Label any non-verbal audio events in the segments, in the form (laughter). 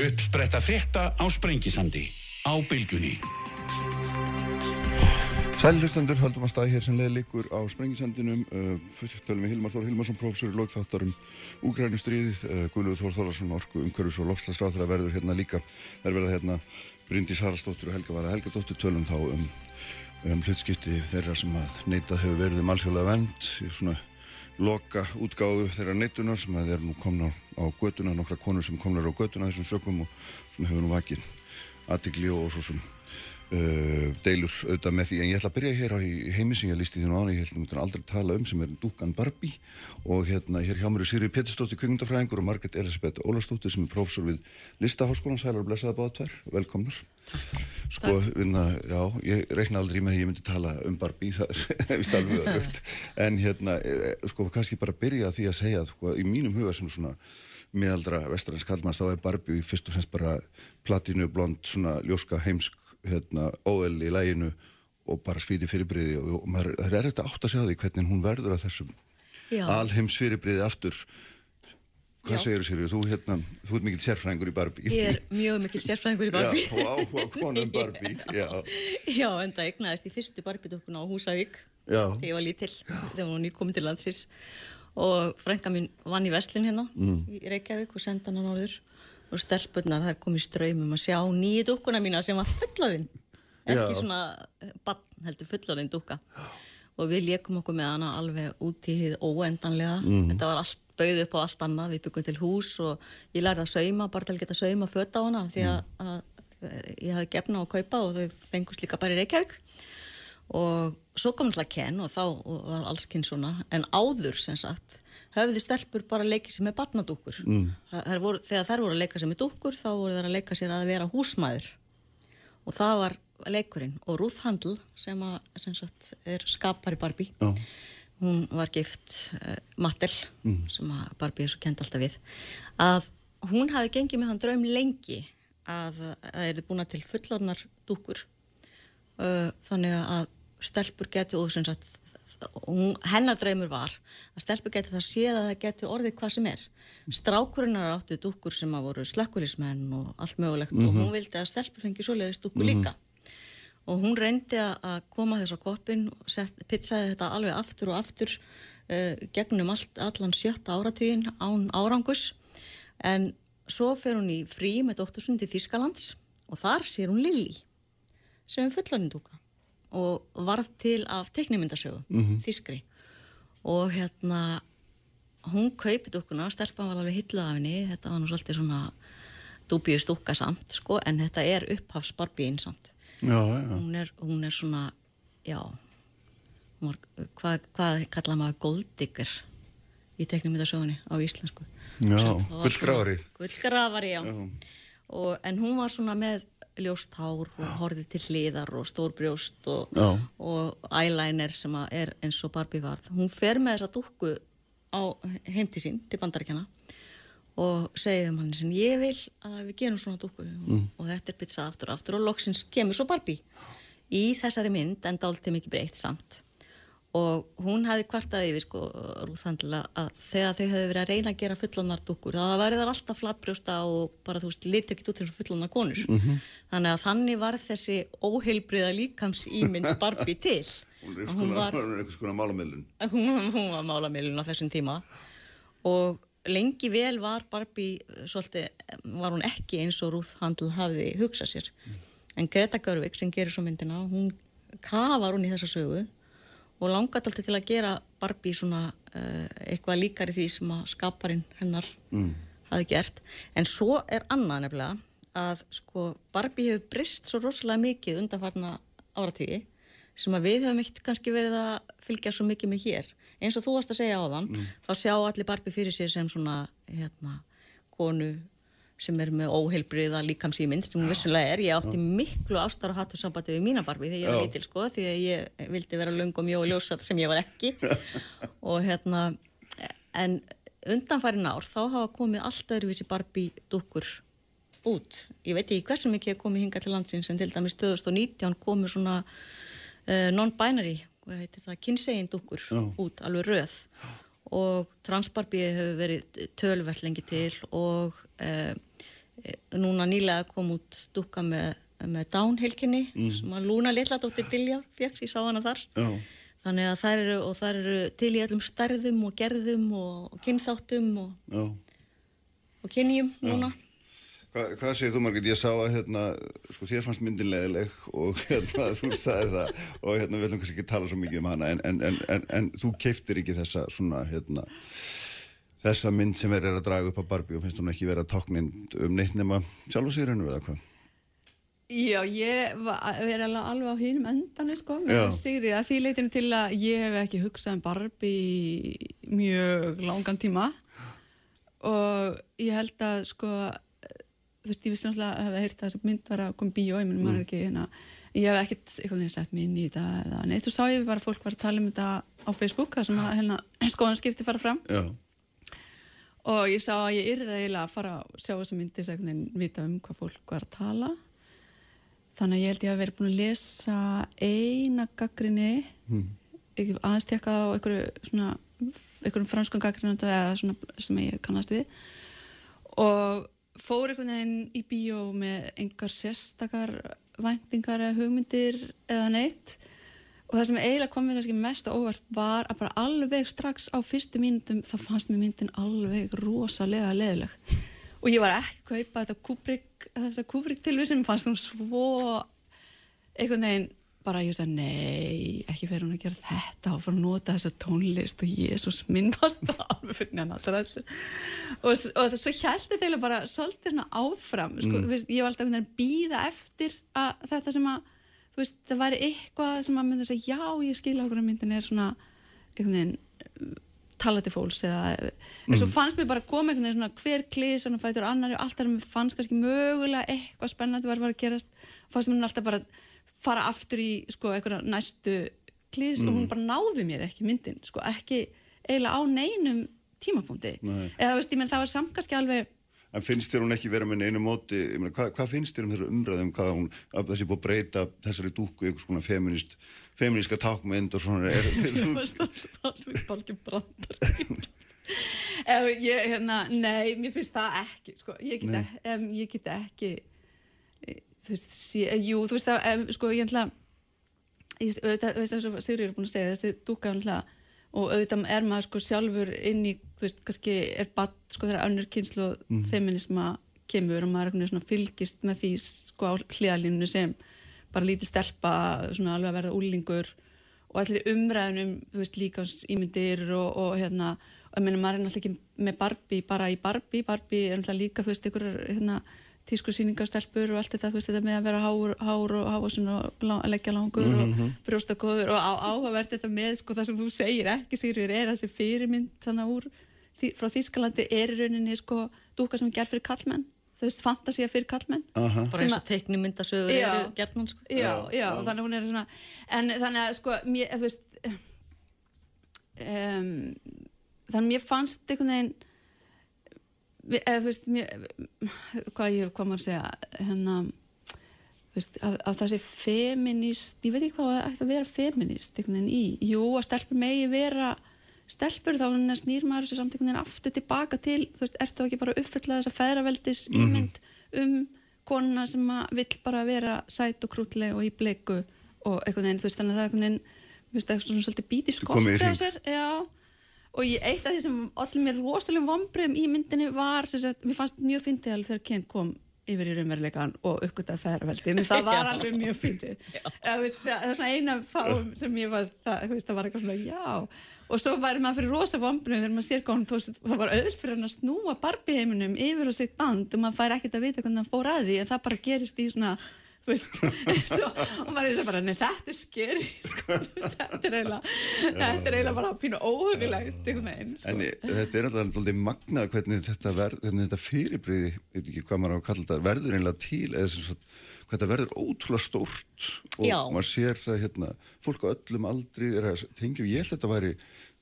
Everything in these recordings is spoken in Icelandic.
Uppspretta frétta á Sprengisandi á bylgunni. Sælustendur höldum að staði hér sem leði líkur á Sprengisandinum. Uh, tölum við Hilmar Þór Hilmarsson, professor í logþáttarum Úgrænustriðið, uh, Guðluður Þór Þórarsson, Orku, Umhverfis og Lofslagsráð þegar verður hérna líka. Það er verið hérna Bryndís Haraldsdóttir og Helga Vara Helgadóttir tölum þá um, um hlutskipti þeirra sem að neitað hefur verið um alþjóðlega vend í svona loka útgáfu þeirra neitunar sem að þeir nú komna á göduna, nokkra konur sem komnar á göduna þessum sökum og svona hefur nú vakið aðtikli og svo sem Uh, deilur auðvitað með því. En ég ætla að byrja hér á heimi sem ég lísti því nú án ég ætla að aldrei tala um sem er Dúkan Barbie. Og hérna hér hjá mér er Sýri Péturstóttir kvingundafræðingur og Margret Elisabeth Ólastóttir sem er prófessor við Listaháskólan Sælar og blessaða báða tvær, velkomnar. Sko, vinna, já, ég reikna aldrei með því ég myndi tala um Barbie það er (laughs) vist alveg öðrugt en hérna, e, sko, kannski bara byrja því að segja sko, í mínum huga sem svona miðaldra vestrarins kallmanns þá er Barbie fyrst og fremst bara platinu blond svona ljóska heimsk hérna, óel í læginu og bara skríti fyrirbriði og, og maður, það er eftir átt að segja því hvernig hún verður að þessum alheims fyrirbriði aftur. Hvað Já. segir þú sér? Þú, hérna, þú ert mikill sérfræðingur í Barbie. Ég er mjög mikill sérfræðingur í Barbie. Já, og áhuga konum Barbie (laughs) Já, Já. En það egnaðist í fyrstu Barbie-dökkuna á Húsavík þegar ég var lítill, þegar hún var nýkominn til landsins. Og frænka mín vann í Veslin hérna mm. í Reykjavík og senda hann á norður og stelpunnar þær komið ströymum að sjá nýju dukkuna mína sem var fullaðinn ekki Já. svona eh, bann heldur fullaðinn dukka og við leikum okkur með hana alveg út í hið óendanlega mm. þetta var allt bauð upp á allt annað við byggum til hús og ég lærði að sauma bara til að geta sauma fötta á hana því að, mm. að, að ég hafði gefna á að kaupa og þau fengust líka bara í Reykjavík og svo kom alltaf Ken og þá var alls kyn svona en áður sem sagt höfðu stelpur bara að leika sér með batnadúkur mm. þegar þær voru að leika sér með dúkur þá voru þær að leika sér að vera húsmæður og það var leikurinn og Ruth Handel sem, að, sem sagt, er skapari Barbie oh. hún var gift uh, Mattel mm. sem Barbie er svo kent alltaf við að hún hafi gengið með hann draum lengi að það eru búin til fullornar dúkur uh, þannig að stelpur getur og sem sagt hennar draumur var að stelpu geti það séð að það geti orðið hvað sem er strákurinnar áttu dúkkur sem að voru slökkulismenn og allt mögulegt mm -hmm. og hún vildi að stelpu fengi svoleiðist dúkkur mm -hmm. líka og hún reyndi að koma þess að koppin pizzaði þetta alveg aftur og aftur uh, gegnum allt, allan sjötta áratíðin án árangus en svo fer hún í frí með dóttursundi Þískalands og þar sér hún Lili sem er fullanindúka og varð til af teknímyndasögu mm -hmm. þískri og hérna hún kaupið okkuna, stelpann var alveg hillað af henni, þetta var nú svolítið svona dúbíu stúka samt sko en þetta er upphafsbarbíinn samt. Já, já. Hún, er, hún er svona já var, hvað, hvað kalla maður góldyggur í teknímyndasögunni á íslensku? Já, gullgrafari Gullgrafari, já, já. Og, en hún var svona með ljóst hár og horfið til hliðar og stórbrjóst og, og eyeliner sem er eins og Barbie varð. Hún fer með þessa dúkku á heimti sín til bandaríkjana og segja um hann sem ég vil að við gerum svona dúkku. Mm. og þetta er pizzað aftur og aftur og loksins kemur svo Barbie. Í þessari mynd en dálta mikið breytt samt og hún hafi kvartaði við sko rúðhandla að þegar þau hefði verið að reyna að gera fullonardúkur þá væri það alltaf flatbrjósta og bara þú veist, liti ekkit út eins og fullonar konur. Mm -hmm. þannig að þannig var þessi óheilbriða líkams ímynd Barbie (laughs) til. Hún er eitthvað svona málamilun. (laughs) Hún, hún var málamilun á þessum tíma. Og lengi vel var Barbie svolítið, var hún ekki eins og rúðhandl hafiði hugsað sér. Mm. en Greta Görvik sem gerir svo myndina hún kafar hún í þessa sögu og langat alltaf til að gera Barbie svona uh, eitthvað líkar í því sem að skaparinn hennar mm. hafi gert en svo er annað nefnilega að sko Barbie hefur brist svo rosalega mikið undanfarna áratígi sem að við hefum ekkert kannski verið að fylgja svo mikið með hér eins og þú varst að segja á þann mm. þá sjá allir Barbie fyrir sér sem svona hérna konu sem er með óheilbriða líkamsýmynd sem vissulega er, ég átti miklu ástar og hattur sambandi við mína barbi þegar ég var lítil sko, því að ég vildi vera lung og mjó og ljósar sem ég var ekki. (laughs) Og hérna en undanfærin ár þá hafa komið allt öðruvísi barbi dúkur út, ég veit ekki hversu mikið komið hinga til landsins en til dæmis 2019 komið svona uh, non-binary, hvað heitir það kynsegin dúkur út, alveg röð. Og transbarbið hefur verið tölvert lengi til og uh, núna nýlega kom út dukka með, með Downhill-kynni mm. sem að Lúna Litladóttir Dilja fjöks, ég sá hana þar Já. þannig að það eru, eru til í öllum stærðum og gerðum og, og kynþáttum og, og kynjum núna Hva, hvað segir þú Margrit? Ég sá að hérna, sko, þér fannst myndin leðileg og (laughs) hérna, þú sagði það og hérna, við ætlum kannski ekki tala svo mikið um hana en, en, en, en þú keiftir ekki þessa svona, hérna þessa mynd sem er að draga upp á Barbie og finnst hún ekki verið að táknind um neitt nema sjálf og sér hennu eða hvað? Já, ég verði alveg á hínum endan sko, með Sigri að því leytinu til að ég hef ekki hugsað um Barbie mjög langan tíma. Og ég held að sko þú veist, ég vissi náttúrulega að hafa heyrt að þess að mynd var að koma bíó, ég menn maður ekki hérna, ég hef ekkert eitthvað að sett mér inn í þetta eða neitt, þú sá ég var að fólk var að tala um þetta á Facebook, það sem að hérna skoðanskipti fara fram. Já og ég sá að ég yrði eiginlega að fara að sjá þessa myndi að vita um hvað fólk var að tala. Þannig að ég held ég að vera búin að lesa eina gaggrinni mm. aðeins tekkað á einhverjum franskum gaggrinandi eða svona sem ég kannast við. Og fór einhvern veginn í bíó með einhver sérstakar væntingar eða hugmyndir eða neitt og það sem eiginlega kom mér mest á óvart var að bara alveg strax á fyrstu mínutum þá fannst mér myndin alveg rosalega leðileg og ég var ekki að kaupa þetta Kubrick, Kubrick tilvísum fannst hún svo einhvern veginn bara ég sagði nei, ekki fyrir hún að gera þetta og fara að nota þessa tónlist og Jésús myndast (laughs) það alveg fyrir neina alltaf og, og svo held þetta bara svolítið áfram sko, mm. veist, ég var alltaf að býða eftir að þetta sem að þú veist, það væri eitthvað sem að mynda að segja, já, ég skilja okkur að myndin er svona, einhvern veginn tala til fólks eða en svo mm. fannst mér bara að koma einhvern veginn svona hver klís og fætur annar og allt þar mér fannst kannski mögulega eitthvað spennandi var að gerast fannst mér alltaf bara fara aftur í sko eitthvað næstu klís mm. og hún mm. bara náði mér ekki myndin sko ekki eiginlega á neinum tímapunkti Nei. eða veist, ég menn það var samt kannski alveg En finnst þér hún ekki vera með einu móti, meina, hvað, hvað finnst þér um þessu umræðum, hvað hún, að þessi búið að breyta þessari dúku, einhvers konar feminist, feministka tákmynd og svona, er (laughs) þú... Það er alveg brandar. (laughs) Ég, hérna, nei, mér finnst það ekki, sko, ég get, ekki, um, ég get ekki, þú veist, sí, jú, þú veist það, um, sko, ég ætla, þú veist það, Sigurður er búin að segja, þessi dúka, ég ætla, og auðvitað er maður sko sjálfur inn í, þú veist, kannski er badd sko þegar önnur kynslu mm. feminisma kemur og maður er svona fylgist með því sko á hliðalínu sem bara lítið stelpa svona alveg að verða úlingur og allir umræðunum, þú veist, líka ímyndir og, og hérna, og ég meina maður er náttúrulega ekki með Barbie bara í Barbie, Barbie er náttúrulega líka, þú veist, ykkur hérna tískusýningastelpur og allt þetta, þú veist þetta með að vera hár, hár og hávasun og leggja langur mm -hmm. og mhm. brjóstakóður og áhugavert þetta með sko það sem þú segir ekki Sigur er þessi fyrirmynd þannig úr frá Þýskalandi er í rauninni sko dúka sem er gerð fyrir kallmenn þú veist fantasía fyrir kallmenn uh -huh. bara eins og teknimyndasögur eru gerð hún sko já, já, já, og þannig hún er svona en þannig að sko mér, þú veist um, þannig að mér fannst einhvern veginn eða þú veist mér, hvað ég, hvað maður segja hérna veist, að, að það sé feminist ég veit ekki hvað það ætti að vera feminist einhvern veginn í, jú að stelpur megi vera stelpur þá snýr maður þessu samt einhvern veginn aftur tilbaka til þú veist, ertu ekki bara uppfyllað þess að feðraveldis mm -hmm. ímynd um konuna sem vill bara vera sæt og krútleg og í bleiku og einhvern veginn, þú veist, þannig að það er einhvern veginn þú veist, það er svona svolítið bítið skott á sér, já og ég, eitt af því sem allir mér rosalega vombriðum í myndinni var sagt, mér fannst mjög fyndið alveg þegar Kent kom yfir í raunveruleikan og uppgöttaði fæðraveldi en það (laughs) var alveg mjög fyndið. (laughs) Það er svona eina fáum sem ég fannst það, það var eitthvað svona já. Og svo var maður fyrir rosa vombriðum þegar maður sér góðan það var öll fyrir að snúa barbiheiminum yfir á sitt band og maður fær ekkert að vita hvernig það fór að því en það bara gerist í svona þú veist (laughs) svo, og maður er þess að bara, nei þetta er skeri (laughs) sko, þetta er eiginlega þetta er eiginlega bara pínu óhugilegt sko. en þetta er alltaf magnað hvernig þetta, þetta fyrirbriði, ekki hvað maður á að kalla þetta verður eiginlega til eða svona hvað þetta verður ótrúlega stórt og Já. maður sér það hérna fólk á öllum aldri er að tengja ég held að þetta væri,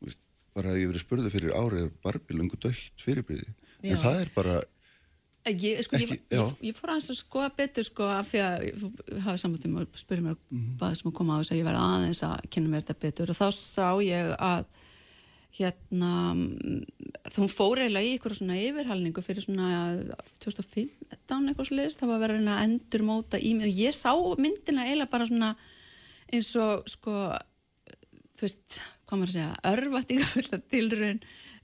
veist, bara að ég verið spurðið fyrir árið barbilungu dögt fyrirbriði en það er bara Ég, sko, Ekki, ég, ég, ég fór aðeins að skoða betur sko af því að ég hafi saman tíma og spurði mér mm -hmm. hvað sem að koma á þess að ég verði aðeins að kynna mér þetta betur. Og þá sá ég að hérna þú fór eiginlega í ykkur svona yfirhalningu fyrir svona 2015 eitthvað svo leiðist, það var verið að endur móta í mig og ég sá myndina eiginlega bara svona eins og sko þú veist, hvað maður að segja örvatningafulla tilraun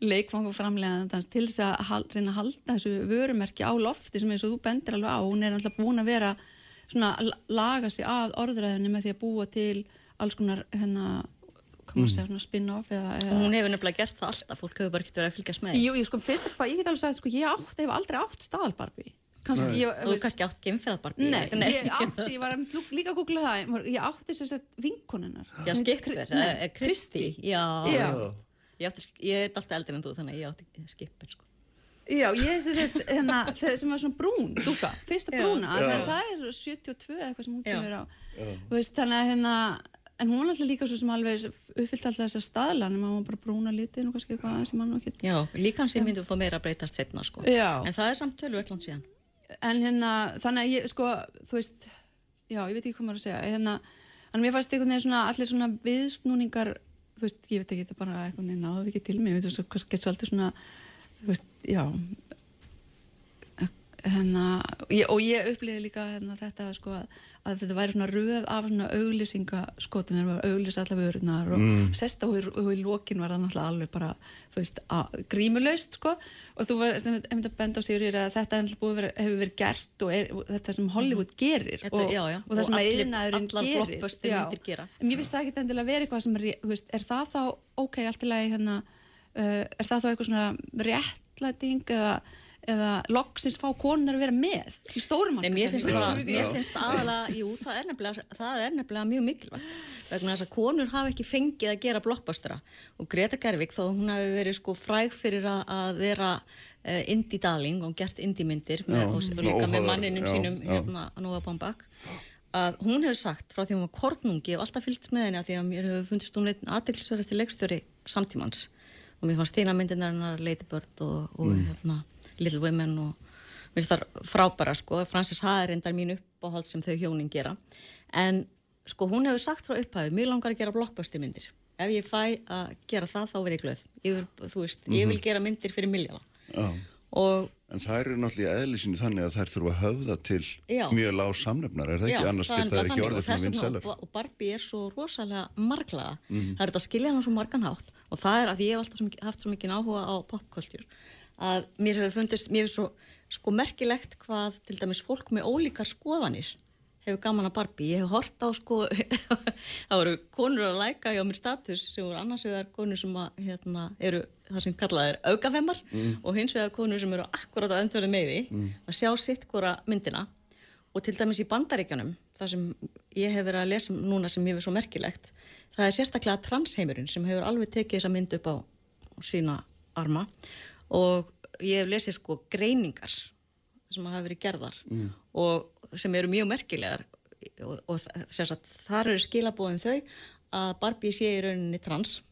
leikfanguframlega til þess að reyna að halda þessu vörumerki á lofti sem eins og þú bendir alveg á, hún er alltaf búin að vera svona laga sig að orðræðinu með því að búa til alls konar segja, svona spin-off eða, eða... Hún hefur nefnilega gert það alltaf, fólk hefur bara ekkert verið að fylgjast með. Jú, ég sko, fyrst eitthvað, ég get alveg sagt, sko, ég átt, hef aldrei átt staðalbarbi Kannski, ég, Þú kannski átt gemfjörðbarbi Nei, nei, ég átti, ég var líka að googla það ég átti sem sagt vinkonunnar. Já, skipper, Kristi Já, já. Ég átti, ég er alltaf eldin en þú, þannig að ég átti skipper, sko. Já, ég sé þetta, hérna, það sem var svona brún, dúka, fyrsta brúna, það er 72 eitthvað sem hún kemur á, veist, þannig að hérna, En hún var alltaf líka svo sem alveg uppfyllt alltaf þessar staðlan en maður var bara brúna lítið og kannski eitthvað sem hann okkur. Já, líka hans ég myndi að fá meira að breytast setna sko. En það er samt tölvöldland síðan. En hérna, þannig að ég sko, þú veist, já, ég veit ekki hvað maður að segja, hérna, en mér fannst einhvern veginn svona allir svona viðsnúningar, þú veist, ég veit ekki, þetta bara eitthvað náðu ekki til mig, þú veist, hvað getur svo alltaf svona, þú veist, já, hérna, og ég upplýði líka hérna, þetta sko að að þetta væri svona röð af svona auglýsingaskotum þegar maður auglýsa allar vörunar og mm. sesta og, og í lókin var það náttúrulega alveg bara þú veist, grímulaust sko. Og þú var, einmitt að benda á sig að þetta vera, hefur verið gert og, er, þetta sem Hollywood gerir þetta, og, já, já. og það sem að yðnaðurinn gerir. en mér finnst það ekki endilega verið eitthvað sem er, veist, er það þá, ok, allt í lagi hérna, uh, er það þá eitthvað svona réttlæting eða eða loksins fá konunar að vera með í stórum marka mér finnst, bara, mér finnst aðalega, jú það er nefnilega það er nefnilega mjög mikilvægt. Vegna þess að konur hafa ekki fengið að gera blockbustera. Og Greta Gervig þó hún hafi verið sko fræg fyrir að, að vera uh, indie darling og gert indie myndir með, og, og líka með manninum já, sínum já. hérna að Nova Baumbach að hún hefur sagt frá því hún var kornungi og alltaf fylgt með henni að því að mér hefur fundist hún einn aðdeglisverðasti leikstjóri samtímans. Og mér fannst þína myndirna Lady Bird og, og mm. hérna Little Women og mér finnst það frábæra sko, Frances Ha er endar mín uppáhald sem þau hjónin gera en sko hún hefur sagt frá upphæðu mér langar að gera blockbuster-myndir ef ég fæ að gera það þá verð ég glöð ég vil, veist, mm -hmm. ég vil mhm. gera myndir fyrir miljala og En það eru náttúrulega eðlisinu þannig að þær þurfa að höfða til já. mjög lág samnefnar, er það já, ekki? Annars geta það ekki orðið fyrir vinnselar. Og Barbie er svo rosalega marglaða. Mm -hmm. Það er þetta að skilja hann svo marganhátt og það er að ég hef alltaf haft svo mikið áhuga á popkultúr að mér hefur fundist, mér hefur svo sko merkilegt hvað til dæmis fólk með ólíkar skoðanir hefur gaman að Barbie. Ég hef hort á sko, (laughs) það voru konur að læka hjá mér status sem voru annars vegar konur sem að, hérna, eru það sem kallað er augafemmar mm. og hins vegar konur sem eru akkurat á öndverðu meði mm. að sjá sitt hvora myndina og til dæmis í bandaríkjanum, það sem ég hef verið að lesa núna sem ég hefur svo merkilegt, það er sérstaklega transheimurinn sem hefur alveg tekið þessa mynd upp á sína arma og ég hef lesið sko greiningar sem hafa verið gerðar mm. og sem eru mjög merkilegar. Og, og sagt, þar eru skilabóðin þau að Barbie sé í rauninni trans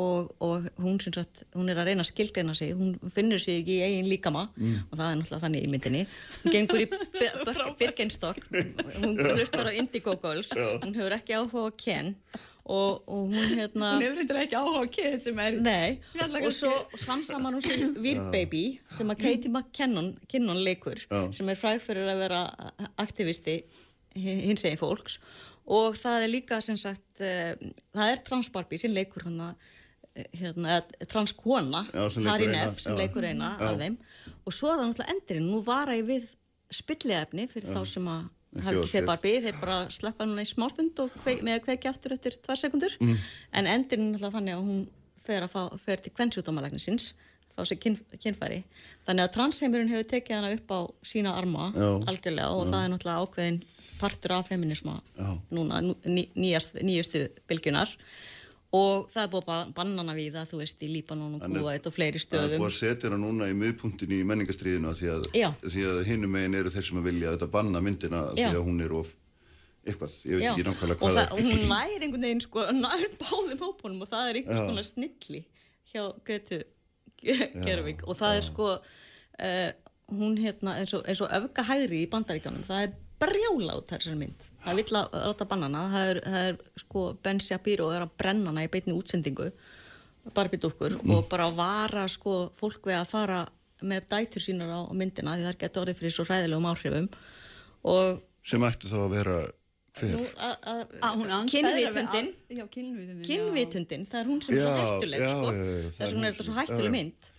og, og hún, sagt, hún er að reyna að skilgreina sig. Hún finnur sig ekki í eigin líkama mm. og það er náttúrulega þannig í myndinni. Hún gengur í (laughs) Birkenstock. Hún hlustar á Indigo Girls. Hún hefur ekki áhuga á Ken. og, og hún hérna hún hefur reyndar ekki áhuga á kyn sem er nei, og svo samsaman hún sem (coughs) Weird Baby sem að Katie McKinnon leikur Já. sem er fræg fyrir að vera aktivisti hins eginn fólks. Og það er líka sem sagt uh, það er transbarbie sem leikur hana eh, hérna, transkona Harry Neff sem leikur eina af þeim. Og svo er það náttúrulega endurinn nú var að ég við spilliðefni fyrir Já. þá sem að hafi ekki séð Barbie, þeir bara slappa núna í smástund og kveik, með að kveiki aftur eftir tvær sekundur, mm. en endurinn er þannig að hún fer, að fá, fer til kvennsjúdómalagnisins, fá sér kyn, kynfæri þannig að transheimurinn hefur tekið hana upp á sína arma Já. algjörlega og Já. það er náttúrulega ákveðin partur af feminisma Já. núna, ný, nýjast, nýjustu bylgunar og það er búið að bannana við það þú veist í Líbanon og Kuwait og fleiri stöðum Það er búið að setja hana núna í miðpunktin í menningastriðinu því að, að hinnum megin eru þeir sem að vilja að banna myndina Já. því að hún er of eitthvað, ég veit ekki nákvæmlega hvað og, það, hún (laughs) nær einhvern veginn sko, nær báðum hópunum og það er einhvers konar snilli hjá Gretu Gervig og það er sko uh, hún hérna eins og, og öfga hægri í bandaríkjónum það er brjála út þessar mynd. Það vill að láta bannana. Það er, það er sko Ben Shapiro er að brenna hana í beitni útsendingu barbidúkkur mm. og bara vara sko fólk við að fara með dætur sínar á myndina því það getur orðið fyrir svo hræðilegum áhrifum. Og sem ættu þá að vera hver? Kynvitundin. Kynvitundin, það er hún sem er svo hættuleg sko. þess vegna er þetta svo hættuleg mynd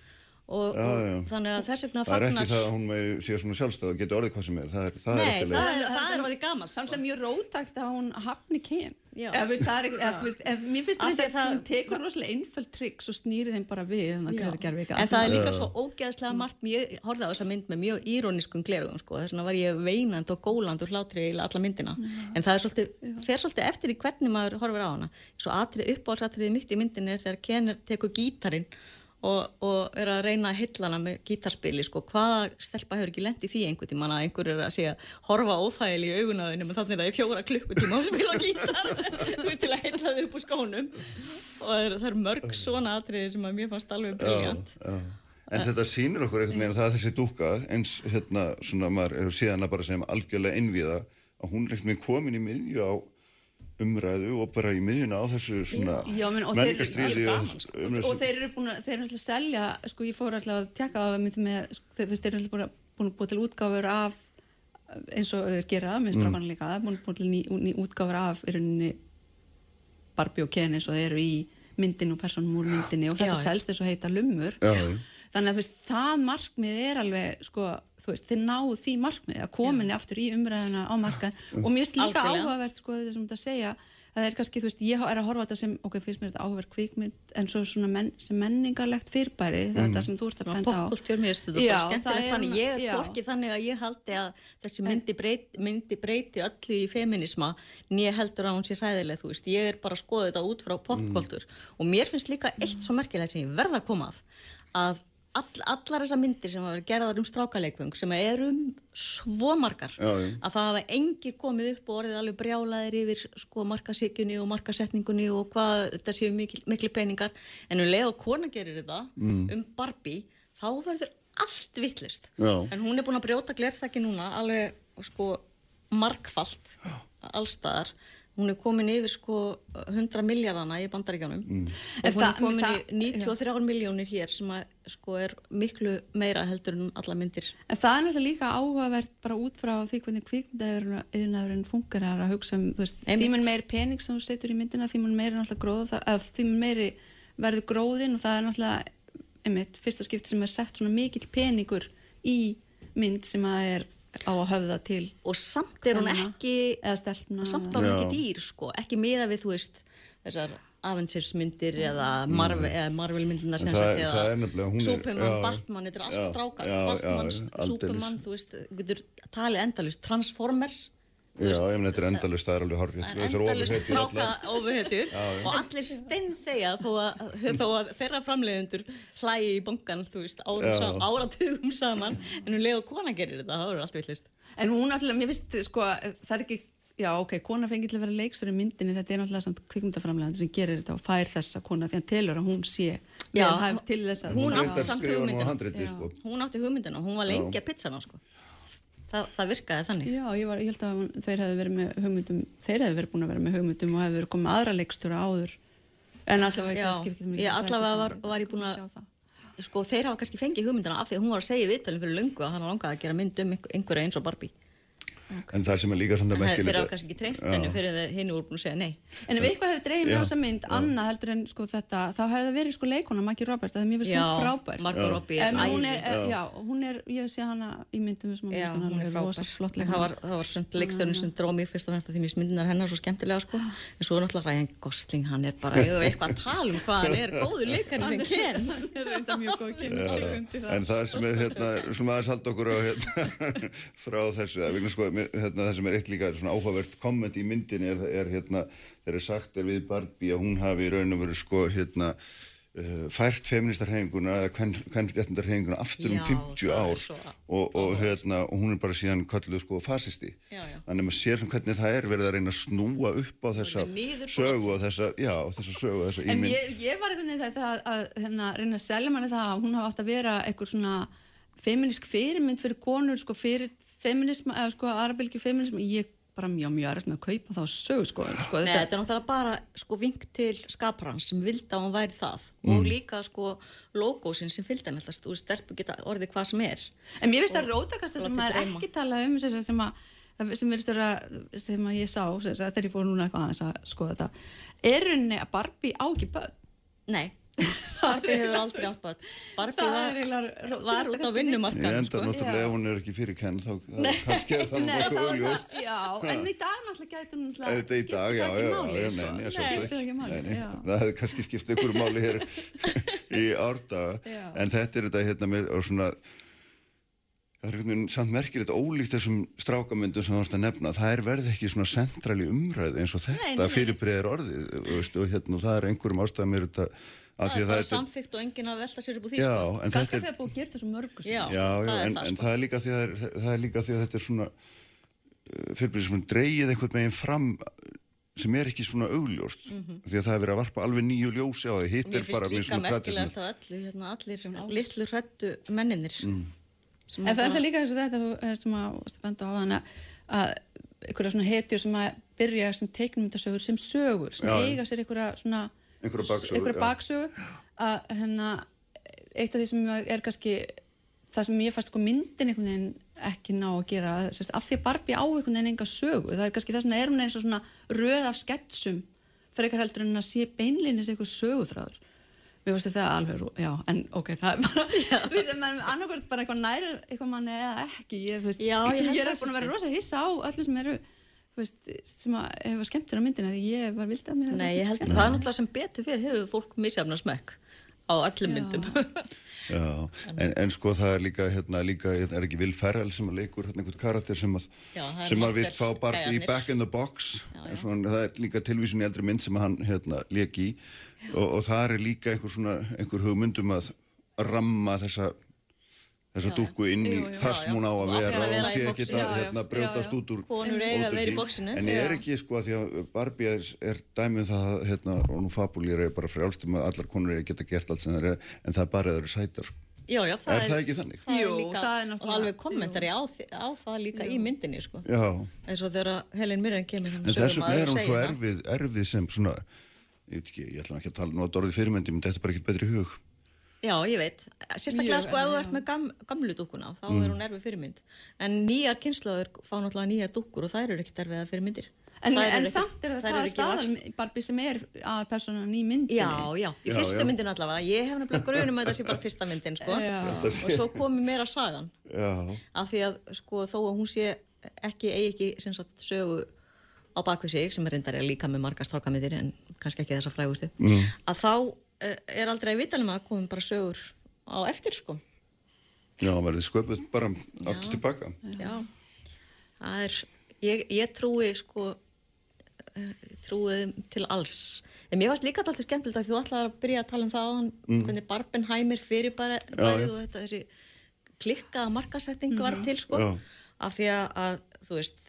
og, já, já. og þannig að þess vegna það er ekki það að hún sé svona sjálfstöð og getur orðið hvað sem er. Það er, það Nei, er það er, það er orðið gammalt sko. Það er mjög rótækt að hún hafni kyn. Ef, það er, ef, ef, mér finnst þetta að hún tekur rosalega einföld trygg svo snýri þeim bara við en það er líka svo ógeðslega margt. Ég horfði á þessa mynd með mjög íróniskum glerugum sko. þess vegna var ég veinand og góland og hlátri í alla myndina. En það svolítið, fer svolítið eftir í hvernig maður horfir á hana. Svo atrið uppáhaldsatriðið mitt í myndin er þegar Ken tekur gítarin og, og er að reyna að hylla hana með gítarspili sko, hvaða stelpa hefur ekki lendið því einhvern tíma að einhver er að segja horfa óþægili í augunaðinu menn þannig að það er fjóra klukkutíma að spila gítar. (laughs) Til að hylla þau upp úr skónum. Og það er, það er mörg svona atriðir sem að mér fannst alveg briljant En þetta sýnir okkur einhvern veginn að það er þessi dúka eins hérna svona maður er síðan að bara segja algjörlega innviða að hún er einhvern veginn komin í miðju á umræðu og bara í miðjuna á þessu svona menningastriði og, og, og þeir eru búin að, þeir eru alltaf að selja sko ég fór alltaf að tjekka á það með, sko, þeir eru alltaf búin að, búin að búið til útgáfur af eins og þeir gera með strafan mm. líka, búin, búin til ný, ný útgáfur af í rauninni Barbie og Ken eins og þeir eru í myndinu og personum úr myndinu og þetta selst þess að heita lumur já, þannig að veist, það markmið er alveg sko, þú veist, þeir náðu því markmið að kominni aftur í umræðuna á markan og mér finnst líka áhugavert sko þetta sem þetta segja það er kannski, þú veist, ég er að horfa þetta sem ok, finnst mér þetta áhugavert kvikmynd en svo svona men, sem menningarlegt fyrirbæri mm. þetta sem þú ert að benda á. þetta bara skemmtilegt þannig. ég er hvorki þannig að ég haldi að þessi myndi breyti, myndi breyti öllu í feminisma nýja heldur að hún sé hræðileg, þú veist, ég er bara að skoða þetta út frá popkultúr mm. og mér finnst líka eitt svo merkilegt sem ég verða að koma að að all, allar þessar myndir sem hafa verið gerðar um strákaleikvöng sem eru um svo margar já, já. að það hafa engir komið upp og orðið alveg brjálaðir yfir sko markasíkunni og markasetningunni og hvað þetta séu mikil, mikil peningar. En um leið og kona gerir þetta mm. um Barbie þá verður allt vittlist en hún er búin að brjóta glerþakki núna alveg sko markfalt allstaðar hún er komin yfir sko 100 miljardana í bandaríkjanum mm. og hún er komin það, í 93 ja. miljónir hér sem að, sko er miklu meira heldur en alla myndir En það er náttúrulega líka áhugavert bara út frá því hvernig kvíkmyndaðurinn fungerar að hugsa um því mun meir pening sem þú setur í myndina því mun meiri náttúrulega gróð að því mun meiri verður gróðin og það er náttúrulega einmitt fyrsta skipt sem er sett svona mikill peningur í mynd sem að er á að höfða til og samt er hún ekki samt er hún ekki dýr sko. Ekki miða við þú veist þessar Avengers myndir eða Marvel, Marvel myndirna sem sagt eða Superman, Batman, þetta er allt strákar. Batman, Superman, þú veist getur talið endalust, Transformers Já, ég menn þetta er endalust, það er alveg horfið. Það er endalust stráka ofuhetjur og allir stein þeia þó að, þó að þeirra framleiðundur hlægi í bongan, þú veist, sam, áratugum saman. En hún leið og kona gerir þetta, það voru allt villist En hún alltaf, mér finnst, sko, það er ekki Já, ok, kona fengið til að vera leikstur í myndinni. Þetta er náttúrulega samt kvikmyndaframlegandi sem gerir þetta og fær þessa kona því hann telur að hún sé Já, hún átti samt hugmyndina. sko. hún átti hugmyndina. Hún var lengi að pizzana sko það, það virkaði þannig. Já, ég, var, ég held að þeir hefði verið með hugmyndum þeir hefði verið búin að vera með hugmyndum og hefði verið komið aðra leikstjóra áður. En allavega ekki allavega var, var ég búin að sko þeir hafa kannski fengið hugmyndina af því að hún var að segja viðtalinn fyrir lungu að hann var langað að gera mynd um einhverja eins og Barbie Okay. En það sem er líka svona merkilegt Þeir hafa kannski ekki treyst henni fyrir það hinn úr búin að segja nei. En ef eitthvað hefur dreifð með þessa mynd annað heldur en sko þetta þá hefur það verið sko leikona Maggie Roberts það er mjög veist hún frábær. Margot Robbie er æði. Já, hún er, ég sé hana í myndum sem já, hún er frábær. Það var, var svona leikstörnum sem dróð mér fyrst og fremst að því mér myndinar hennar svo skemmtilega sko. En svo er náttúrulega Ryan Gosling hann er bara eitthvað að tala um hvað hann er góður leikari sem ken? En það sem er hérna, svona aðeins hald okkur á hérna, (laughs) frá þessu, það sem er eitt líka svona áhugavert komment í myndin er, er hérna, þegar sagt er við Barbie að hún hafi í raun og veru sko hérna uh, fært feministarhenguna eða kvennréttindarhenguna aftur um já, um 50 ár svo, og, og, hérna, og hún er bara síðan kalluð sko fasisti. Já, já. þannig að maður sér hvernig það er verið að reyna að snúa upp á þessa sögu og þessa, þessa sögu og þessa ímynd. En ég, ég var einhvern veginn það að, að hérna, reyna að selja manni það að hún hafa átt að vera eitthvað svona feministk fyrirmynd fyrir konur sko fyrir feminism, eða sko arabilgi feminism, ég bara mjög mjög erft með að kaupa þá sög sko, sko Nei, þetta er náttúrulega bara sko vink til skaprans sem vildi að hún væri það mm. og líka sko logósin sem alltaf, þú veist, stelpu geta orðið hvað sem er En mér finnst það rótakast það sem maður ekki tala um sem, sem að, sem, vera, sem að ég sá sem að þegar ég fór núna eitthvað aðeins að skoða þetta er rauninni að Barbie á ekki börn? Nei (laughs) Barbie hefur aldrei átt bát Barbie var, var út á vinnumarkan Ég enda sko. náttúrulega ef hún er ekki fyrir kenn þá kannski er það (laughs) náttúrulega auðvist Já, en í dag náttúrulega gæti hún náttúrulega skipt ekki máli sko. Það hefði kannski skipt ykkur máli hér í árdaga. (laughs) En þetta er þetta hérna með svona Það er einhvern veginn samt merkir þetta ólíkt þessum strákamöndum sem þú vart að nefna. Það er verið ekki svona centrali umræð eins og þetta fyrirbreyðir orðið og hérna, það er einhverjum ástæðum er þetta Það er bara samþygt og enginn að velta sér upp úr því sko. Kannski að það er búið að gera þessu mörgu Já, já, já en, það, en sko. það, er líka því að, það er líka því að þetta er svona uh, fyrirbyrðið sem dreigið einhvern veginn fram sem er ekki svona augljóst mm -hmm. því að það er verið að varpa alveg nýju ljósi á því hitt er bara Mér finnst líka merkilegast að allir, hérna, allir litlu hrættu menninir mm. En það er það líka eins og þetta sem að benda á þannig að einhverja svona hetjur sem að byrja sem teiknumundasögur sem sögur sem eiga sér einhverja svona einhverja baksögu að hérna eitt af því sem er kannski það sem ég fannst sko myndin einhvern veginn ekki ná að gera sérst, af því að Barbie á einhvern veginn enga sögu. Það er kannski þess vegna er hún eins og svona röð af sketsum fyrir eitthvað heldur en að sé beinlinis eitthvað söguþráður. Við fannst þetta alveg, já, en ok það er bara, þú veist, en annarkvæmt bara eitthvað næri eitthvað manni eða ekki ég, veist, já, ég, ég er búin að vera rosa hissa á öllu sem eru veist, sem hefur skemmt þér á myndina því ég var vild að mér Nei, ég held að það er náttúrulega sem betur fyrir hefur fólk misjafna smekk á öllum myndum. (laughs) Já, en, en sko það er líka, hérna, líka er ekki Vil Ferrell sem að leikur hérna einhvern karakter sem að, já, sem að við fá bara í Back in the Box. Já, já. Svona, það er líka tilvísun í eldri mynd sem hann hérna leki í. Og, og það er líka einhver svona, einhver hugmyndum að ramma þessa þess að dúkku inn í þar sem hún á að vera og hún sé ekki að hérna, brjótast út úr en ég er ekki sko að því að Barbie er, er dæmið það hérna, og nú fabulýr er bara frjálstum að allar konur er að geta gert allt sem það er en það er bara að það eru sætar Já, já, það er, er það ekki þannig? Það Jú, líka, það er náttúrulega... Og alveg kommentari á, á það líka já. í myndinni, sko. Já. En svo þegar Helen Mirren kemur hann að sögum að segja það. En þessum er hún svo erfið, erfið sem svona, ég veit ekki, ég ætla ekki að tala nú á dorðið fyrirmyndi, menn þetta er bara ekkert betri hug. Já, ég veit. Sérstaklega sko ef þú ert með gam, gamlu dúkuna þá mm. er hún erfið fyrirmynd. En nýjar kynslaður fá náttúrulega nýjar dúkur og það eru ekkert erfið að fyrirmyndir. En, en ekki, samt er það það staðan Barbie sem er að personan í myndinni. Já, já, í já, fyrstu já. myndin allavega. Ég hef nefnilega grunum að það sé bara fyrsta myndin sko. og svo komi meira sagan. Já. Af því að sko þó að hún sé ekki, eigi ekki sagt, sögu á bakvið sig sem er reyndar líka með margast þákamittir en kannski ekki þessa frægustu, mm. að þá er aldrei að vita um að komum bara sögur á eftir sko. Já, verður sköpuð bara aftur tilbaka. Já, það er ég, ég trúi sko eh, trúið til alls. En mér varst líka alltaf skemmtilegt að þú ætlaði að byrja að tala um það áðan mm. hvernig Barbenheimer fyrir bara og þetta þessi klikkaða markasetting var til sko. Já. af því að þú veist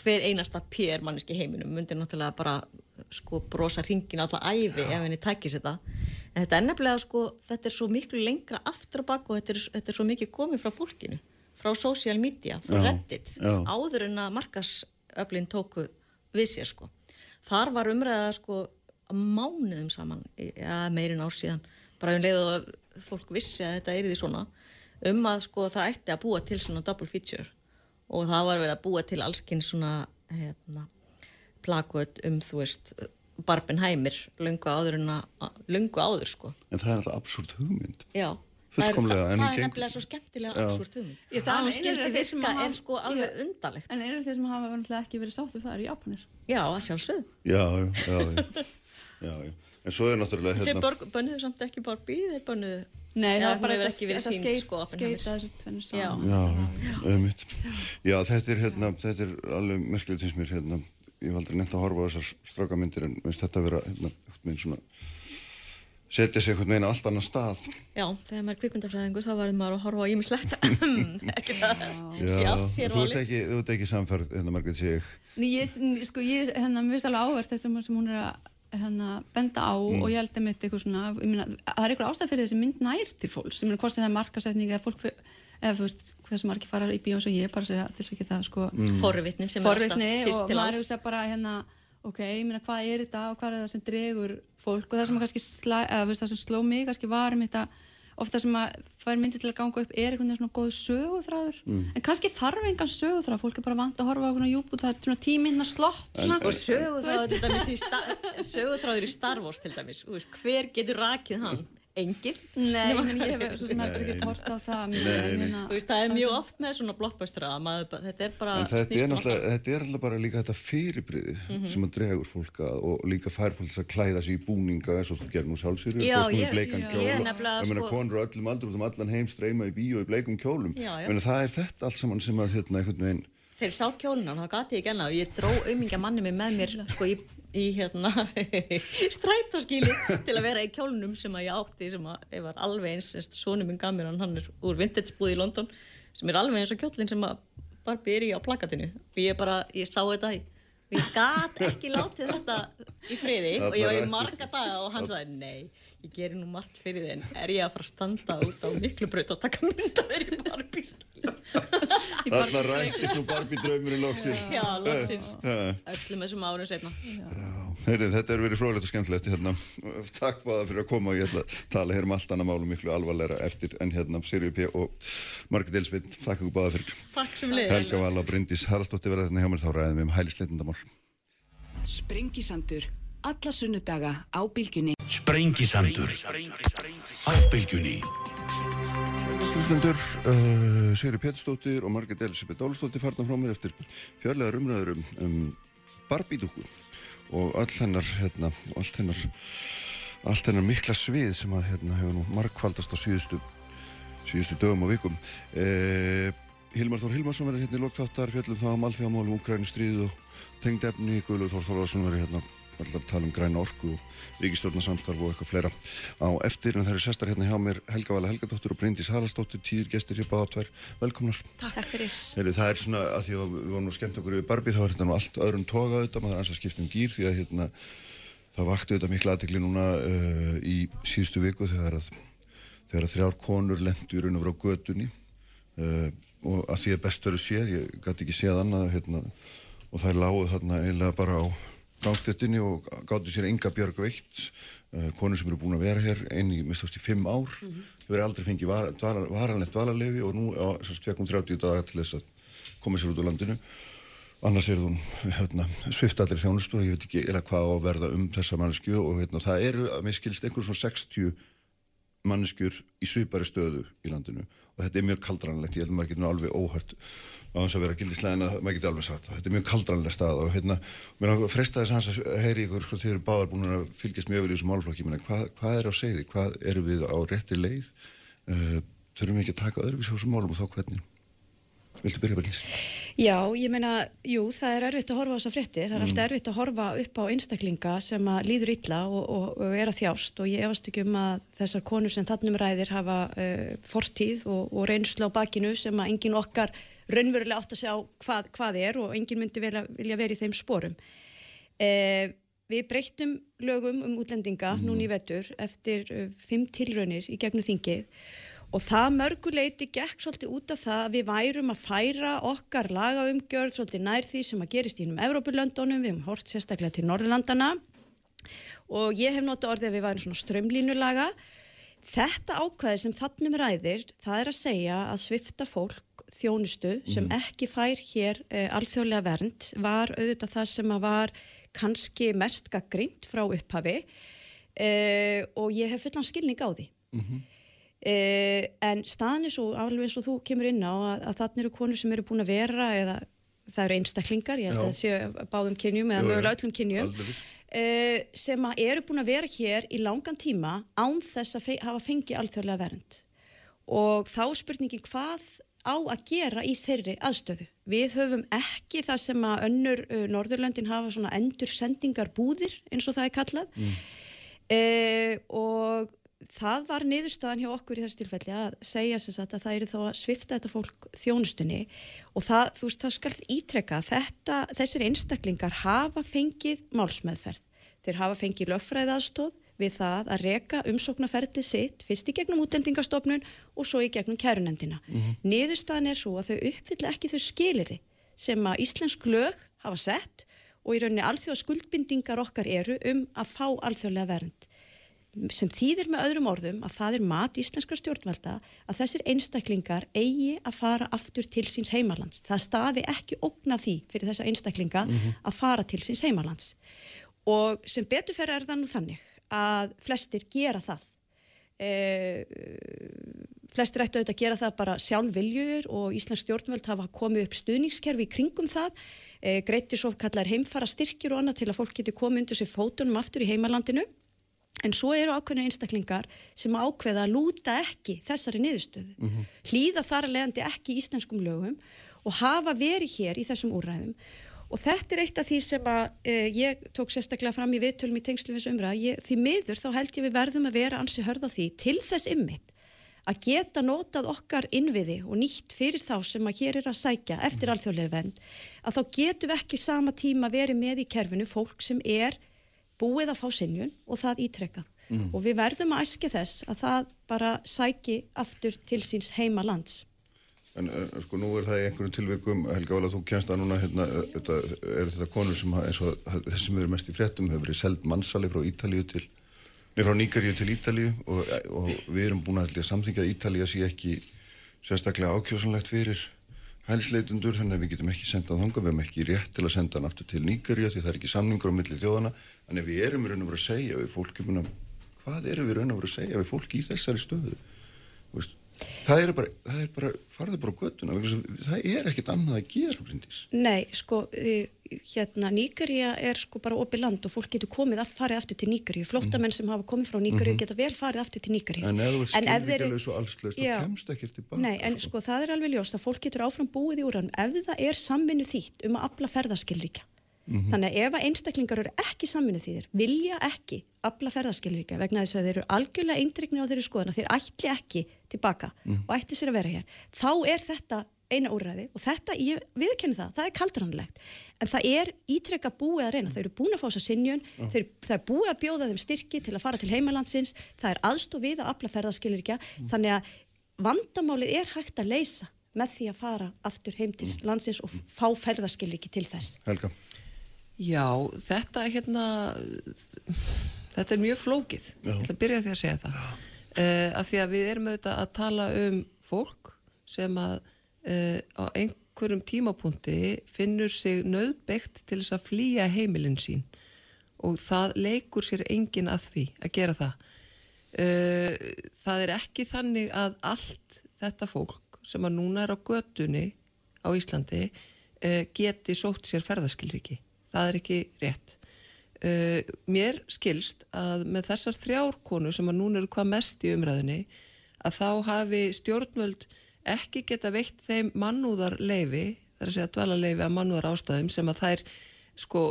hver einasta pér manneski heiminum myndir náttúrulega bara sko brosa hringin alltaf æfi ef henni tækis þetta. En þetta er nefnilega sko þetta er svo miklu lengra aftur og bakk og þetta er, þetta er svo mikið komið frá fólkinu frá social media, frá já, reddit já. áður en að markasöflin tóku við sér sko. Þar var umræða sko mánuðum saman, ja, meirinn ár síðan bara um leið og fólk vissi að þetta er því svona um að sko það ætti að búa til svona double feature. Og það var verið að búa til allskinn svona hérna plakut um þú veist Barbenheimer lungu áður en að lungu áður sko en það er alltaf absúrt hugmynd já Það er, það, það er nefnilega svo skemmtilega absúrt hugmynd. Ég, það er skildi virka er sko alveg undalegt. En af þeir sem hafa ekki verið sáttu það er Japanir. Já, það sjálfsög. Já, já, já, já, já. En svo er náttúrulega hérna... Þeir bönnuðu samt ekki Barbie, þeir bönnuðu... Nei, það er bara þetta skeit, skeita þessu tvennu saman. Já, já, já, já, þetta er hérna, þetta er alveg merkilegt eins mér hérna ég hef aldrei nefnt að horfa á þessar straukamyndir en minnst þetta að vera hérna, svona, setja sig einhvern veginn á allt annar stað. Já, þegar maður er kvikmyndafræðingur þá varum maður að horfa á ímislegt (laughs) ekki það sé allt sér Þú ert ekki, ekki samfærð, hérna Margreit Sig Ég, sko, ég, hérna, mér finnst alveg áverð þess að hún er að hérna, benda á mm. og ég held að mitt eitthvað svona, ég meina, það er eitthvað ástæð fyrir þessi mynd nær til fólks, ég meina, hvort sem það er markasetning eða fólk eða þú veist, hversu margir fara í bíó eins og ég bara segja til þess að geta sko mm. forvitnin sem forvitni er alltaf fyrst til alls og maður hugsa bara hérna, ok, ég meina hvað er þetta og hvað er það sem dregur fólk og það sem kannski slæ, eða, veist, það sem sló mig kannski var um þetta ofta sem að fær myndi til að ganga upp er einhvern veginn svona góð sögúþráður mm. en kannski þarf engan sögúþráð fólk er bara vant að horfa á svona júb og það er svona tíminna slott og sögúþráður í Star Wars til dæmis hver getur rakið hann? (laughs) engin. Nei, en ég hef svo sem heldur ekki hort á það hérna- veist, Það er mjög oft með svona blockbustera þetta er bara þetta er, þetta er alltaf bara líka þetta fyrirbriði mm -hmm. sem að dregur fólk að og líka fær fólk að klæða sér í búninga eins og þú gerir nú bleikan kjól og sko... konur öllum aldrum sem allan heim streyma í bíu og í bleikum kjólum. Já, já. það er þetta allt saman sem að hérna, einhvern veginn Þeir sá kjóluna, það gati ég genna og ég dró auðmingja manni mig með mér sko, í í hérna (laughs) strætóskíli til að vera í kjólnum sem að ég átti sem að ég var alveg eins sónum minn gaf mér hann er úr vintage búið í London sem er alveg eins og kjólinn sem að bara byrja á plakatinu. Og ég bara, ég sá þetta í og ég gæti ekki látið þetta í friði og ég var í marga daga og hann sagði nei, ég gerir nú margt fyrir þið en er ég að fara að standa út á miklu bröð og taka mynda þeirri Barbie (laughs) Þarna rættist nú Barbie draumur í loksins. Já, loksins, (laughs) öllum þessum árun setna Heyrið, þetta er verið frólægt og skemmtilegt hérna. Takk báða fyrir að koma. Og ég ætla að tala hér um allt annað málum miklu alvarleira eftir en hérna Sirju P. og Margit Elsveit Takk ykkur báða fyrir. Takk sem leið Helga Vala og Bryndís Haraldsdóttir verða hérna hjá mér þá ræðum við um hælisleitindamál Sprengisandur alla sunnudaga á bylgjunni. Sprengisandur. Á bylgjunni. Hlustundur, uh, Sigri Péturstóttir og Margit Elisabeth Ólustóttir farna frá mér eftir fjörlega rumræður um, um barbídúku og all hennar, hérna, allt hennar, allt hennar mikla svið sem að hérna hefur nú markfaldast á síðustu, síðustu dögum og vikum. Eh, Hilmar Þór Hilmarsson verður hérna í lokþáttar fjallum þá um alþjóðamálum, Úgræni stríð og tengd efni, Guðlur Þór Þórðarsson verður hérna alltaf tala um græna orku og ríkistjórnarsamstarf og eitthvað fleira á eftir. En það eru sestar hérna hjá mér Helga Vala Helgadóttur og Bryndís Haraldsdóttur tíður gestir hér báða tvær, velkomnar. Takk, fyrir. Heri, Það er svona að því að við vorum nú skemmt okkur yfir Barbie þá er þetta nú allt öðrum toga auðvitað maður er ansað skipt um gýr því að hérna, það vakti auðvitað miklu aðtekli núna uh, í síðustu viku þegar að, þegar að þrjár konur lendur og vera á gödunni uh, og að því að best verður séð, ég gæti ekki séð annað hérna, og það er láguð þarna eiginlega bara á gangstéttinni og gáttu sér enga björg veikt uh, konur sem eru búin að vera hér einni mistast í fimm ár þau mm -hmm. verið aldrei fengið var, dvala, varanlegt dvalarlefi og nú fekk hún 30 dagar til þess að koma sér út á landinu annars er hún hérna, sviftallir þjónustu og ég veit ekki eða hvað á að verða um þessa mannesku og hérna, það eru að mér skilst einhvern svona 60 manneskjur í svipari stöðu í landinu. Og þetta er mjög kaldranlegt, ég held að maður getur alveg óhært á þess að vera gildislega en að maður geti alveg sagt þetta er mjög kaldranlega stað og hérna mér freystaði þess að heyri ykkur sko þið eru báðar búin að fylgjast mjög vel í þessum málflokki hvað, hvað er á segði, hvað eru við á rétti leið? Uh, þurfum við ekki að taka þessum málum og þá hvernig Viltu byrja Berlís? Já, ég meina, jú, það er erfitt að horfa á þessa frétti, það er mm. alltaf erfitt að horfa upp á einstaklinga sem að líður illa og, og, og er að þjást og ég efast ekki um að þessar konur sem þannum ræðir hafa uh, fortíð og, og reynslu á bakinu sem að engin okkar raunverulega átt að sjá hvað, hvað er og enginn myndi vilja, vilja verið í þeim sporum. Eh, við breyttum lögum um útlendinga mm. núni í vetur eftir uh, fimm tilraunir í gegnum þingið og það mörguleiti gekk svolítið út af það að við værum að færa okkar lagaumgjörð svolítið nær því sem að gerist í hennum Evrópulöndunum, við hefum hort sérstaklega til Norrlandana og ég hef notið orðið að við værum svona strömlínulaga. Þetta ákvæði sem þannum ræðir, það er að segja að svifta fólk þjónustu sem mm. ekki fær hér uh, alþjóðlega vernd var auðvitað það sem var kannski mest gaggrínt frá upphafi uh, og ég hef fullan skilning á því. Mm -hmm. Uh, en staðin er svo alveg eins og þú kemur inn á að, að þannig eru konur sem eru búin að vera eða það eru einstaklingar, ég held Já. að það séu báðum kynjum eða mögulega öllum kynjum sem eru búin að vera hér í langan tíma án þess að fe hafa fengið alþjóðlega vernd og þá spurningin hvað á að gera í þeirri aðstöðu. Við höfum ekki það sem að önnur uh, Norðurlöndin hafa svona endur sendingar búðir eins og það er kallað mm. uh, og það var niðurstaðan hjá okkur í þessu tilfelli að segja sér að það eru þá að svifta þetta fólk þjónustunni og það, þú veist, það skal ítrekka þetta, þessir einstaklingar hafa fengið málsmeðferð, þeir hafa fengið löffræðaðstóð við það að reka umsóknarferðið sitt fyrst í gegnum útendingastofnun og svo í gegnum kærunemdina. Mm -hmm. Niðurstaðan er svo að þau uppfylla ekki þau skiliri sem að Íslensk lög hafa sett og í rauninni alþjóða skuldbindingar okkar eru um að fá alþjóðlega vernd sem þýðir með öðrum orðum að það er mat íslenskra stjórnvalda að þessir einstaklingar eigi að fara aftur til síns heimalands. Það stafi ekki ógna því fyrir þessa einstaklinga mm -hmm. að fara til síns heimalands og sem beturferð er það nú þannig að flestir gera það e, flestir ættu auðvitað að gera það bara sjálfviljur og Íslands stjórnvöld hafa komið upp stuðningskerfi í kringum það e, greitir svo kallar heimfara styrkjur og annað til að fólk getur komið undir sér fótunum aftur í heimalandinu en svo eru ákveðinu einstaklingar sem ákveða að lúta ekki þessari niðurstöðu mm -hmm. hlýða þar að leiðandi ekki í íslenskum lögum og hafa verið hér í þessum úræðum Og þetta er eitt af því sem að eh, ég tók sérstaklega fram í viðtölum í tengslu við þessu umræð. Því miður þá held ég við verðum að vera ansi hörða því til þess ymmit að geta notað okkar innviði og nýtt fyrir þá sem að hér er að sækja eftir mm. alþjóðlega vend að þá getum við ekki sama tíma verið með í kerfinu fólk sem er búið að fá sinjun og það ítrekkað. Mm. Og við verðum að æskja þess að það bara sæki aftur til síns heima lands. En uh, sko nú er það í einhverju tilvikum, Helga Vala, þú kjænst að núna, hérna, þetta, er þetta konur sem, eins og þessi sem eru mest í fréttum, hefur verið seld mannsali frá Ítalíu til, nefnir frá Níkaríu til Ítalíu og, og við erum búin að samþyngja að Ítalíu sé ekki sérstaklega ákjósanlegt fyrir hælsleitundur, þannig að við getum ekki sendað þanga, við hefum ekki rétt til að senda hann aftur til Níkaríu því það er ekki samningur á milli þjóðana, þannig að við erum raun og verið að segja við fólki, hvað erum við raun og verið að segja við fólki í þessari stöðu? Það er bara, það er bara farðið bara á göttuna, það er ekkit annað að gera blindis. Nei, sko hérna Nýgarja er sko bara opið land og fólk getur komið að farið aftur til Nýgarju flottamenn sem hafa komið frá Nýgarju mm -hmm. geta vel farið aftur til Nýgarju. En ef þú er skilvíkjulegs og allslaust, þá kemst ekki tilbaka. Nei, en sko. sko það er alveg ljóst að fólk getur áfram búið í úrrann ef það er samvinnu þýtt um að afla ferðaskilríkja Mm -hmm. Þannig að ef að einstaklingar eru ekki saminu þýðir, vilja ekki afla ferðarskilríka vegna þess að þeir eru algjörlega eindrykni á þeirri skoðan að þeir ætli ekki tilbaka mm -hmm. og ætli sér að vera hér. Þá er þetta eina úrræði og þetta, ég viðkenni það, það er kaldranlegt. En það er ítrekka búið að reyna, þeir eru búin að fá þessa sinjun, oh. þeir, það er búið að bjóða þeim styrki til að fara til heimalandsins, það er aðstof við að afla ferðarskilríka, mm. þannig að vandamálið er hægt að leysa með því að fara aftur heim til mhm. landsins og fá ferðarskilríki til þess. Helga. Já, þetta er hérna þetta er mjög flókið Já. ég ætla að byrja því að segja það uh, af því að við erum auðvitað að tala um fólk sem að uh, á einhverjum tímapunkti finnur sig nöðbyggt til þess að flýja heimilin sín. Og það leikur sér engin að því að gera það. Uh, það er ekki þannig að allt þetta fólk sem að núna er á götunni á Íslandi geti sótt sér ferðaskilriki það er ekki rétt. Uh, mér skilst að með þessar þrjárkonu sem að núna eru hvað mest í umræðinni að þá hafi stjórnvöld ekki geta veitt þeim mannúðar leifi, það er að segja dvala leifi að mannúðar ástæðum sem að þær sko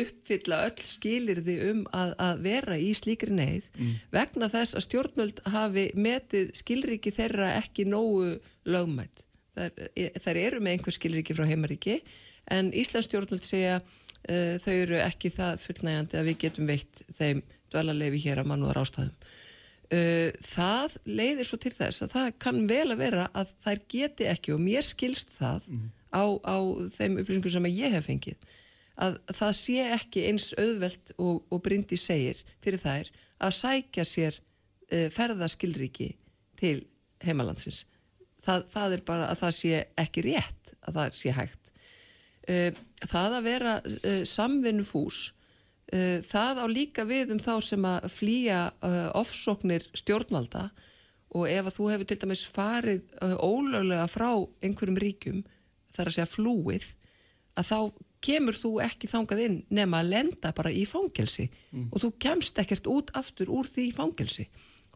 uppfylla öll skilirði um að, að vera í slíkri neyð mm. vegna þess að stjórnvöld hafi metið skilriki þeirra ekki nógu lögmætt. Þær, þær eru með einhver skilriki frá heimaríki en Íslands stjórnvöld segja uh, þau eru ekki það fullnægandi að við getum veitt þeim dvalarleifi hér að mannúðar ástæðum. Uh, það leiðir svo til þess að það kann vel að vera að þær geti ekki og mér skilst það mm. á, á þeim upplýsingum sem ég hef fengið að það sé ekki eins auðvelt og, og brindi segir fyrir þær að sækja sér uh, ferðaskilriki til heimalandsins. Það, það er bara að það sé ekki rétt að það sé hægt uh, það að vera samvinnufús það á líka við um þá sem að flýja ofsóknir stjórnvalda og ef að þú hefur til dæmis farið ólöglega frá einhverjum ríkum þar að segja flúið að þá kemur þú ekki þangað inn nema að lenda bara í fangelsi mm. og þú kemst ekkert út aftur úr því fangelsi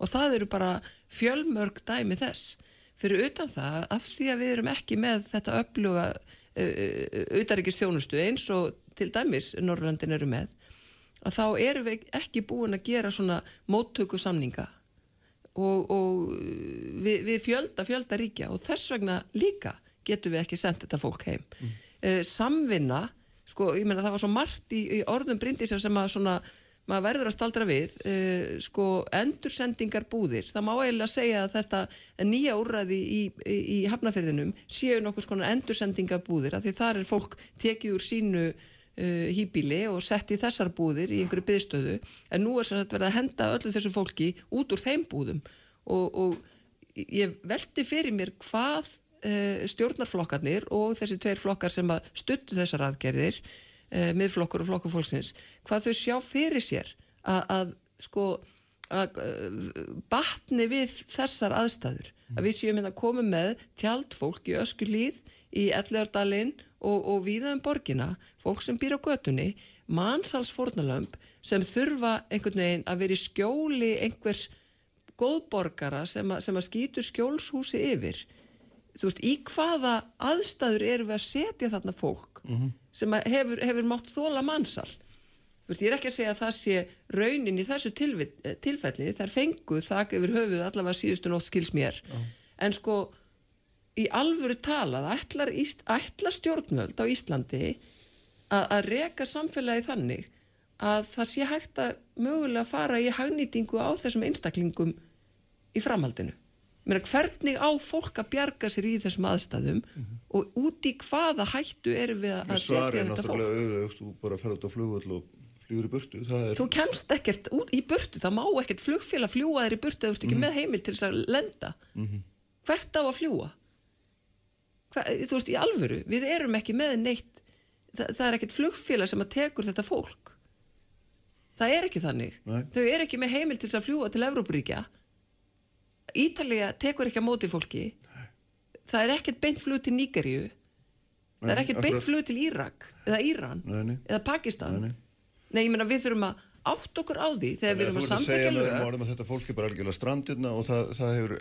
og það eru bara fjölmörg dæmi þess fyrir utan það af því að við erum ekki með þetta öfluga auðaríkist þjónustu eins og til dæmis Norrlandin eru með að þá erum við ekki búin að gera svona móttöku samninga og, og við, við fjölda fjölda ríkja og þess vegna líka getum við ekki sendt þetta fólk heim mm. uh, samvinna, sko ég menna það var svo margt í, í orðum brindisar sem að svona maður verður að staldra við uh, sko endursendingar búðir það má eiginlega segja að þetta nýja úrræði í, í, í hafnafyrðinum séu nokkur skonar endursendingar búðir af því þar er fólk tekið úr sínu uh, hýbíli og sett í þessar búðir í einhverju byðstöðu en nú er sagt verið að henda öllu þessu fólki út úr þeim búðum. Og, og ég veldi fyrir mér hvað uh, stjórnarflokkarnir og þessi tveir flokkar sem að stuttu þessar aðgerðir uh, miðflokkur og flokkur fólksins hvað þau sjá fyrir sér að, að sko að uh, batni við þessar aðstæður. Að við séum hérna að koma með tjaldfólk í öskulíð í Elleardalinn og, og viða um borgina fólk sem býr á götunni mannsalsfornalömp sem þurfa einhvern veginn að vera í skjóli einhvers góðborgara sem, a, sem að skýtur skjólshúsi yfir þú veist, í hvaða aðstæður eru við að setja þarna fólk mm -hmm. sem hefur, hefur mátt þóla mannsal þú veist, ég er ekki að segja að það sé raunin í þessu tilfelli þær fengu þak yfir höfuð allavega síðustu nótt skils mér uh -huh. en sko, í alvöru talað ætlar, ætlar stjórnvöld á Íslandi að, að reka samfélagi þannig að það sé hægt að mögulega fara í hagnýtingu á þessum einstaklingum í framhaldinu Meina, hvernig á fólk að bjarga sér í þessum aðstæðum mm -hmm. og út í hvaða hættu erum við að setja þetta fólk auðvitað, þú bara ferður út á flugvöld og fljúur í burtu er... þú kemst ekkert út í burtu það má ekkert flugfélag fljúa þér í burtu þú ert ekki mm -hmm. með heimil til þess að lenda mm -hmm. hvert á að fljúa Hver, þú veist í alvöru við erum ekki með neitt það, það er ekkert flugfélag sem að tekur þetta fólk. Það er ekki þannig. Nei. þau er ekki með heimil til þess að fljúa til Evrópuríkja. Ítalija tekur ekki að móti fólki. Það er ekkert beint flug til Níkerju það er ekkert beint flug til Írak eða Íran nei, nei. eða Pakistan. Nei, nei, ég menna við þurfum að átt okkur á því þegar við erum að samþekja lög? Þetta fólk er bara algjörlega strandirna og það, það hefur,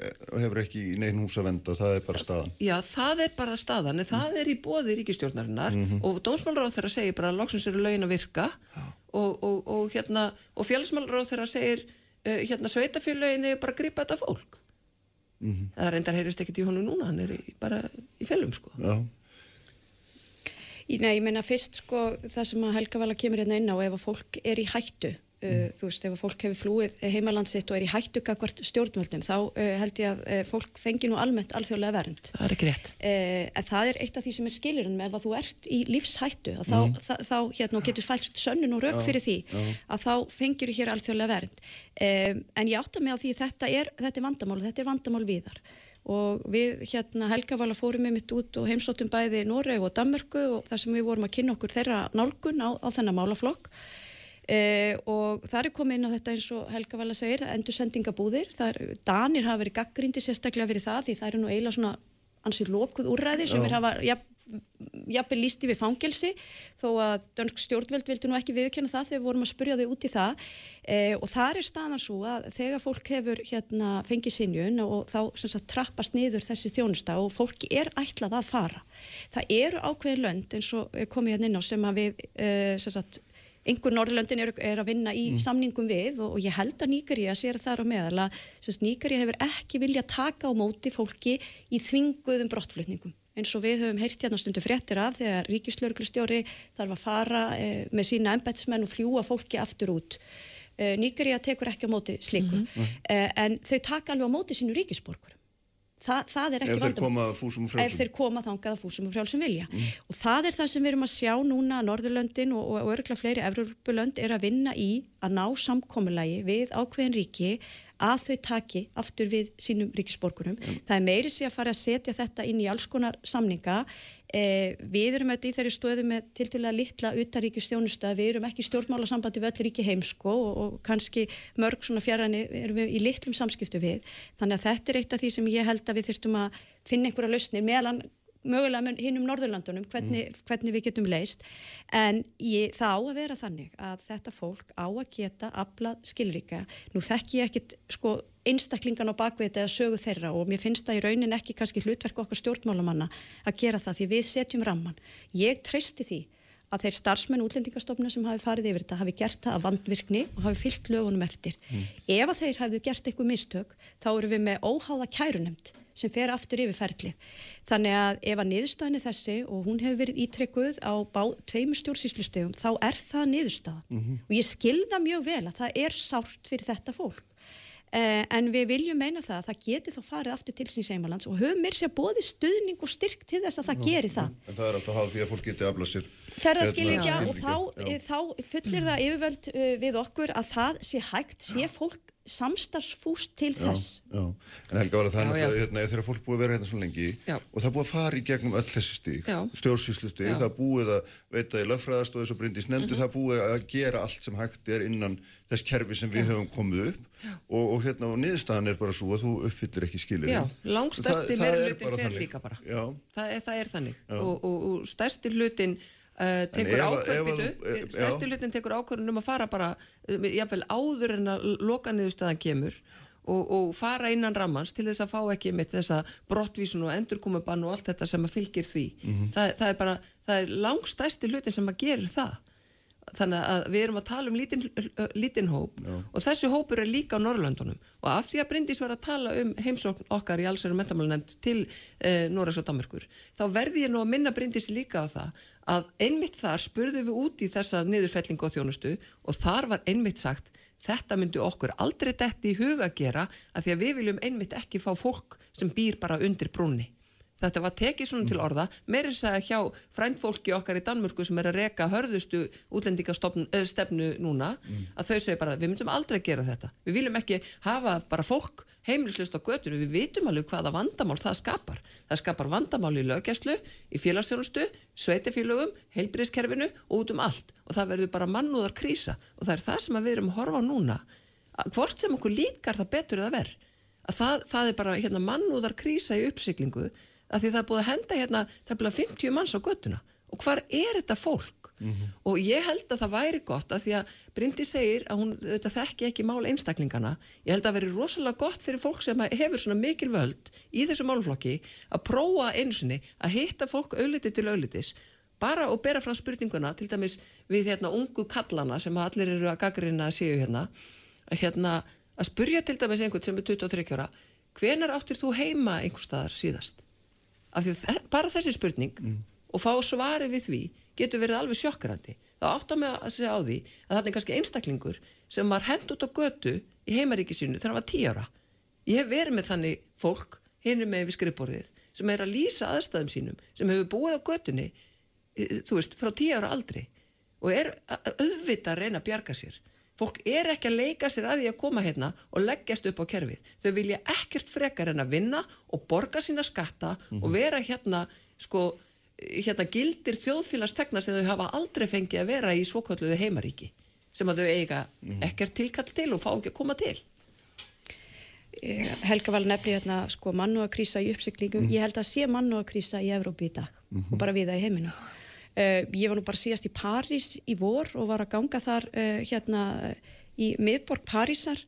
hefur ekki í negin hús að venda það er bara staðan. Já, það er bara staðan, en það er í bóði ríkistjórnarinnar mm -hmm. og dómsmálaráð þeirra segir bara að loksins eru lögin að virka og, og, og, hérna, og félagsmálaráð þeirra segir uh, hérna sveitafélögin er bara að gripa þetta fólk. Mm -hmm. það reyndar heyrist ekkert í honum núna hann er í, bara í fellum sko. Já Nei, ég meina fyrst sko það sem að Helga vala kemur hérna inn á ef að fólk er í hættu Uh, mm. þú veist, ef fólk hefur flúið heimalandsitt og er í hættugakvart stjórnvöldum þá uh, held ég að uh, fólk fengi nú almennt alþjóðlega vernd. Það er ekki rétt. En það er eitt af því sem er skilurinn með ef þú ert í lífshættu mm. þá, þá, þá hérna, getur fælst sönnun og rauk fyrir því já. að þá fengir þú hér alþjóðlega vernd. En ég átta mig á því þetta er, þetta er vandamál, þetta er vandamál viðar og við hérna Helgavala fórum við mitt út og heimsóttum bæði Noreg og Danmörku og þar sem við vorum að kynna okkur þeirra nálgun á, á þennan málaflokk. Uh, og það er komið inn á þetta eins og Helga Vala segir, endur sendingabúðir er, Danir hafa verið gaggrindi sérstaklega fyrir það því það eru nú eiginlega svona ansið lokuð úrræði sem er hafa jafnveg lísti við fangelsi þó að dönsk stjórnveld vildi nú ekki viðkjöna það þegar við vorum að spurja þau út í það. Uh, og það er staðan svo að þegar fólk hefur hérna, fengið sinjun og þá sagt, trappast niður þessi þjónusta og fólki er ætlað að fara. Það eru ákveðin lönd eins og komið hérna inn á sem að við uh, sagt, einhver Norrlöndin er, er að vinna í mm. samningum við og, og ég held að Nýgari að sér þar á meðal að Nýgari hefur ekki vilja taka á móti fólki í þvinguðum brottflutningum eins og við höfum heyrt hérna stundu fréttir af þegar ríkislauglustjóri þarf að fara eh, með sína embetsmenn og fljúa fólki aftur út. Eh, Nýgari að tekur ekki á móti sliku mm -hmm. eh, en þau taka alveg á móti sínu ríkisborgur Þa, það er ekki vandamál. Ef þeir koma fúsum og frjálsum. Ef þeir koma þangað fúsum og frjálsum vilja. Mm. Og það er það sem við erum að sjá núna Norðurlöndin og, og örgla fleiri Evrópulönd er að vinna í að ná samkominnlægi við ákveðin ríki að þau taki aftur við sínum ríkisborgurum. Mm. Það er meiri sig að fara að setja þetta inn í alls konar samninga. Eh, við erum auðvitað í þeirri stöðu með til dæla litla utaríkistjónusta, við erum ekki stjórnmálasambandi við öll ríki heimsko og, og kannski mörg svona fjaraðni erum við í litlum samskiptu við. Þannig að þetta er eitt af því sem ég held að við þurftum að finna einhverja lausnir meðan mögulega hinn um Norðurlandunum hvernig, mm. hvernig við getum leist en ég, það á að vera þannig að þetta fólk á að geta aflað skilrika. Nú þekk ég ekkit sko einstaklingan á bakvið eða sögu þeirra og mér finnst það í raunin ekki kannski hlutverk okkar stjórnmálamanna að gera það því við setjum ramman. Ég treysti því að þeir starfsmenn útlendingastofna sem hafi farið yfir þetta hafi gert það að vandvirkni og hafi fyllt lögunum eftir. Mm. Ef að þeir hefðu gert eitthvað mistök þá eru við með óháða kærunemt sem fer aftur yfir ferli. Þannig að ef að niðurstaðinni þessi og hún hefur verið ítrekkuð á tveimur stjórnsýslustegum þá er það niðurstaða mm -hmm. og ég skilða mjög vel að það er sárt fyrir þetta fólk en við viljum meina það að það geti þá farið aftur til síns heimalands og höfum mér sér bóði stuðning og styrk til þess að það Nú, geri það. En það er alltaf háð því að fólk geti aflað sér. Er að skilja og þá, þá fullir það yfirvöld uh, við okkur að það sé hægt, sé fólk samstarfsfúst til þess. já, já. En Helga var að þannig að hérna, þegar fólk búið að vera hérna svo lengi já. og það búið að fara í gegnum öll þessi stík stjórnsýslu stík, það búið að veita í lögfræðast og þess að brindis nefndi mm -hmm. það búið að gera allt sem hægt er innan þess kerfi sem við höfum komið upp. Og, og hérna og niðurstaðan er bara svo að þú uppfyllir ekki skilir Já, langstæsti meirlutin fer líka bara. Það er, það er þannig. Og, og, og stærsti hlutin Uh, tekur ákvörðbitu stærsti hlutin tekur ákvörðun um að fara bara uh, jáfnveil áður en að loka niðurstöðan kemur og, og fara innan rammans til þess að fá ekki mitt þessa brottvísun og endurkomubann og allt þetta sem að fylgir því mm -hmm. það, það er bara, það er langstæsti hlutin sem að gerir það þannig að við erum að tala um lítinn lítin hóp Já. og þessi hópur er líka á Norrlandunum og af því að Bryndís var að tala um heimsókn okkar í allsverðum mentamálunemnd til eh, Norræs og Danmarkur þá verði ég nú að minna Bryndís líka á það að einmitt þar spurðu við út í þessa niðurfellingu og þjónustu og þar var einmitt sagt þetta myndi okkur aldrei detti í huga að gera að því að við viljum einmitt ekki fá fólk sem býr bara undir brúnni. Þetta var tekið svona til orða, meirins að hjá frændfólki okkar í Danmörku sem er að reka hörðustu útlendingastefnu núna, mm. að þau segja bara við myndum aldrei gera þetta. Við viljum ekki hafa bara fólk heimilislust á götunu, við vitum alveg hvaða vandamál það skapar. Það skapar vandamál í lögjæslu, í félagsstjónustu, sveitefélögum, heilbríðskerfinu og út um allt og það verður bara mannúðar krísa og það er það sem við erum að horfa á núna. Hvort sem okkur líkar það betur eða verð. Það, það er bara hérna, mannúðar krísa í uppsiklingu að því það er búið að henda hérna, það er búið að 50 manns á götuna og hvar er þetta fólk mm -hmm. og ég held að það væri gott að því að Bryndi segir að hún þekki ekki mál einstaklingana. Ég held að það veri rosalega gott fyrir fólk sem hefur svona mikil völd í þessu málflokki að prófa einsinni að hitta fólk auðliti til auðlitis bara og bera fram spurninguna til dæmis við hérna ungu kallana sem allir eru að gaggrina að séu hérna að hérna að spurja til dæmis einhvern sem er 23 ára hvenar áttir þú heima einhver staðar síðast? Af því bara þessi spurning mm og fá svari við því getur verið alveg sjokkrandi. þá áttar mig að segja á því að það er kannski einstaklingur sem var hend út á götu í heimaríkisínu þegar hann var tí ára. Ég hef verið með þannig fólk hinn með við skrifborðið sem er að lýsa aðstæðum sínum sem hefur búið á götunni þú veist, frá tí ára aldrei og er auðvitað að reyna að bjarga sér. Fólk er ekki að leika sér að því að koma hérna og leggjast upp á kerfið. Þau vilja ekkert frekar en að vinna og borga sína skatta mm -hmm. og vera hérna sko hérna gildir þjóðfélagstegna sem þau hafa aldrei fengið að vera í svokvölduðu heimaríki sem að þau eiga mm. ekkert tilkall til og fá ekki að koma til eh, Helga val nefni hérna sko mannu að krýsa í uppsiklingum mm. ég held að sé mannu að krýsa í Evrópi í dag mm -hmm. og bara við það í heiminu uh, ég var nú bara síðast í París í vor og var að ganga þar uh, hérna í miðborg Parísar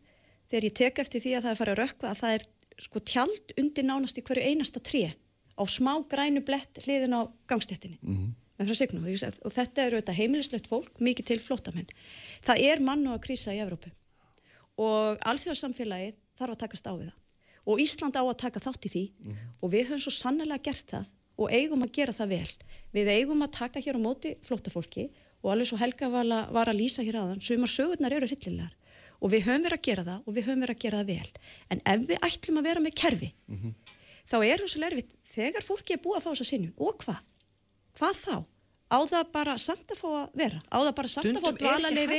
þegar ég tek eftir því að það er farið að rökka að það er sko tjald undir nánast í hverju einasta tré á smá grænu blett hliðin á gangstéttinni. Mm -hmm. og þetta eru þetta heimilislegt fólk mikið til flótamenn það er mann og að krísa í Evrópu. Og alþjóðarsamfélagið þarf að takast á við það. Og Ísland á að taka þátt í því. Mm -hmm. og við höfum svo sannlega gert það og eigum að gera það vel. Við eigum að taka hér á móti flótafólki og alveg svo Helga var að lýsa hér aðan sumar sögurnar eru hryllilegar. Og við höfum verið að gera það og við höfum verið að gera það vel. En ef við ætlum að vera með kerfi mm -hmm. Þá er það svo lerfitt þegar fólki er búið að fá þessa sinjum og hvað? Hvað þá? Á það bara samt að fá að vera? Á það bara samt að fá dvalarleifi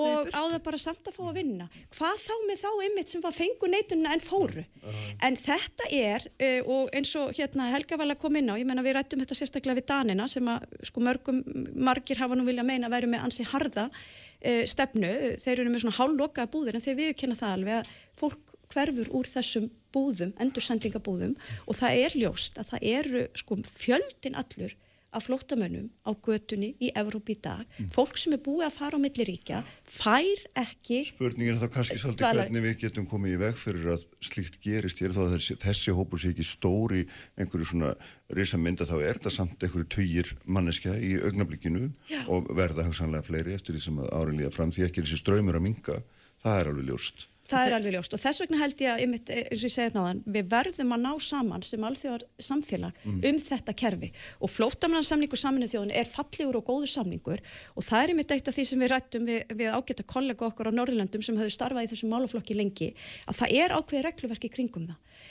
og á það bara samt að fá að vinna? Hvað þá með þá ymmit sem var fengu neitunna en fóru? Uh. En þetta er, uh, og eins og hérna Helga vel að koma inn á, ég menna við rættum þetta sérstaklega við Danina sem að sko mörgum, margir hafa nú vilja meina að veru með ansi harða uh, stefnu, þeir eru með svona hálflokaða búðir en þeir viðkynna það alveg að fólk hverfur úr þessum búðum, endursendingabúðum og það er ljóst að það eru sko fjöldin allur af flóttamönnum á götunni í Evrópi í dag, mm. fólk sem er búið að fara á milliríkja, fær ekki Spurningin er þá kannski svolítið dvalar... hvernig við getum komið í veg fyrir að slíkt gerist ég er þá að þessi, þessi hópur sé ekki stóri einhverju svona risa mynda þá er það samt einhverju töyir manneskja í augnablikinu Já. og verða hugsanlega fleiri eftir því sem að áriðlega fram því ekki þessi ströymur að minga, það er alveg ljóst Það er alveg ljóst. Og þess vegna held ég að, eins og ég segið náðan, við verðum að ná saman sem alþjóðar samfélag mm. um þetta kerfi. Og flótamannarsamningur saminuð þjóðin er fallegur og góður samningur. Og það er einmitt eitt af því sem við rættum við, við ágætt að kollega okkur á Norrlöndum sem höfðu starfað í þessum málaflokki lengi að það er ákveði regluverki kringum það.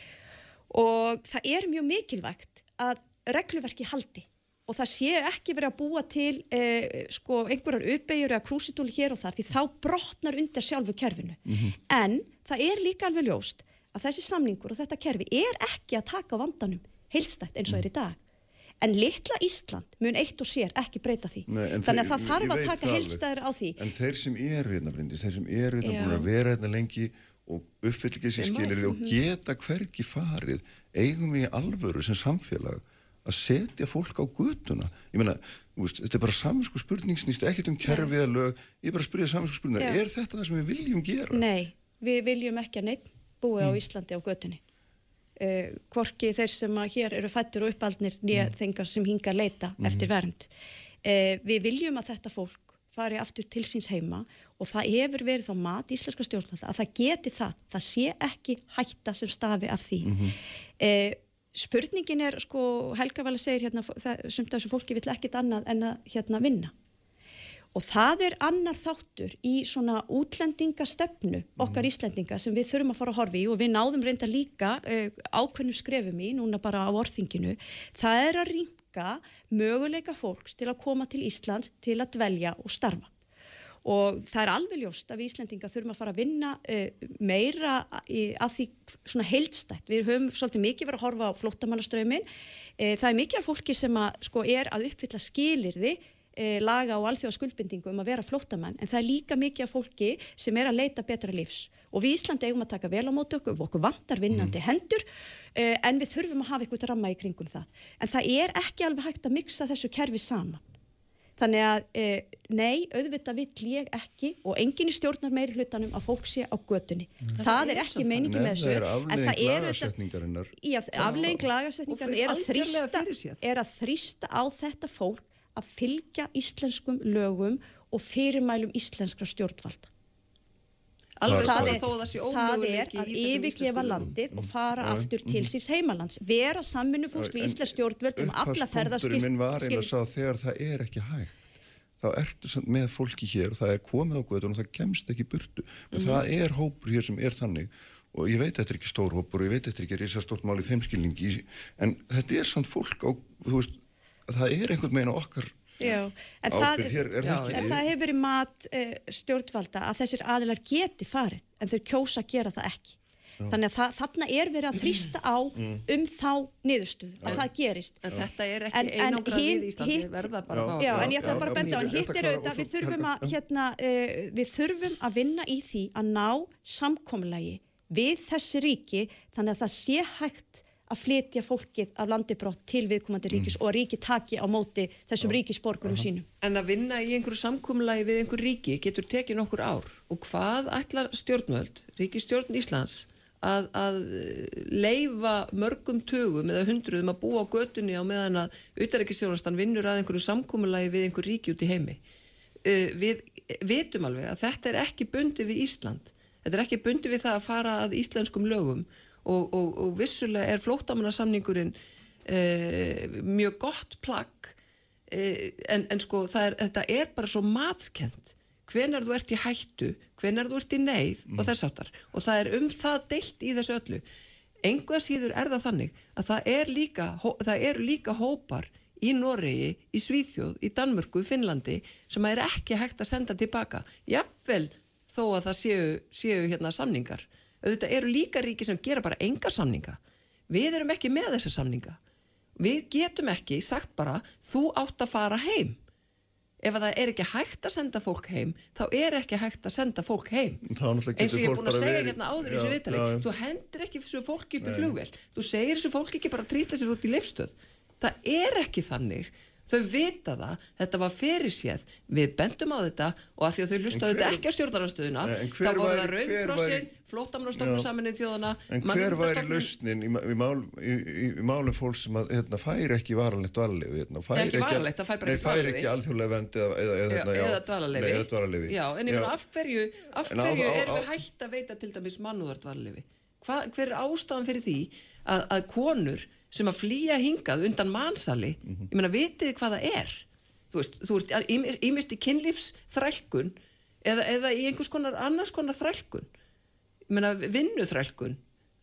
Og það er mjög mikilvægt að regluverki haldi og það sé ekki verið að búa til eh, sko einhverjar uppbyggjur eða krúsitúli hér og þar því þá brotnar undir sjálfu kerfinu. Mm -hmm. En það er líka alveg ljóst að þessi samningur og þetta kerfi er ekki að taka vandanum heilstætt eins og er í dag. En litla Ísland mun eitt og sér ekki breyta því. Nei, Þannig að það þarf að taka heilstæður á því. En þeir sem eru hérna, Bryndis, þeir sem eru hérna búin að vera hérna lengi og uppfyllgið sér skilir því og mhm. geta hverki farið eigum við alvöru sem samfélag að setja fólk á gutuna ég meina, veist, þetta er bara saminsku spurning snýst ekkert um kerfið eða lög ég er bara að spyrja saminsku spurning, Já. er þetta það sem við viljum gera? Nei, við viljum ekki að neitt búi mm. á Íslandi á gutunni uh, eh, hvorki þeir sem að hér eru fættur og uppaldnir nýja mm. þengar sem hinga að leita mm. eftir vernd uh, við viljum að þetta fólk fari aftur til síns heima og það hefur verið þá mat íslenska stjórnvalda að það geti það, það sé ekki hætta sem stafi af því -hmm. Spurningin er sko Helga vel að segja hérna sumt af þessu fólki vill ekkit annað en að hérna vinna. Og það er annar þáttur í svona útlendingastöfnu okkar mm. Íslendinga sem við þurfum að fara að horfi og við náðum reynda líka uh, ákveðnum skrefum í núna bara á orðinginu það er að ringa möguleika fólks til að koma til Íslands til að dvelja og starfa og það er alveg ljóst að við Íslendinga þurfum að fara að vinna uh, meira í, að því svona heildstætt. Við höfum svolítið mikið verið að horfa á flottamannaströmin. Uh, það er mikið af fólki sem að, sko, er að uppfylla skilirði uh, laga og alþjóða skuldbindingu um að vera flottamann en það er líka mikið af fólki sem er að leita betra lífs. Og við Íslandi eigum að taka vel á mótu okkur, okkur vantar vinnandi mm. hendur en við þurfum að hafa eitthvað ramma í kringum það. En það er ekki alveg hægt að miksa þessu kerfi saman. Þannig að e, nei, auðvitað vill ég ekki og enginn í stjórnar meiri hlutanum að fólk sé á götunni. Það, það er ekki meiningi með þessu. En það er aflegging lagarsetningarinnar. Já, aflegging lagarsetningarinnar er að þrýsta, er að þrýsta á þetta fólk að fylgja íslenskum lögum og fyrirmælum íslenskra stjórnvalda. Alveg það er, það er að yfirgefa landið og fara mm. aftur til mm. síns heimalands vera samminu fólks við Íslands stjórnvöld um alla ferðarskil minn var einn að sá þegar það er ekki hægt þá ertu með fólki hér og það er komið á guðun og það kemst ekki burtu og mm. það er hópur hér sem er þannig og ég veit þetta er ekki stór hópur og ég veit þetta er ekki risastórt mál í þeimskilningi en þetta er samt fólk á, veist, það er einhvern meginn á okkar Já, en, það, hér, já, en það hefur verið mat uh, stjórnvalda að þessir aðilar geti farið en þau kjósa að gera það ekki. Já. þannig að það, þarna er verið að þrýsta á mm. um þá niðurstuð að það gerist. En þetta er ekki einangra við Íslandi verða bara á Já, en ég ætla bara að benda á en hitt er auðvitað við þurfum að hérna, uh, við þurfum að vinna í því að ná samkomlagi við þessi ríki þannig að það sé hægt að flytja fólkið af landibrott til viðkomandi ríkis mm. og að ríki taki á móti þessum ríkisborgurum sínum. En að vinna í einhverju samkumlagi við einhver ríki getur tekið nokkur ár og hvað ætlar stjórnvöld, ríkistjórn Íslands að, að leifa mörgum tögum eða hundruðum að búa á götunni á meðan að utaríkistjórnastan vinnur að einhverju samkumlagi við einhver ríki út í heimi. Uh, við vitum alveg að þetta er ekki bundi við Ísland. Þetta er ekki bundi við það að fara að íslenskum lögum og, og, og vissulega er flótamannarsamningurinn eh, mjög gott plagg eh, en, en sko er, þetta er bara svo matskent hvenar þú ert í hættu, hvenar þú ert í neyð mm. og þess aftar og það er um það deilt í þessu öllu. Enga síður er það þannig að það er líka, það eru líka hópar í Noregi, í Svíþjóð, í Danmörku, Finnlandi sem er ekki hægt að senda tilbaka. Jafnvel þó að það séu, séu hérna samningar auðvitað eru líka ríki sem gera bara enga samninga. Við erum ekki með þessa samninga. Við getum ekki sagt bara þú átt að fara heim. Ef það er ekki hægt að senda fólk heim þá er ekki hægt að senda fólk heim. Eins og ég er búin að segja hérna áður í þessu viðtali, þú hendur ekki þessu fólki upp í flugvel, þú segir þessu fólki ekki bara að trýta sér út í leifstöð það er ekki þannig þau vita það, þetta var fyrir séð við bendum á þetta og að því að þau hlustaðu þetta ekki á stjórnarastöðuna þá voru það Rauðkrossin, Flótamnastofnun saminnið þjóðana En hver væri lausnin í, í, mál, í, í málum fólk sem að, hérna, færi ekki varalegt dvalarlefi hérna, ekki varalegt, dvalarlefi Nei, færi ekki alþjóðlega vend eða, eða, eða, hérna, eða Já, en meina af er við hægt að veita til dæmis mannúðar dvalarlefi hver er ástafan fyrir því að, að konur sem að flýja hingað undan mannsali mm -hmm. ég meina, vitið hvað það er? Þú veist, þú ert ímist í kynlífsþrælkun eða, eða í einhvers konar annars konar þrælkun. Ég meina, vinnuþrælkun.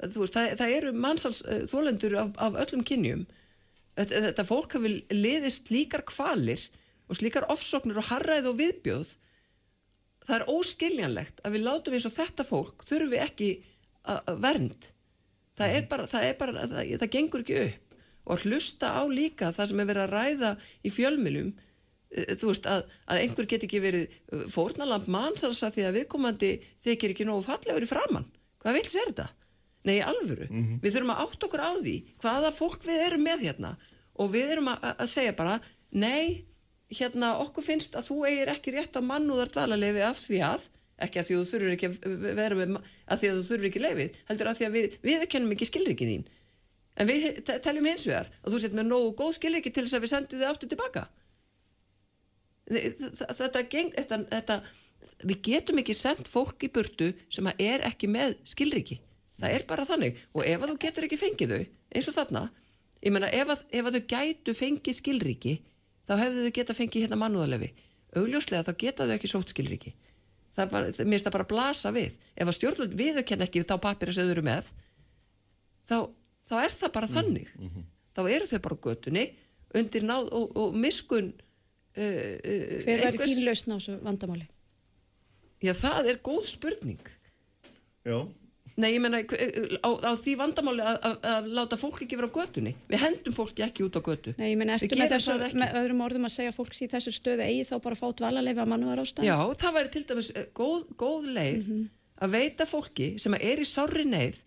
Þú veist, það, það eru mannsals uh, þólendur af, af öllum kynjum. Þetta, þetta fólk hafi liðist líkar kvalir og slíkar ofsóknir og harræð og viðbjóð. Það er óskiljanlegt að við látum eins og þetta fólk þurfi ekki að vernd það er bara, það, er bara það, það gengur ekki upp. Og að hlusta á líka það sem er verið að ræða í fjölmilum e, þú veist að, að einhver get ekki verið e, fórnalamp mannsarsa því að viðkomandi þykir ekki nógu fallegur í framann hvað vils er þetta? Nei, alvöru, mm -hmm. við þurfum að átt okkur á því hvaða fólk við erum með hérna. Og við erum að, að segja bara nei, hérna okkur finnst að þú eigir ekki rétt á mannúðar dvalarlefi af því að ekki að því þú þurfur ekki að vera með að því að þú þurfur ekki leifið heldur að því að við, við kennum ekki skilrikið þín. En við teljum hins vegar að þú sett með nógu góð skilrikið til þess að við sendum þið aftur tilbaka. Þetta, þetta, þetta við getum ekki sendt fólk í burtu sem að er ekki með skilriki það er bara þannig. Og ef að þú getur ekki fengið þau eins og þarna ég menna ef að, ef að þau gætu fengið skilriki þá hefðu þau geta fengið hérna mannúðalefi augljóslega þá geta þau ekki sótt skilriki mér finnst það bara að blasa við ef að stjórnvöld viðurkenn ekki þá papir sem þau eru með þá, þá er það bara mm, þannig mm -hmm. þá eru þau bara götunni undir náð og, og miskun uh, uh, Hver er þín lausn á þessu vandamáli? Já, það er góð spurning Já Nei, ég menna á, á því vandamáli að láta fólk ekki vera á götunni. Við hendum fólki ekki út á götu. Nei, ég menna, ertu með þessu, með öðrum orðum að segja fólks í þessu stöðu eigi þá bara fát valaleifa mannuðar ástæð? Já, það væri til dæmis eh, góð, góð leið mm -hmm. að veita fólki sem er í sári neyð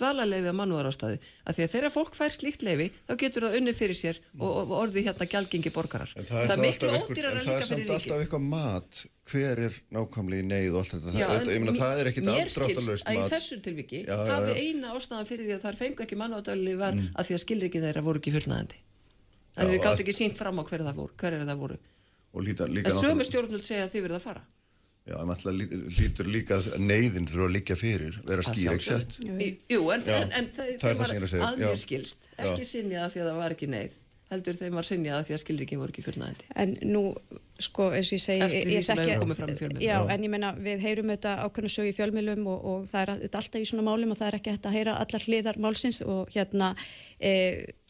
dvalarleifi að mannúðarástöðu að því að þegar fólk fær slíkt leifi þá getur það unni fyrir sér og, og orði hérna gjaldgengi borgarar. En það er, það er miklu ódýrar en það er samt alltaf eitthvað mat. Hver er nákvæmlega í neyð og allt þetta? Já, það, meina það er ekkit afdráttalöst mat í þessu tilviki hafi eina ástæðan fyrir því að það fengu ekki mannúðarli var mm. að því að skilrikið þeirra voru ekki fullnæðandi að þið gátt ekki sínt fram á hver það voru, hver það voru. en sömu stjórnvöld segja að þið verða að fara Já, það lítur líka neyðin þurfa að líka fyrir, vera skýr, ekki sett? Jú, en, Já, en, en það, það var að mér skilst, ekki sinja að því að það var ekki neyð, heldur þeim var sinja að því að skilrikið voru ekki fullnæðandi. En nú, sko, eins og ég segi... Eftir því sem hefur komið fram í fjölmjölum. Já, Já, en ég menna, við heyrum þetta ákveðinu sög í fjölmjölum og, og það er alltaf í svona málum og það er ekki hægt að heyra allar hliðar málsins og hérna, e,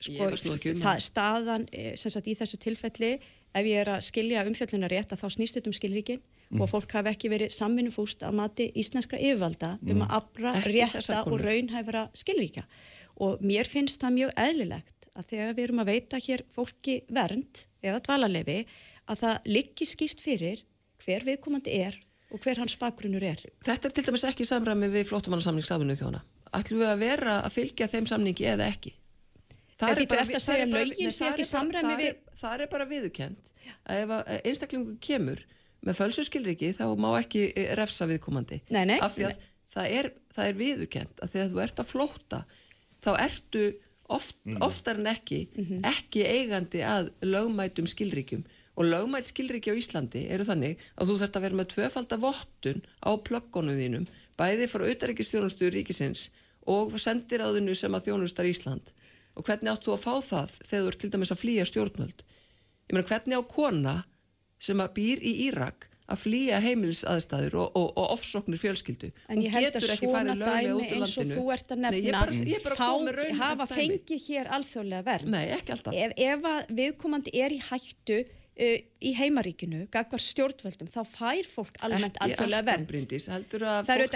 sko, um það, staðan, e, sem sagt, í þessu tilfelli, ef ég er að skilja umfjöllunar rétt að þá snýst þetta um skilrikin mm. og fólk hafi ekki verið samvinnufúst að mati íslenskra yfirvalda um mm. að afra rétta og raunhæfara skilríkja og mér finnst það mjög eðlilegt að þegar við erum að veita hér fólki vernd eða dvalarlefi að það liggi skýrt fyrir hver viðkomandi er og hver hans bakgrunnur er. Þetta er til dæmis ekki samræmi við flótumannarsamning safinu þjóna. Ætlum við að vera að fylgja þeim samningi eða ekki? Það er, bara, það er, bara, það er, það er bara viðukent að ef einstaklingu kemur með fölsuskilriki þá má ekki eh, refsa viðkomandi. Nei, nei, af því að það er, það er viðurkent af því að þú ert að flóta þá ertu oft, mm. oftar en ekki mm -hmm. ekki eigandi að lögmætum skilrikum og lögmætt skilriki á Íslandi eru þannig að þú þarfst að vera með tvöfaldavottun á plöggunum þínum bæði frá auðaríkistjónustu ríkisins og sendir á þinu sem að þjónustar Ísland. Og hvernig átt þú að fá það þegar þú ert til dæmis að flýja stjórnvöld? Ég meina hvernig á kona sem að býr í Írak að flýja heimilsaðstæður og, og, og ofsóknir fjölskyldu. En ég held að svona dæmi eins og þú ert að nefna Nei, bara, fá, hafa fengið hér alþjóðlega verð. Nei, ekki alltaf. Ef, ef viðkomandi er í hættu uh, í heimaríkinu, gagvar stjórnvöldum, þá fær fólk almennt alþjóðlega að... Það eru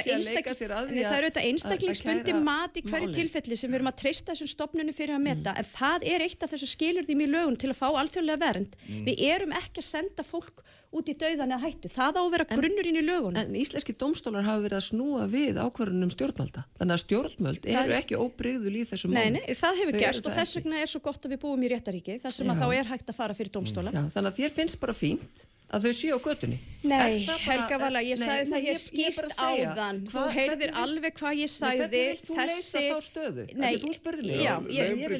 auðvitað einstaklingsbundi mat í hverju tilfelli sem við erum að treysta þessum stopnunu fyrir að meta, mm. en það er eitt af þessu skilur því mjög lögun til að fá alþjóðlega vernd. Mm. Við erum ekki að senda fólk út í dauðan eða hættu. Það á að vera grunnurinn í lögun. En íslenski domstólar hafa verið að snúa við ákvarðunum stjórnvalda. Þannig að stjórnvöld eru ekki óbreyðul í þessu mál. Nei, nei, það hefur gerst og þess vegna er svo gott að við búum í réttaríki þar sem Já. að þá er hægt að fara fyrir domstóla. Já, þannig að þér finnst bara fínt að þau séu á göttunni Nei, Helga Vala, ég nei, sagði það hér skýrt áðan. Þú heyrðir alveg hvað ég sagði hvernig vilt þú leysa þá stöðu? Nei, þú spurði mig. já, ég, ég,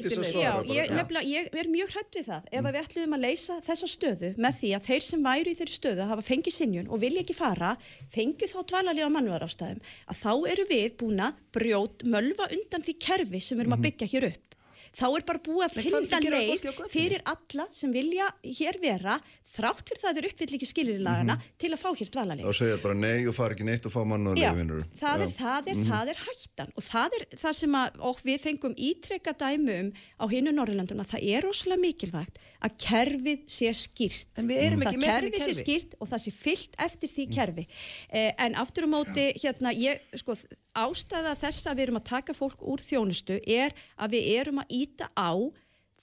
ég, ég er mjög hrætt við það. Ef mm. við ætlum að leysa þessa stöðu með því að þeir sem væri í þeirri stöðu hafa fengið sinjun og vilja ekki fara fengið þá dvalarlega mannverðarstæðum að þá eru við búin að brjót mölva undan því kerfi sem við erum að mhm. byggja hér upp. Þá er bara búið að finna leið fyrir alla sem vilja hér vera þrátt fyrir það er uppvill ekki skilirilagana mm -hmm. til að fá hér dvalalíf. Þá segja bara nei og fara ekki neitt og fá mannuðarlefinur. Já, það er, það, er, mm -hmm. það er hættan og það er það sem að, við fengum ítrekka dæmum á hinu Norrlanduna, það er óslulega mikilvægt að kerfið sé skýrt. En við erum ekki með kerfið kerfi. sé skýrt og það sé fyllt eftir því mhm. kerfi. Eh, en aftur á um móti, hérna, ég, sko, ástæða þess að við erum að taka fólk úr þjónustu er að við erum að íta á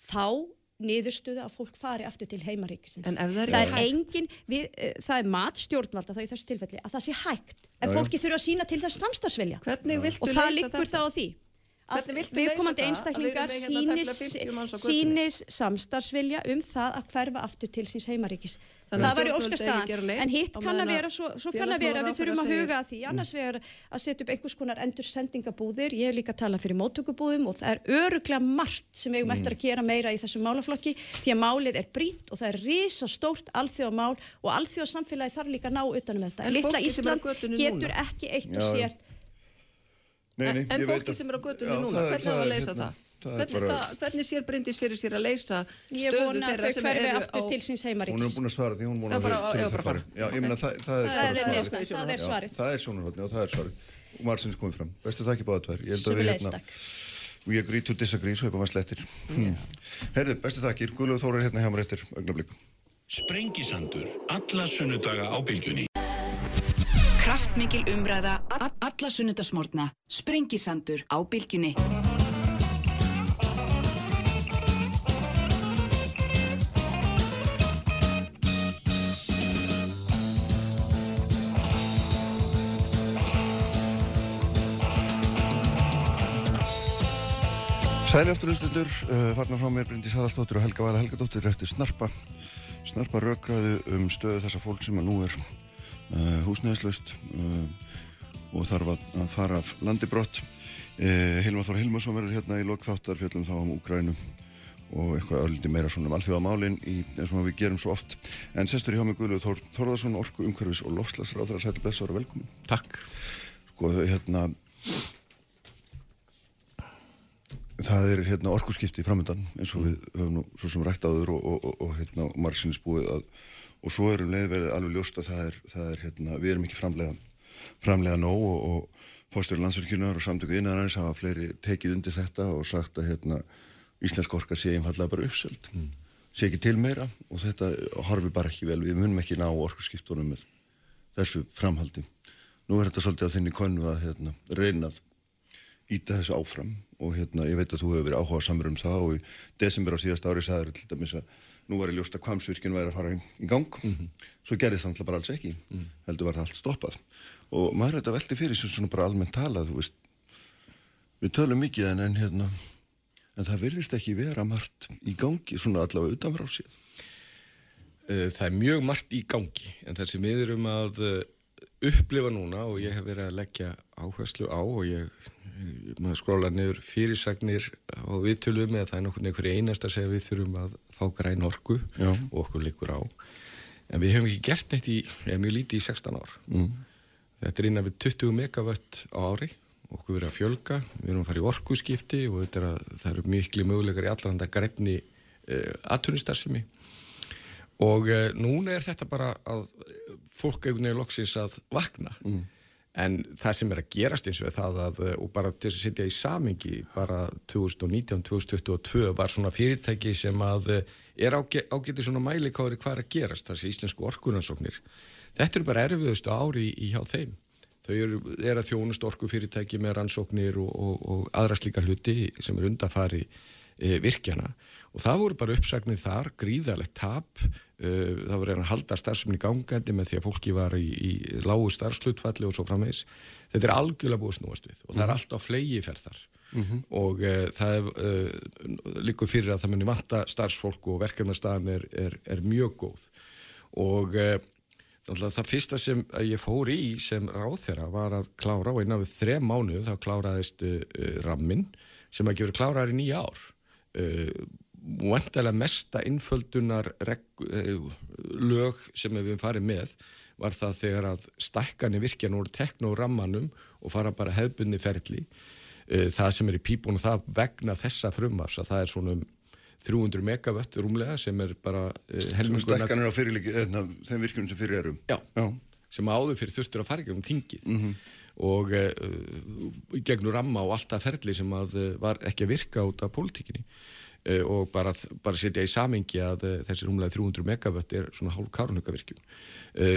þá niðurstuðu að fólk fari aftur til heimaríkisins. En ef það er, það er engin, við, uh, það er matstjórnvalda þá í þessu tilfelli að það sé hægt. En fólki þurfa að sína til þess samstagsvelja og það liggur þá á því að viðkomandi einstaklingar sínis, sínis samstagsvelja um það að hverfa aftur til síns heimaríkis það var í óskastaðan. en hitt kann að vera svo, svo kann að vera. Við þurfum að huga að því. annars vegar að setja upp einhvers konar endur sendingabúðir ég hef líka talað fyrir móttökubúðum og það er öruglega margt sem við hefum eftir að gera meira í þessum málaflokki því að málið er brínt og það er risa stórt alþjóðamál og alþjóðsamfélagi þarf líka að ná utanum þetta. Littla Ísland getur ekki eitt og sér. Nei, nei, en fólki sem er á göttunni núna, hvernig á að leysa hérna, það? Hvernig, bara... það, hvernig sér Bryndis fyrir sér að leysa stöðu þeirra sem eru á... aftur til síns heimaríks. Hún er búin að svara því hún vonar að til það fara. Já, ég meina það, það er. Það er svarið. Það er sjónarhóttni og það er svarið. Og Marsins komið fram. Bestu það ekki báða tvær. Ég held að við hérna... We agree to disagree, svo er bara slettir. Hmm. Herðu, bestu þakkir. Guðlúð Þóra er hérna hjá mér eftir augnablík. Sprengisandur. Alla sunnudaga á bylgjunni. Kraftmikil umræða. Alla sunnudasmórna. Sprengisandur á bylgjunni. Sæli afturlustundur, uh, farnar frá mér Bryndi Sadalsdóttir og Helga Vala Helgadóttir eftir Snarpa. Snarpa raugraðu um stöðu þessa fólk sem að nú er uh, húsnæðislaust uh, og þarf að fara af landi brott. Uh, Hilmar Þór Hilmarsson verður hérna í lokþáttar fjallum þá um Úgrænu og eitthvað öllindi meira svona um alþjóðamálinn eins og við gerum svo oft. En sestur hjá mig Guðlu Þór Þórðarsson, Orku, Umhverfis og Lofslagsráðar. Sæli blessaður og velkomin. Takk. Sko hérna Það er hérna, orkusskipti framöndan eins og við höfum nú svo sem rætt áður og, og, og, hérna, og margsinnis búið að og svo erum leiðverðið alveg ljóst að það er, það er hérna, við erum ekki framlega framlega nóg og fórstöru landsverkjunar og samtöku innanræðis hafa fleiri tekið undir þetta og sagt að hérna, íslensk orka sé einfallega bara uppsöld mm. sé ekki til meira og þetta horfi bara ekki vel, við munum ekki ná orkusskiptunum með þessu framhaldi. Nú er þetta svolítið að þinni konu að hérna, reynað íta þessu áfram og hérna ég veit að þú hefur verið áhugað samverð um það og í desember á síðast ári sagður til dæmis að nú var ég ljóst að kvamsvirkjun væri að fara í gang. Mm -hmm. svo gerði það alltaf bara alls ekki. Mm -hmm. heldur var það allt stoppað. Og maður er þetta veldi fyrir sem svona bara almennt talað við tölum mikið en, en hérna en það virðist ekki vera margt í gangi svona allavega utanfrá sér eh, Það er mjög margt í gangi en það sem við erum að eh, upplifa núna og ég hef verið að leggja áherslu á og ég maður skróla niður fyrirsagnir á viðtölu með að það er nokkur einhverju einast að segja við þurfum að fá græn orku Já. og okkur likur á en við hefum ekki gert neitt í, eða mjög lítið í 16 ár mm. þetta er innan við 20 megavött á ári okkur verið að fjölga, við erum að fara í orkuskipti og er að, það eru miklu mögulegar í allranda grefni uh, atvinnistarsimi og uh, núna er þetta bara að fólk veginn loksins að vakna mm. En það sem er að gerast eins og það að, og bara til að setja í samingi, bara 2019-2022 var svona fyrirtæki sem að er ágetið svona mælikári hvað er að gerast þessi íslensku orkunarsóknir þetta eru bara erfiðustu ári í, í hjá þeim. Þau eru, er að þjónust orkufyrirtæki með rannsóknir og, og, og aðra slíka hluti sem er undafari e, virkjana og það voru bara uppsagnir þar, gríðalegt tap. E, það voru að halda starfsefni gangandi með því að fólki var í, í lágu starfslutfalli og svo framvegs þetta er algjörlega búið snúast við og það er mhm. alltaf flegi ferðar mm -hmm. og uh, það er uh, líka fyrir að það muni vanta starfsfólk og verkefnastafn er, er, er mjög góð. Og uh, það fyrsta sem ég fór í sem ráð þeirra var að klára og einan við þrem mánuð þá kláraðist rammin sem að gefur klárar í nýja ár. Og endalega mesta innföldunar lög sem við farum með var það þegar að stækkanir virkjan úr tekno rammanum og fara bara hefbunni ferli Eh, það sem er í pípunum það vegna þessa frumvars að það er svona um 300 megavött rúmlega sem er bara uh, helminguna... Stækkanir á fyrirlíki, eða þeim virkunum sem fyrir erum. Já, Já. sem áður fyrir þurftur að fara ekki um tingið mm -hmm. og uh, gegnur ramma og alltaf ferli sem að var ekki að virka út af pólitíkinni og bara, bara setja í samengi að þessi rúmlega 300 megavött er svona hálf karnuka virkun.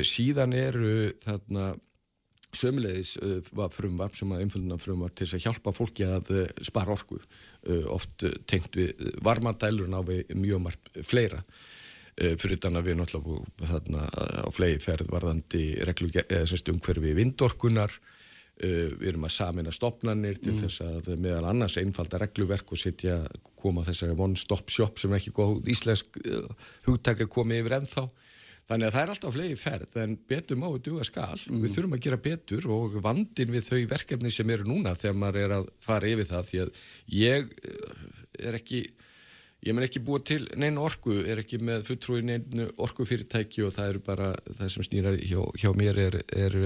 Síðan eru þarna Sömulegis var frumvarp sem að umfylgna frumvarp til að hjálpa fólki að spara orku, oft tengt við varmadælurinn á við mjög margt fleira fyrir þannig að við náttúrulega þarna á flegi ferð varðandi umhverfi vindorkunar við erum að samina stopnarnir til mm. þess að meðal annars einfalda regluverk og setja koma þessari one stop shop sem ekki góð íslensk hugtæk að koma yfir ennþá Þannig að það er alltaf flegi ferð en betur má við duga skal. Mm. Við þurfum að gera betur og vandin við þau verkefni sem eru núna þegar maður er að fara yfir það því að ég eh, er ekki, ég menn ekki búið til neina orku, er ekki með fulltrúi neina orkufyrirtæki og það eru bara það sem snýraði hjá, hjá mér er, er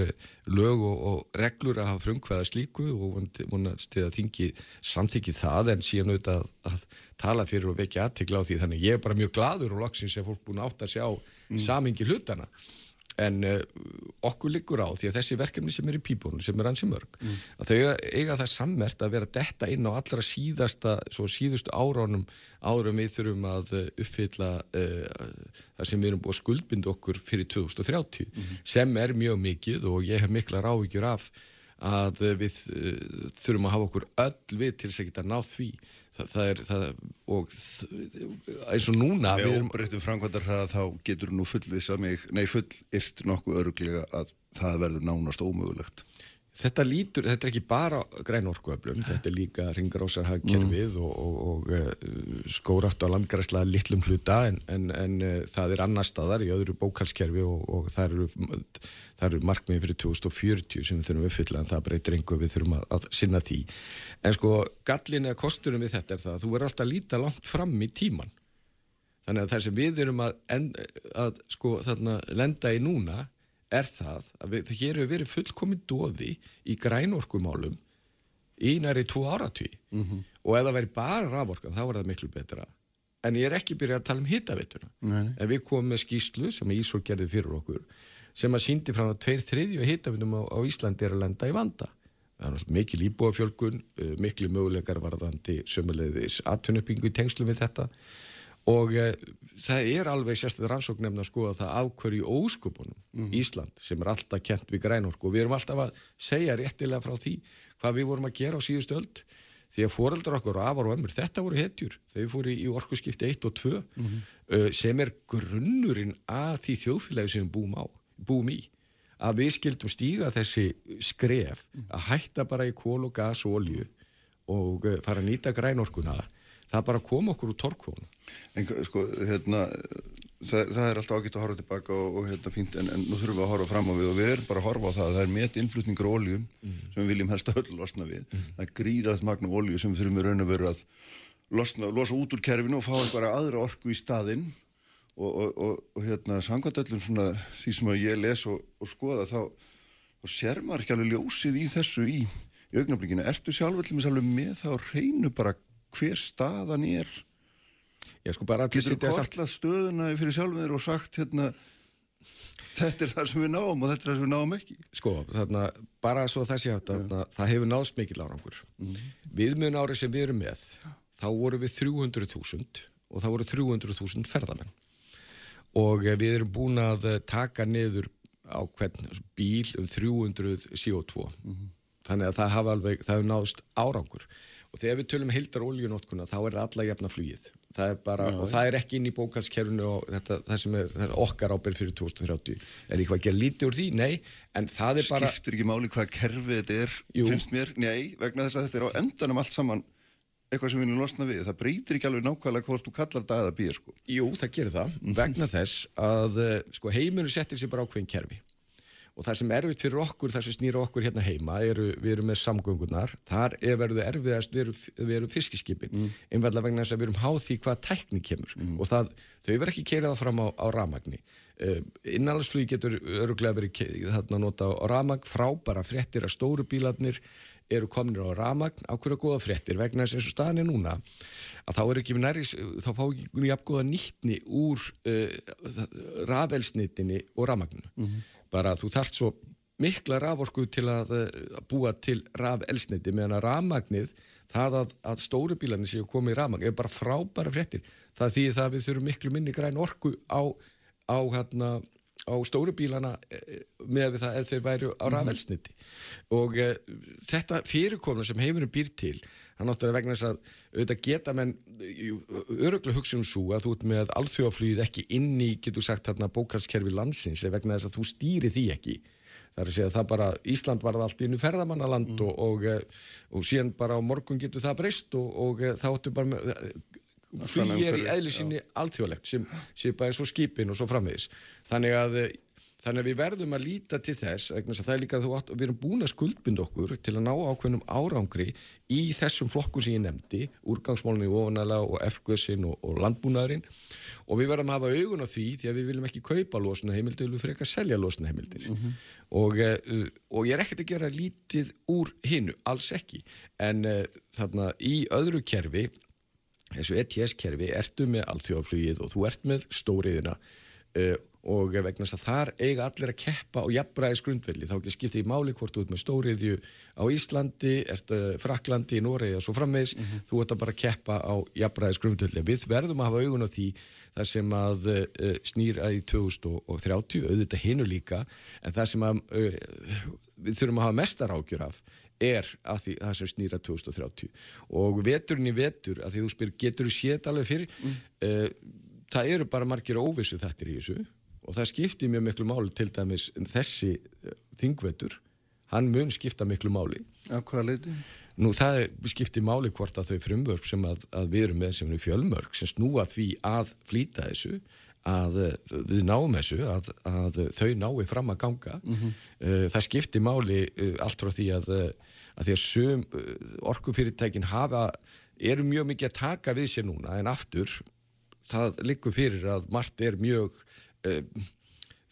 lög og, og reglur að hafa frumkvæða slíku og vonast að þingi samþykki það en síðan auðvitað að, að tala fyrir og vekja aðtikla á því þannig ég er bara mjög gladur og loksins er fólk búin átt að sjá mm. samingi hlutana en uh, okkur liggur á því að þessi verkefni sem er í pípunum, sem er ansi mörg mm. að þau eiga það sammert að vera detta inn á allra síðasta síðustu áránum árum við þurfum að uh, uppfylla uh, það sem við erum búið að skuldbindu okkur fyrir 2030 mm. sem er mjög mikið og ég hef mikla rávíkjur af að við þurfum að hafa okkur öll við til þess að geta náð því það, það er það, og eins og núna með óbreyttum framkvæmdar þá getur nú fullvisa mig, nei full nokkuð öruglega að það verður nánast ómögulegt Þetta lítur, þetta er ekki bara grænorkuöflun, þetta er líka ringrásarhagkerfið mm. og, og, og uh, skórat og landgræsla litlum hluta en, en, en uh, það er annar staðar í öðru bókalskerfi og, og það eru, eru markmiði fyrir 2040 sem við þurfum að uppfylla en það breytir einhver við þurfum að, að sinna því. En sko gallin eða kostunum við þetta er það að þú er alltaf að líta langt fram í tíman. Þannig að það sem við erum að, en, að sko, þarna, lenda í núna er það að við, hér hefur verið fullkominn dóði í grænorkumálum í næri tvo áratví mm -hmm. og ef það væri bara raforkan þá var það miklu betra. En ég er ekki byrjað að tala um hittaveituna en við komum með skýslu sem Ísól gerði fyrir okkur sem að síndi frá að tveir þriðju hittaveitum á, á Íslandi er að lenda í vanda. Það er mikil íbúafjölgun miklu mögulegar varðandi sömulegðis atvinnuppingu í tengslu við þetta og e, það er alveg sérstaklega rannsóknefn að skoða það ákverju óskupunum mm. Ísland sem er alltaf kent við grænorku og við erum alltaf að segja réttilega frá því hvað við vorum að gera á síðustu öld því að foreldrar okkur og afar og ömur þetta voru hetjur, þau fóru í orkusskipti 1 og 2 mm -hmm. uh, sem er grunnurinn að því þjóðfélagi sem við búum, á, búum í að við skildum stíga þessi skref að hætta bara í kól og gas og olju og uh, fara að nýta grænorkuna það bara kom okkur úr torkvónu En sko, hérna það, það er alltaf ágætt að horfa tilbaka og, og hérna fínt, en, en nú þurfum við að horfa fram á við og við erum bara að horfa á það að það er met innflutningur óljum mm. sem við viljum helst að öll losna við mm. það er gríðast magna ólju sem við þurfum við raun að vera að losna, losa út úr kerfinu og fá einhverja aðra orku í staðinn og, og, og hérna samkvæmt öllum svona því sem ég les og skoða þá, sér maður ekki alveg ljósið í þessu í, í augnablíkinu, ertu sjálf með þá reynu bara hver staðan er. Já, sko bara Getur þú kortlað stöðuna fyrir sjálfur og sagt hérna þetta er það sem við náum og þetta er það sem við náum ekki. Sko, þarna, bara svo þessi hægt ja. það hefur náðst mikill árangur. Mm. Viðmjön árið sem við erum með þá voru við 300.000 og það voru 300.000 ferðamenn. Og við erum búin að taka niður á hvern bíl um 300 CO2 mm þannig að það hafa alveg, það hefur náðust árangur og þegar við tölum heildar oljunótkuna þá er það alla jafna flugið það bara, Já, og það er ekki inn í bókaskerfunu og þetta, það sem er, það er okkar ábyrg fyrir 2030 er eitthvað ekki að lítið úr því? Nei, en það er bara Skiptir ekki máli hvað kerfið þetta er, Jú. finnst mér? Nei, vegna þess að þetta er á endanum allt saman eitthvað sem við viljum losna við. Það breytir ekki alveg nákvæmlega hvort þú kallar það eða býr sko. Jú, það gerir það, vegna þess að eh, sko, heiminu settir sér bara ákveðin kerfi og það sem er erfitt fyrir okkur, það sem snýra okkur hérna heima, eru, við erum með samgöngunar þar er verið erfiðast við erum, erum fiskiskipin, mm. einværlega vegna þess að við erum háð því hvað tækni kemur. Mm. og það, þau verður ekki keirað fram á, á ramagni uh, innanlandsflugi getur öruglega verið þarna nota á ramagn, frábara fréttir að stóru bílarnir eru kominir á ramagn, ákveða góða fréttir. Vegna þess að eins og staðin er núna að þá er ekki næri, þá fá ekki mjög góða nýttni úr uh, rafelsnitinni og ramagninu mm -hmm bara þú þarft svo mikla raforku til að, að eh, búa til rafelsniti meðan að rafmagnið, það að, að stóru bílarnir séu komið í rafmagn er bara frábæra fréttir. Það þýðir það að við þurfum miklu minni græn orku á, á, hérna, á stóru bílana eh, með það ef þeir væri á mhm. rafelsniti. Mm -hmm. Og e, þetta fyrirkomna sem heimurum býr til, hann áttur að vegna þess að auðvitað geta menn öruglega hugsunum svo að þú ert með alþjóðaflýðið ekki inn í, getur sagt, hérna bókastskerfi landsins vegna þess að þú stýri því ekki. Það er að segja að það bara, Ísland var allt innu ferðamannaland mm. og, og, eh, og síðan bara á morgun getur það breyst og, og eh, þá ættu bara með, eh, flýið er í eðli sinni alþjóðlegt sem sé bara og skipin og svo framvegis. Þannig að Þannig að við verðum að líta til þess, það er líka að átt, við erum búin að skuldbynda okkur til að ná ákveðnum árangri í þessum flokku sem ég nefndi, úrgangsmálunni ofanala og FGS-in og, og landbúnaðurinn. Og við verðum að hafa augun á því því að við viljum ekki kaupa losna heimildir, við fyrir ekki að selja losna heimildir mm -hmm. og, uh, og ég er ekkert að gera lítið úr hinnu, alls ekki, en uh, þarna í öðru kerfi, þessu ETS-kerfi, ertu með alþjóðaflugið og þú ert með stóriðina uh, og vegna þess að þar eiga allir að keppa og jafnbræðis grundvelli, þá ekki skiptið í máli hvort þú ert með stóriðju á Íslandi ert Fraklandi, Noregi og svo frammeðis mm -hmm. þú ert að bara keppa á jafnbræðis grundvelli, við verðum að hafa augun á því það sem að uh, snýr að í 2030, auðvitað hinnu líka en það sem að uh, við þurfum að hafa mestar ágjur af er að því það sem snýra 2030 og veturinn í vetur að því þú spyr getur þú sétt alveg fyrir? Mm. uh, það eru bara margir óvissu þettir í þessu og það skiptir mjög miklu máli til dæmis þessi eh, þingvetur hann mun skipta miklu máli Á hvaða leiti? Nú það skiptir máli hvort að þau frumvörp sem að, að við erum með sem eru fjölmörg sem snúa því að flýta þessu að eh, við náum þessu að, að þau nái fram að ganga mm -hmm. það skiptir máli allt frá því að, að því að sum orkufyrirtækin hafa eru mjög mikið að taka við sér núna en aftur það likur fyrir að margt er mjög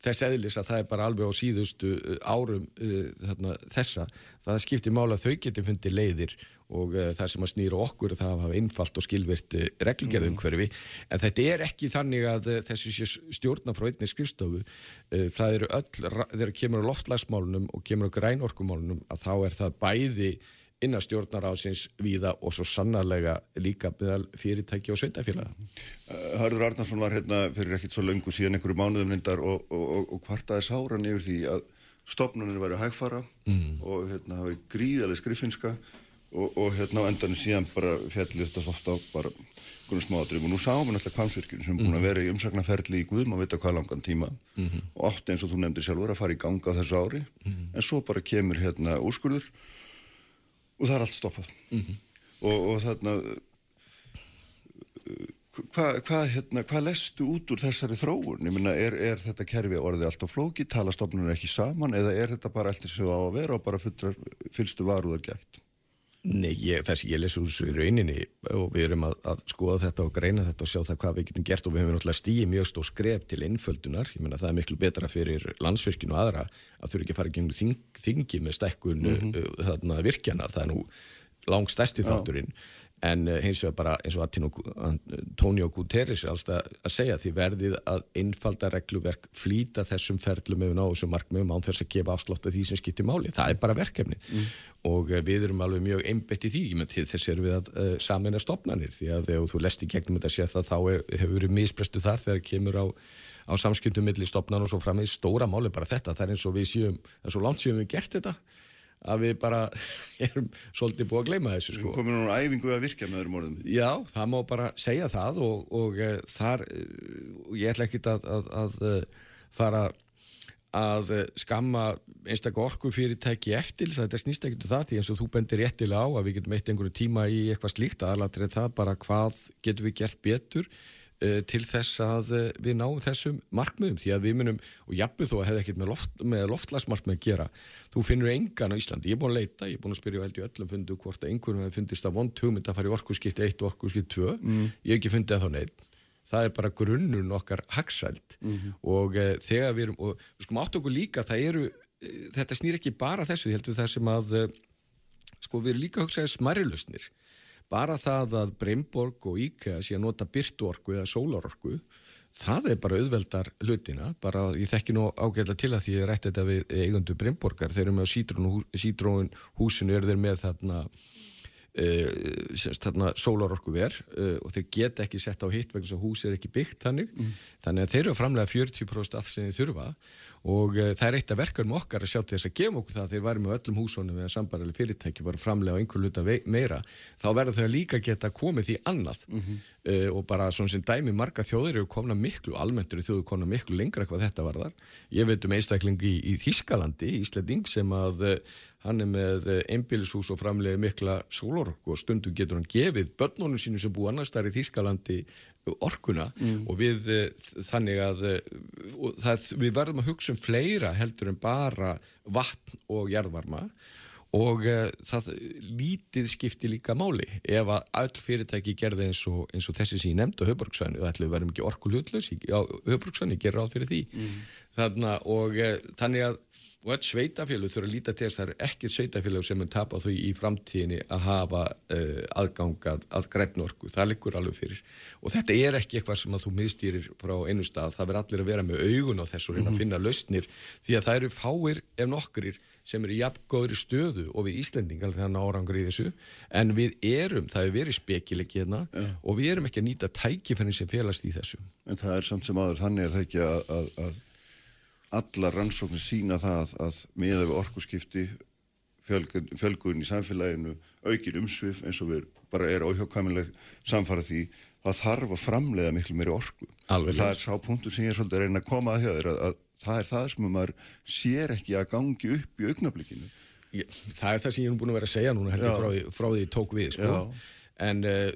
þess eðlis að það er bara alveg á síðustu uh, árum uh, þarna, þessa. Það skiptir mála að þau geti fundið leiðir og það sem að snýra okkur það hafa einfalt og skilvirt reglugjörðum mm. hverfi en þetta er ekki þannig að þessi sé stjórna frá einni skrifstofu það eru öll, þegar kemur á loftlagsmálunum og kemur á grænorkumálunum að þá er það bæði innan stjórnaráðsins viða og svo sannarlega líka meðal fyrirtæki og sveitafélaga. Harður Arnarsson var hérna fyrir ekkert svo löngu síðan einhverju mánuðum lindar og, og, og, og hvartaði sáran yfir því að stopnunir væri hægfara mm. og hérna það væri gríðarlega skrifinska og hérna á endanum síðan bara fjallist þetta ofta á bara einhvern smáadröfum og nú sáum við náttúrulega kvansvirkjum sem er búin að mhm. vera í umsagnaferli í Guðum að vita hvað langan tíma mm -hmm. og átti eins og þú nefndir sjálfur að fara í ganga á þessu ári mm -hmm. en svo bara kemur hérna úrskurður og það er allt stoppað. Mm -hmm. og, og þarna hvað hva, hérna, hva lestu út úr þessari þróun? Minna, er, er þetta kerfi orðið alltaf flóki tala stofnunum ekki saman? Eða er þetta bara alltaf svo á að vera og bara fylgstu varuðar gætt Nei, ég, þess að ég lesu þessu í rauninni og við erum að, að skoða þetta og greina þetta og sjá það hvað við getum gert og við hefum náttúrulega stíið mjög stór skref til innföldunar, ég menna það er miklu betra fyrir landsvirkinu og aðra að þurfi ekki að fara gegn þing, þingi með stekkun mm -hmm. uh, virkjana, það er nú langstæsti þátturinn en uh, hins vegar bara eins og Antonio Guterres er alltaf að segja því verðið að einfalda regluverk flýta þessum ferlum með ná þessum markmiðum án þess að gefa afsláttu því sem skiptir máli, það er bara verkefni mm. og uh, við erum alveg mjög einbett í því, til þess erum við að uh, samina stopnarnir því að ef þú lest í gegnum þetta séð það þá er, hefur verið misbrestu þar þegar kemur á á samskiptum millir stopnan og svo fram í stóra máli bara þetta, það er eins og við séum, það er svo langt séum við gert þetta að við bara (laughs) erum svolítið búið að gleyma þessu sko. Við komum núna á æfingu að virka með öðrum orðum. Já, það má bara segja það og, og uh, þar, uh, ég ætla ekki að, að, að uh, fara að skamma einstaklega orku fyrirtæki eftir þess að þetta snýst ekkert um það því eins og þú bendir réttilega á að við getum eitt einhverju tíma í eitthvað slíkt aðalatrið það bara hvað getum við gert betur til þess að uh, við náum þessum markmiðum því að við munum, og jafnveg þó að hefði ekkert með, loft, með loftlagsmarkmið að gera þú finnur engan á Íslandi, ég er búin að leita ég er búin að spyrja held í öllum fundu hvort að einhvern veginn fundist að vond hugmynd að fara í orkuskipt 1 og orkuskipt 2, mm. ég hef ekki fundið að þá neitt það er bara grunnun okkar hagsælt mm -hmm. og uh, þegar við erum, og við skum átt okkur líka það eru, þetta snýr ekki bara þessu, ég held við það sem að sko við erum líka bara það að Breimborg og IKEA sé að nota byrtuorku eða sólarorku það er bara auðveldar hlutina. Bara ég þekki nú ágæðlega til að því ég rætti þetta við eigundu Breimborgar þeir eru með sítrón húsinu er þeir með þarna Uh, þarna sólarorku ver uh, og þeir geta ekki sett á hitt vegna sem hús er ekki byggt þannig. Mm. þannig að þeir eru að framlega 40% allt sem þeir þurfa og uh, það er eitt af verkefnum okkar að sjá til þess að gefa okkur það að þeir varum með öllum húsónum eða sambarali fyrirtæki voru framlega á einhver luta meira þá verður þau líka geta komið því annað mm -hmm. uh, og bara svona sem dæmi marga þjóðir eru komna miklu, almentur þjóður komna miklu lengra hvað þetta varðar ég veit um einstakling í, í Þískalandi, Íslanding sem að uh, hann er með einbílishús og framlega mikla sólorku og stundum getur hann gefið börnunum sínu sem bú annars þar í Þískalandi orkuna mm. og við eh, þannig að eh, það, við verðum að hugsa um fleira heldur en bara vatn og jarðvarma og uh, það lítið skipti líka máli ef að all fyrirtæki gerði eins og, eins og þessi sem ég nefndi á höfbruksvæðinu, það ætlum við verðum ekki orkulutlaus á höfbruksvæðinu, ég ger ráð fyrir því mm. Þannig að og uh, þannig að og öll sveitafélag þurfa að líta til þess að það er ekkert sveitafélag sem mun tapa þau í framtíðinni að hafa uh, aðgangað að grætnorku, það liggur alveg fyrir. Og þetta er ekki eitthvað sem að þú miðstýrir frá einu stað, það verður allir að vera með augun á þessu og reyna að mhm. finna lausnir því að það eru fáir ef nokkurir sem eru jafngóðri stöðu og við Íslendingar þegar nárangur í þessu. En við erum, það hefur verið spekileg hérna ja. og við erum ekki að nýta tækifennin sem félast í þessu. En það er samt sem aður, þannig er það ekki að, að, að alla rannsóknir sína það að miða við orkuskipti fjölgun, fjölgun í samfélaginu aukir umsvið eins og við bara er óhjákvæmileg samfara því það þarf að framlega miklu meiri orku. Alveg það er sá punktur sem ég er svolítið að reyna að koma að hjá þér að, að það er það sem maður sér ekki að gangi upp í augnablikinu. Það er það sem ég er búin að vera að segja núna heldur frá, frá því tók við sko. en uh,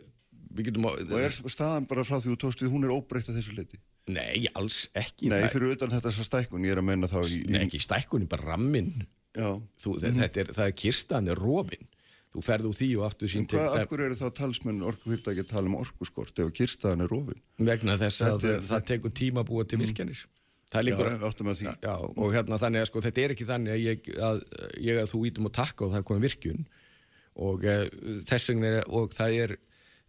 við getum að og er staðan bara frá því þú tókst við hún er óbreytt að þessu leiti Nei, alls ekki. Nei, fyrir utan þetta stækkun, ég er að menna þá í... Nei, ekki stækkun, bara ramminn. Þú, mm. þetta er, það er kistan, er rófinn. Þú ferð úr því og aftur sín til... Hvað, akkur eru þá talsmenn orkufyrirtæki að tala um orkuskort ef kistan er rófinn? Vegna þess að er, það tekur tíma að búa til mm. virkjanir. Það líkur... Já, áttum að því. Já, og hérna þannig að sko, þetta er ekki þannig að ég að, ég að þú ítum og takka og það er komið virkjun og uh, þess vegna og það er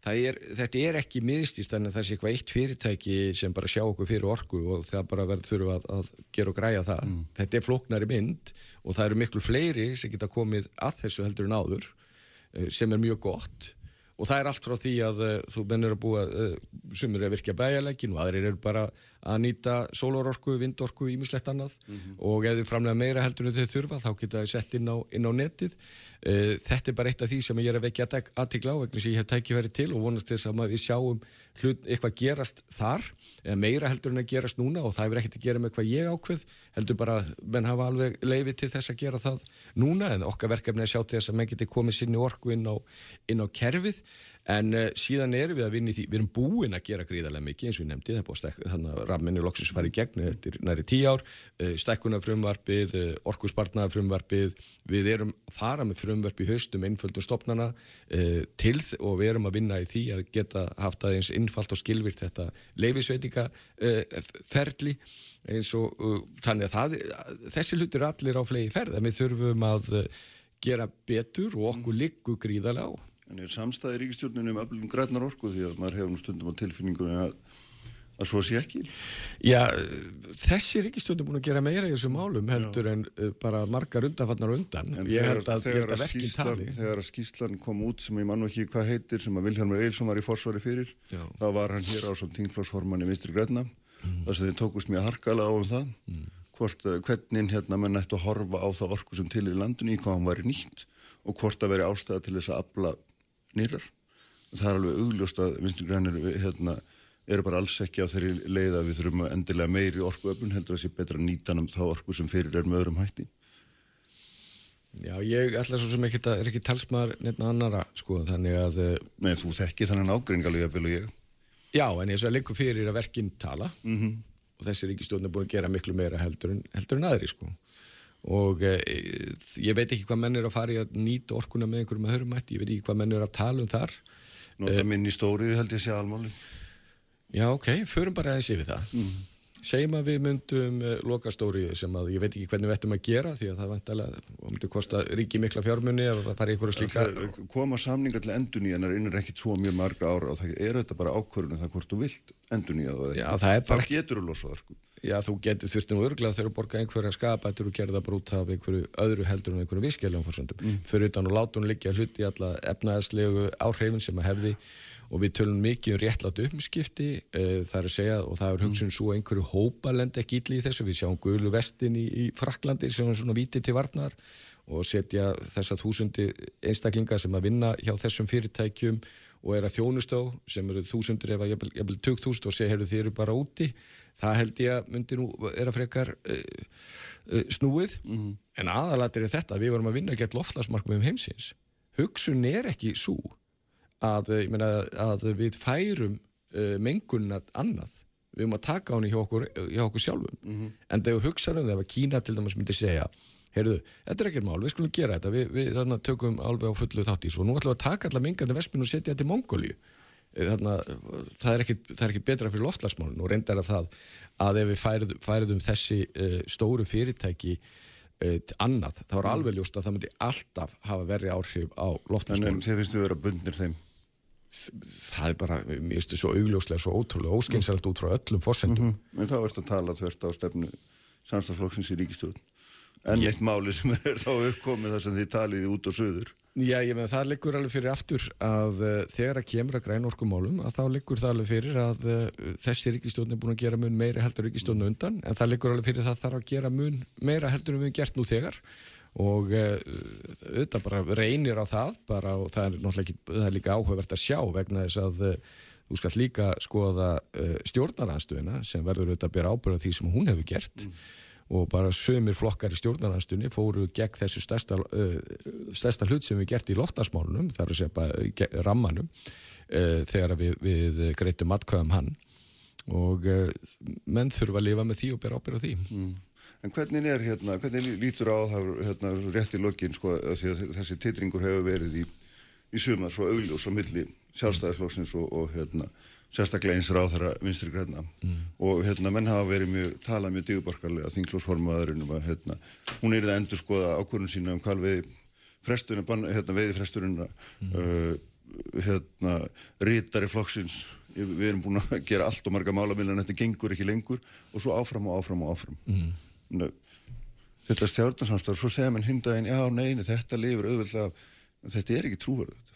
Er, þetta er ekki miðstýrt þannig að það sé eitthvað eitt fyrirtæki sem bara sjá okkur fyrir orku og það bara verður þurfa að, að gera og græja það. Mm. Þetta er flóknari mynd og það eru miklu fleiri sem geta komið að þessu heldur en áður eh, sem er mjög gott og það er allt frá því að uh, þú bennir að búa, uh, sumur að virkja bæjarleikin og aðrir eru bara að nýta sólororku, vindorku, ímislegt annað mm -hmm. og ef þið framlega meira heldur en þau þurfa þá geta þið sett inn á, inn á netið Uh, þetta er bara eitt af því sem ég er að vekja aðtikla á vegna sem ég hef tækifæri til og vonast þess að við sjáum hlut, eitthvað gerast þar eða meira heldur en að gerast núna og það hefur ekkert að gera með hvað ég ákveð heldur bara að menn hafa alveg leiði til þess að gera það núna en okkar verkefni að sjá til þess að menn geti komið sinni orku inn á, inn á kerfið en uh, síðan erum við að vinna í því við erum búin að gera gríðarlega mikið eins og ég nefndi það búin að þannig að rafminni loksins fari í gegn er næri tíu ár. Uh, stekkunafrumvarpið, uh, orkuspartnaðafrumvarpið við erum að fara með frumvarp í haustum einföldum stopnana til og við erum að vinna í því að geta haft aðeins innfalt og skilvirt þetta leifisveitinga ferli eins og þannig að það, þessi hlutur allir á flegi ferð en við þurfum að gera betur og okkur liggur gríðarlega á En er samstæði ríkistjórninu um öflum grænar orku því að maður hefur nú stundum á tilfinningunni að, að svo sé ekki? Já, þessi ríkistjórn er búin að gera meira í þessu málum heldur Já. en uh, bara margar undanfarnar undan. En held að þetta verkinn tali. Þegar að skýslan kom út sem ég mann ekki hvað heitir sem að Vilhelmur Eilsson var í forsvari fyrir, Já. þá var hann hér á som tingflósformann í Vinstri Græna. Mm. Þess að þið tókust mjög harkala á um það. Mm. Hvort, uh, hvernig hérna menn ættu að horfa á það orku sem til í landinu í hvað hann væri nýtt og hvort að veri ástæða til þess að abla nýrar. Það er alveg augljóst að Vinstri Grænir hérna, eru bara alls ekki á þeirri leið að við þurfum að endilega meiri orkuöflun heldur að sé betra að nýta um þá orku sem fyrir er með öðrum hætti. Já, ég ætla svo sem ekki, er ekki talsmaður nefna annara, sko, þannig að... Eh, Nei, þú þekki þannig ágringalega vel og ég. Já, en ég svo að leikur fyrir að verkinn tala mm -hmm. og þessi ríkistjórn er búin að gera miklu meira heldur en, heldur en aðri, sko. Og e, ég veit ekki hvað menn er að fara í að nýta orkuna með einhverjum að hörum hætti, ég veit ekki hvað menn er að tala um þar. Nota e, minni stóri held ég sé almáli. Já, ok, förum bara aðeins yfir það. Mm. Segjum að við myndum uh, lokastóri sem að ég veit ekki hvernig við ættum að gera því að það vantilega, og myndi kosta ríki mikla fjármunni að það fari ykkur að slíka. Koma samninga til endun í hennar innur ekkit svo mjög marga ára og það er þetta bara ákvörðunum það hvort þú vilt endun í það það, getur að losa það sko. Já, þú getur þurftin og örglega þegar þú borga einhverja skapættur og gerða brúta af einhverju öðru heldur en einhverju vískjæljum fórsöndum. Mm. Fyrir utan og láta hún liggja hluti alla efnaðslegu áhrifin sem að hefði og við tölum mikið um réttlátt uppskipti uh, það er að segja og það er hugsun svo einhverju hópalend ekki ítli í þessu. Við sjáum Guðlu Vestin í, í Fraklandi sem er svona vítið til varnar og setja þessar þúsundi einstaklingar sem að vinna hjá þessum fyrirtækjum og er að þjónust á sem eru þúsundir eða jæfnvel tök þúst og segja þið eru bara úti. Það held ég að myndi nú er að frekar uh, uh, snúið. Mm -hmm. en aðalatir er þetta við vorum að vinna gett loflasmarkmiðum heimsins. Hugsun er ekki svo að, meina, að við færum uh, mengunna annað. Við erum að taka á henni hjá okkur, hjá okkur sjálfum. Mm -hmm. en þegar hugsaðum þegar Kína til dæmis myndi segja heyrðu, þetta er ekkert mál, við skulum gera þetta. Við, við þarna tökum alveg á fullu þátt í svo nú ætlum við að taka allar mingandi vespin og setja þetta í Mongóli eh, það er ekkert betra fyrir loftlagsmálun og reyndar að það að ef við færðum, færðum þessi uh, stóru fyrirtæki uh, annað, þá er alveg ljóst að það myndi alltaf hafa verið áhrif á loftlagsmálun En þeir finnst að vera bundir þeim það er bara, finnst þetta svo augljóslega svo ótrúlega óskynsælt út frá öllum fórsendum. Mm -hmm. En þá ertu að tala þvert á stefnu samstagsflokksins í ríkistjórn en eitt máli sem (laughs) er þá uppkomið þar sem þið taliði út og söður. Já, ég meina það liggur alveg fyrir aftur að uh, þegar að kemur að græn orkumálum að þá liggur það alveg fyrir að uh, þessi ríkistjórn er búin að gera mun meira heldur ríkistjórn undan en það liggur alveg fyrir að það þarf að gera mun meira heldur en við gert nú þegar og uh, auðvitað bara reynir á það bara og það er náttúrulega ekki, það er líka áhugavert að sjá vegna þess að uh, þú skal líka skoða uh, stjórnaranstöðina sem verður auðvitað að bera ábyrða því sem hún hefur gert mm. og bara sömur flokkar í stjórnaranstöðinni fóru gegn þessu stærsta, stærsta hlut sem við gert í loftasmálunum þar að segja bara rammanum þegar við, við greitum atkvæðum hann og menn þurfa að lifa með því og bera ábyrða því mm. En hvernig er hérna, hvernig lítur á það hérna, rétt í lokin sko að þessi titringur hefur verið í, í sumar svo augljós á milli sjálfstæðisflóksins og, og hérna sérstaklega eins ráðara vinstri græna mm. og hérna menn hafa verið mjög, talað mjög díubarkarlega þinglósformaðurinn um að hérna hún er það endur skoða ákvörðun sína um hvalveiði fresturinn, hérna veiði fresturinn mm. uh, hérna rítari flokksins. Við erum búin að (laughs) gera allt og marga málamiljan þetta gengur ekki lengur. Og svo áfram og áfram og áfram. Mm þetta stjórnarsamstafur, svo segja mann hundaginn, já, neini, þetta lifur auðvitað, þetta er ekki trúverð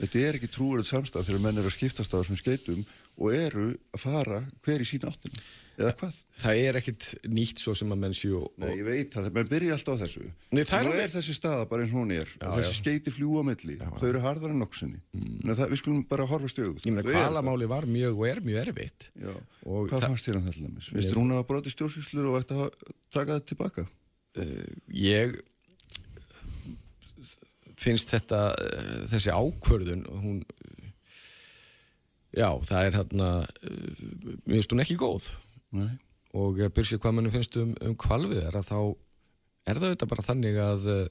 þetta er ekki trúverð samstaf þegar menn eru að skiptast á þessum skeitum og eru að fara hver í sína áttin eða hvað? Það er ekkit nýtt svo sem að menn séu og... Nei, ég veit það, menn byrja alltaf á þessu Nei, það er, er þessi staða bara eins og hún er já, og þessi já. skeiti fljúa milli, já, þau eru harðar en nokksinni mm. við skulum bara horfa stjóð Ég meina, hvalamáli var mjög og er mjög erfitt og Hvað fannst þér um þetta? Vistu hún að broti stjórnsýslur og ætti að taka þetta tilbaka? Uh, ég finnst þetta uh, þessi ákvörðun hún já, það er hérna mér finnst hún ekki góð Nei. og byrjum sér hvað mannum finnst um, um kvalvið er að þá er það auðvitað bara þannig að uh,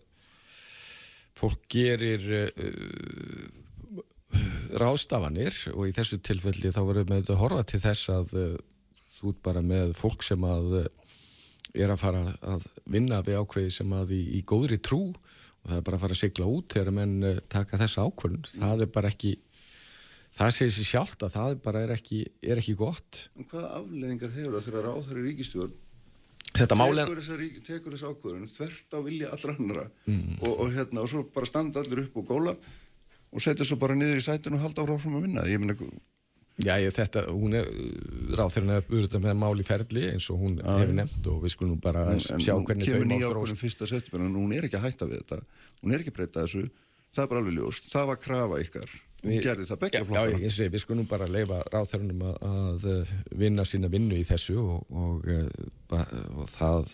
fólk gerir uh, ráðstafanir og í þessu tilfelli þá verður með þetta horfa til þess að uh, þú ert bara með fólk sem að er að fara að vinna við ákveði sem að í, í góðri trú. Og það er bara að fara að sigla út þegar menn uh, taka þessa ákvörðun. Það er bara ekki það segir sér sjálft að það bara er ekki, er ekki gott. En Hvaða afleðingar hefur það þegar ráþæri ríkistjórn Þetta máli tekur þess, tekur þess ákvörðun þvert á vilja allra annara mm. og, og hérna og svo bara standa allir upp og góla og setja svo bara niður í sætun og halda áfram að vinna. Ég meina Já, ég, þetta, hún er, ráþurinn er auðvitað með máli ferli eins og hún ah, hefur nefnt og við skulum bara en, sjá hvernig þau má þróst. Fyrsta setjum, en hún er ekki að hætta við þetta, hún er ekki að breyta þessu, það er bara alveg ljóst, það var krafa ykkar, hún við, gerði það begja flokkana. Já, ég segi, við skulum bara leifa ráþurinnum að, að eh, vinna sína vinnu í þessu og, og, eh, og það,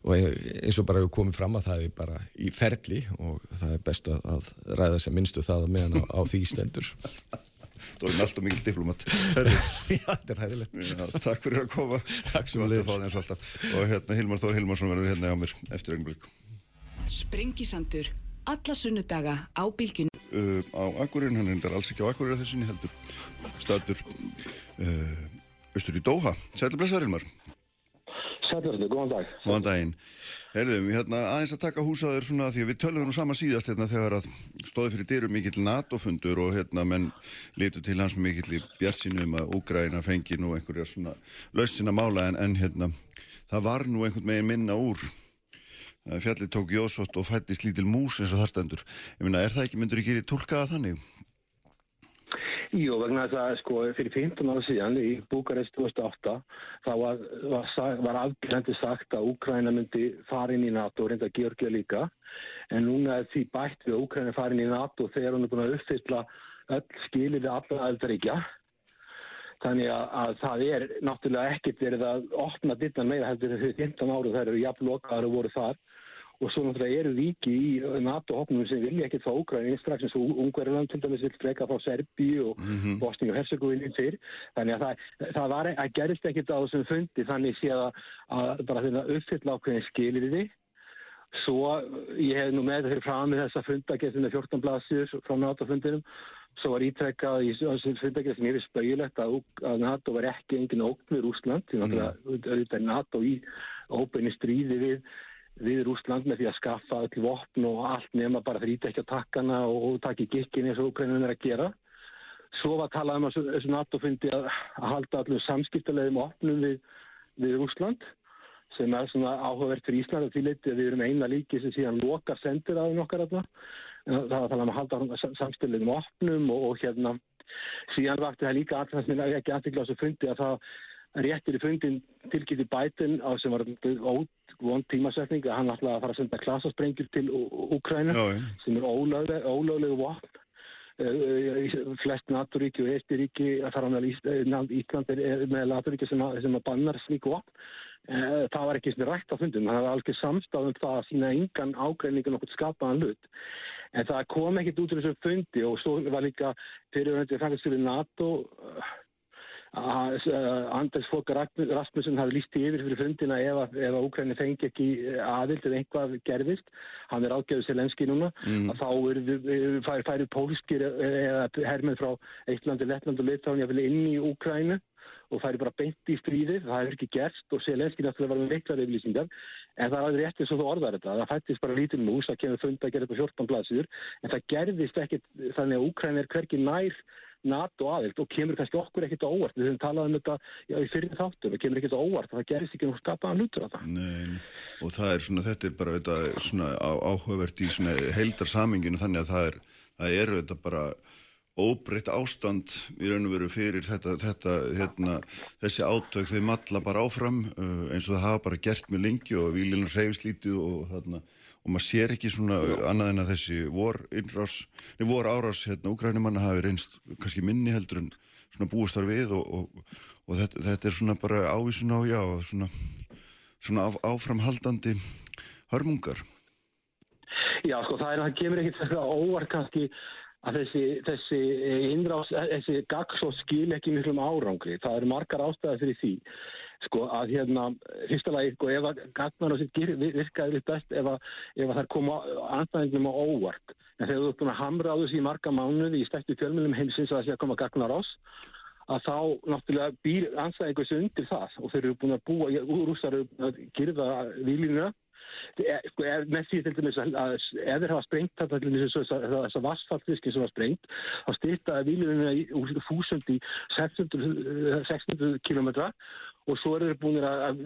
og eins og bara við komum fram að það er bara í ferli og það er best að ræða sem minnstu það meðan á, á því stendur. Það var alltaf mikil diplomat (laughs) Já, þetta er hæðilegt Takk fyrir að koma. Takk sem leys Og hérna Hilmar Þór Hilmarsson verður hérna á mér eftir öngblík Sprengisandur Alla sunnudaga á bylgjun uh, Á Akureyrin, hann er alls ekki á Akureyri þessinni heldur. Stadur uh, Östur í Dóha Sætla blessaður Hilmar. Sætla, góðan dag. Góðan daginn. Herðum, hérna aðeins að taka húsaður svona því að við tölum nú sama síðast hérna þegar að stóði fyrir dyrum mikill NATO-fundur og hérna menn litur til hans mikill í bjartsinum að Úgræna fengi nú einhverja svona lausina mála en, en hérna það var nú einhvern megin minna úr fjallir tók Jósótt og fættist lítil mús eins og þarstendur. Ég minna, er það ekki myndur ekki tólkaða þannig? Jú, vegna þess að sko fyrir 15 ára síðan í Búkarest 2008 þá var, var, var afgjörandi sagt að Úkræna myndi fara inn í NATO og reynda Georgia líka en núna er því bætt við að Úkræna fara inn í NATO þegar hún er búin að uppfylla öll skilir við allra aðeldaríkja þannig að, að það er náttúrulega ekkert verið að opna dittan meira heldur þegar 15 ára þær eru jafn lokaðar og voru þar. Og svo náttúrulega eru ríki í NATO-hopnum sem vilja ekkert fá Úgræni strax eins og Ungverðarland til dæmis vil freka frá Serbíu og mm -hmm. Bosníu og Herzegovini til þannig að það, það var, að gerist ekkert á þessum fundi þannig sé að, að bara þeirra uppfylla ákveðin skilir því svo ég hef nú með fyrir fram með þessa fundagessin með 14 blaðsjur frá NATO-fundinum svo var ítrekkað í fundagessin sem finnst spauðilegt að, að NATO var ekki engin ógn við Úsland því að þetta er NATO í óbeinni stríði við við Rúsland með því að skaffa öll vopn og allt nema bara ekki að takkana og taki gikkin eins og Ukraínun er að gera. Svo var talað um að þessu NATO fundi að, halda allir samskiptalegum opnum við, við Rúsland sem er svona áhugavert fyrir Ísland að tiliti að við erum eina líki sem síðan lokar sendir á nokkar aðna. Það var um að halda samskiptalegum opnum og, og hérna síðan vakti það líka sem er ekki aðtikla á þessu fundi að það réttir í fundin tilgjiði bætinn á sem var óvond tímasetning að hann ætlaði að fara að senda klasasprengjur til Úkræna sem er ólöglegu vopn. Uh, flest naturíki og eistiríki að fara með Ísland er með naturíki sem, sem að bannar slíku vopn. Það var ekki sem rætt á fundin það var alveg samstafn um það að sína engan ágreiningun okkur skapaðan hlut en það kom ekkit út úr þessum fundi og svo var líka fyrirvöndið í NATO uh, Anders Fogg Rasmussen hafi líst yfir fyrir fundina ef að Úkræni fengi ekki eh, aðild eða einhvað gerðist, hann er ágæðið Selenski núna, mm. að þá færi, færi pólskir eða hermið frá Eittlandi, Lettland og Litáni að vilja inn í Úkrænu og færi bara beint í stríðið, það hefur ekki gerst og Selenski náttúrulega var með veiklar yfirlýsingar en það er alveg réttið svo þú orðar þetta það fættist bara lítið mús, það kemur fund að gera þetta 14 blaðsýður, en það gerðist ekkit þannig að Úkræni er hverki nær NATO aðild og kemur kannski okkur ekkert á óvart við höfum talað um þetta já, í fyrir þáttum við kemur ekkert á óvart, það gerist ekki nú skapaðan hlutur af það. Nei, og það er svona þetta er bara þetta, svona áhugavert í svona heildarsaminginu þannig að það er, það eru þetta bara óbreytt ástand í raun og veru fyrir þetta, þetta hérna, þessi átök þeir matla bara áfram uh, eins og það hafa bara gert með lengi og výlinar reyfslítið og þarna og maður sér ekki svona Já. annað en að þessi vor, innrás, nei, vor árás hérna úgrænumanna hafi reynst kannski minni heldur en svona búistar við og, og, og þetta, þetta er svona bara ávísun á já, svona, svona á, áframhaldandi hörmungar. Já, sko það er að það kemur ekkert svona óvar kannski að þessi, þessi innrás, þessi gagsóð skil ekki miklum árangri. Það eru margar ástæði fyrir því. Sko að hérna fyrsta lagi sko ef að gagnar og sitt virkaði litt best ef að, ef að það koma anstæðingum á óvart. En þegar þú ert búin að hamra á þessu í marga mánuði í stættu fjölmjölum heimsins að það sé að koma gagnar ás að þá náttúrulega býr anstæðingu þessu undir það. Og þeir eru búin að búa, úrústar eru að gerða výlinu sko, með því til dæmis að ef þeir hafa sprengt þess að vassfallfiski sem var sprengt þá styrtaði výlunina úr fúsund í 600, 600 kilometra og svo eru þeir búin að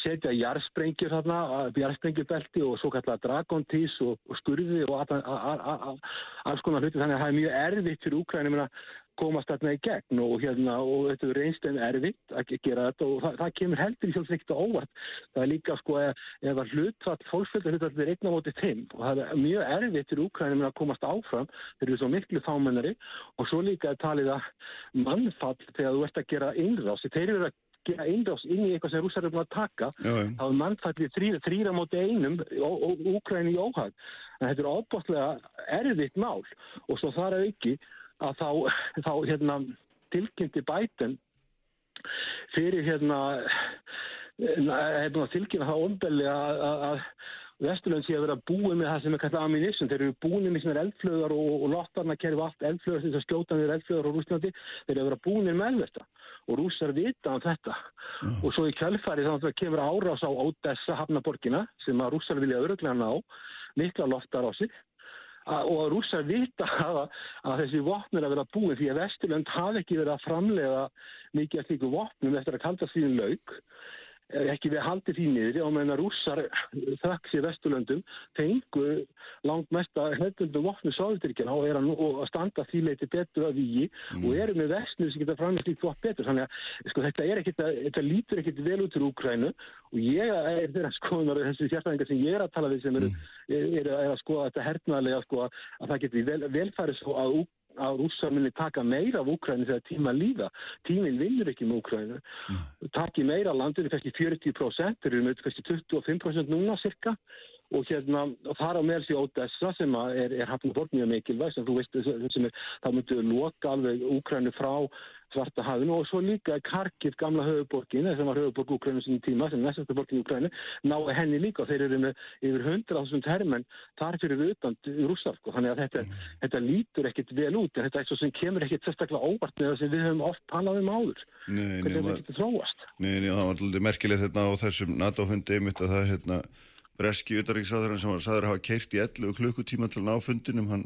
setja jarðsprengjur þarna, jarðsprengjubelti og svo kallar dragontís og, og skurði og alls konar hluti þannig að það er mjög erfitt fyrir Úkrænum að komast þarna í gegn og, hérna, og þetta er reynst en erfitt að gera þetta og það, það kemur heldur í sjálfsveikt og óvart. Það er líka sko ef að hlutfall, fólksfjöldar hlutfall er einna mótið þeim og það er mjög erfitt fyrir Úkrænum að komast áfram, þeir eru svo miklu fámennari og svo líka er talið að mannfall þegar þú ert að gera innrási, þeir eru að gera innrási inn í eitthvað sem rússar eru búin að taka, þá er mannfallið þrý, þrýra mótið einum og, Úkræni í óhag. En þetta er óbúinlega erfitt mál og svo þar að auki að þá, (laughs) þá hérna, tilkynnti bæten fyrir hérna hefði tilkynna það ofnbelli að Vesturlund sé að vera búið með það sem er kallað ammunition. Þeir eru búið með svona eldflöðar og, og lottarna kerfi allt eldflöðar sem skjóta niður eldflöðar á Rúslandi. Þeir eru að vera búið með þetta og rússar vita um þetta. Mm. Og svo í kjálfæri þannig að það kemur árás á Odessa hafnaborgina sem að rússar vilja öruglega ná, mikla loftar á sig og að rússar vita að, að þessi vopnir að vera búin því að Vesturlund hafi ekki verið að framlega mikið af slíku vopnum eftir að kalda síðan laug ekki við haldið því niður og meðan rússar þakks í Vesturlöndum fengu langt mesta hlutundum vopnu sáðutrykjana og er að, að standa því leiti betur að víi mm. og eru með vestnir sem geta framlega slíkt vopn betur þannig að sko, þetta, ekkit, þetta lítur ekkert vel út úr Úkrænu og ég er þeirra skoðunar þessi sérstæðingar sem ég er að tala við sem eru mm. er, er, er að skoða þetta hernaðlega sko, að það getur vel, velfæri svo að Úkrænu að rússar minni taka meira af Úkræni þegar tíma líða. Tíminn vinnur ekki með Úkræni. Takki meira landinu, kannski 40%, þeir eru með kannski 25% núna cirka og hérna fara með þessi Odessa sem er, er hafnum bort mjög mikilvæg sem þú veist sem er, þá myndu loka alveg Úkræni frá svarta hafinu og svo líka Karkiv gamla höfuborgin, sem var höfuborg Úkrænu sinni tíma, sem næstastu borgin í Úkrænu náðu henni líka, þeir eru með yfir 100.000 herrmenn þar fyrir utan rússar, sko. þannig að þetta, mm. þetta lítur ekkit vel út, en þetta er eitthvað sem kemur ekkit sérstaklega óvart með það sem við höfum oft talað um áður hvernig þetta getur þróast Nei, nei, það var alltaf merkilegt hérna á þessum NATO-fundi einmitt að það hérna breski utarriksraðurinn sem var saður að hafa keirt í 11 klukkutíma til náfundinum, hann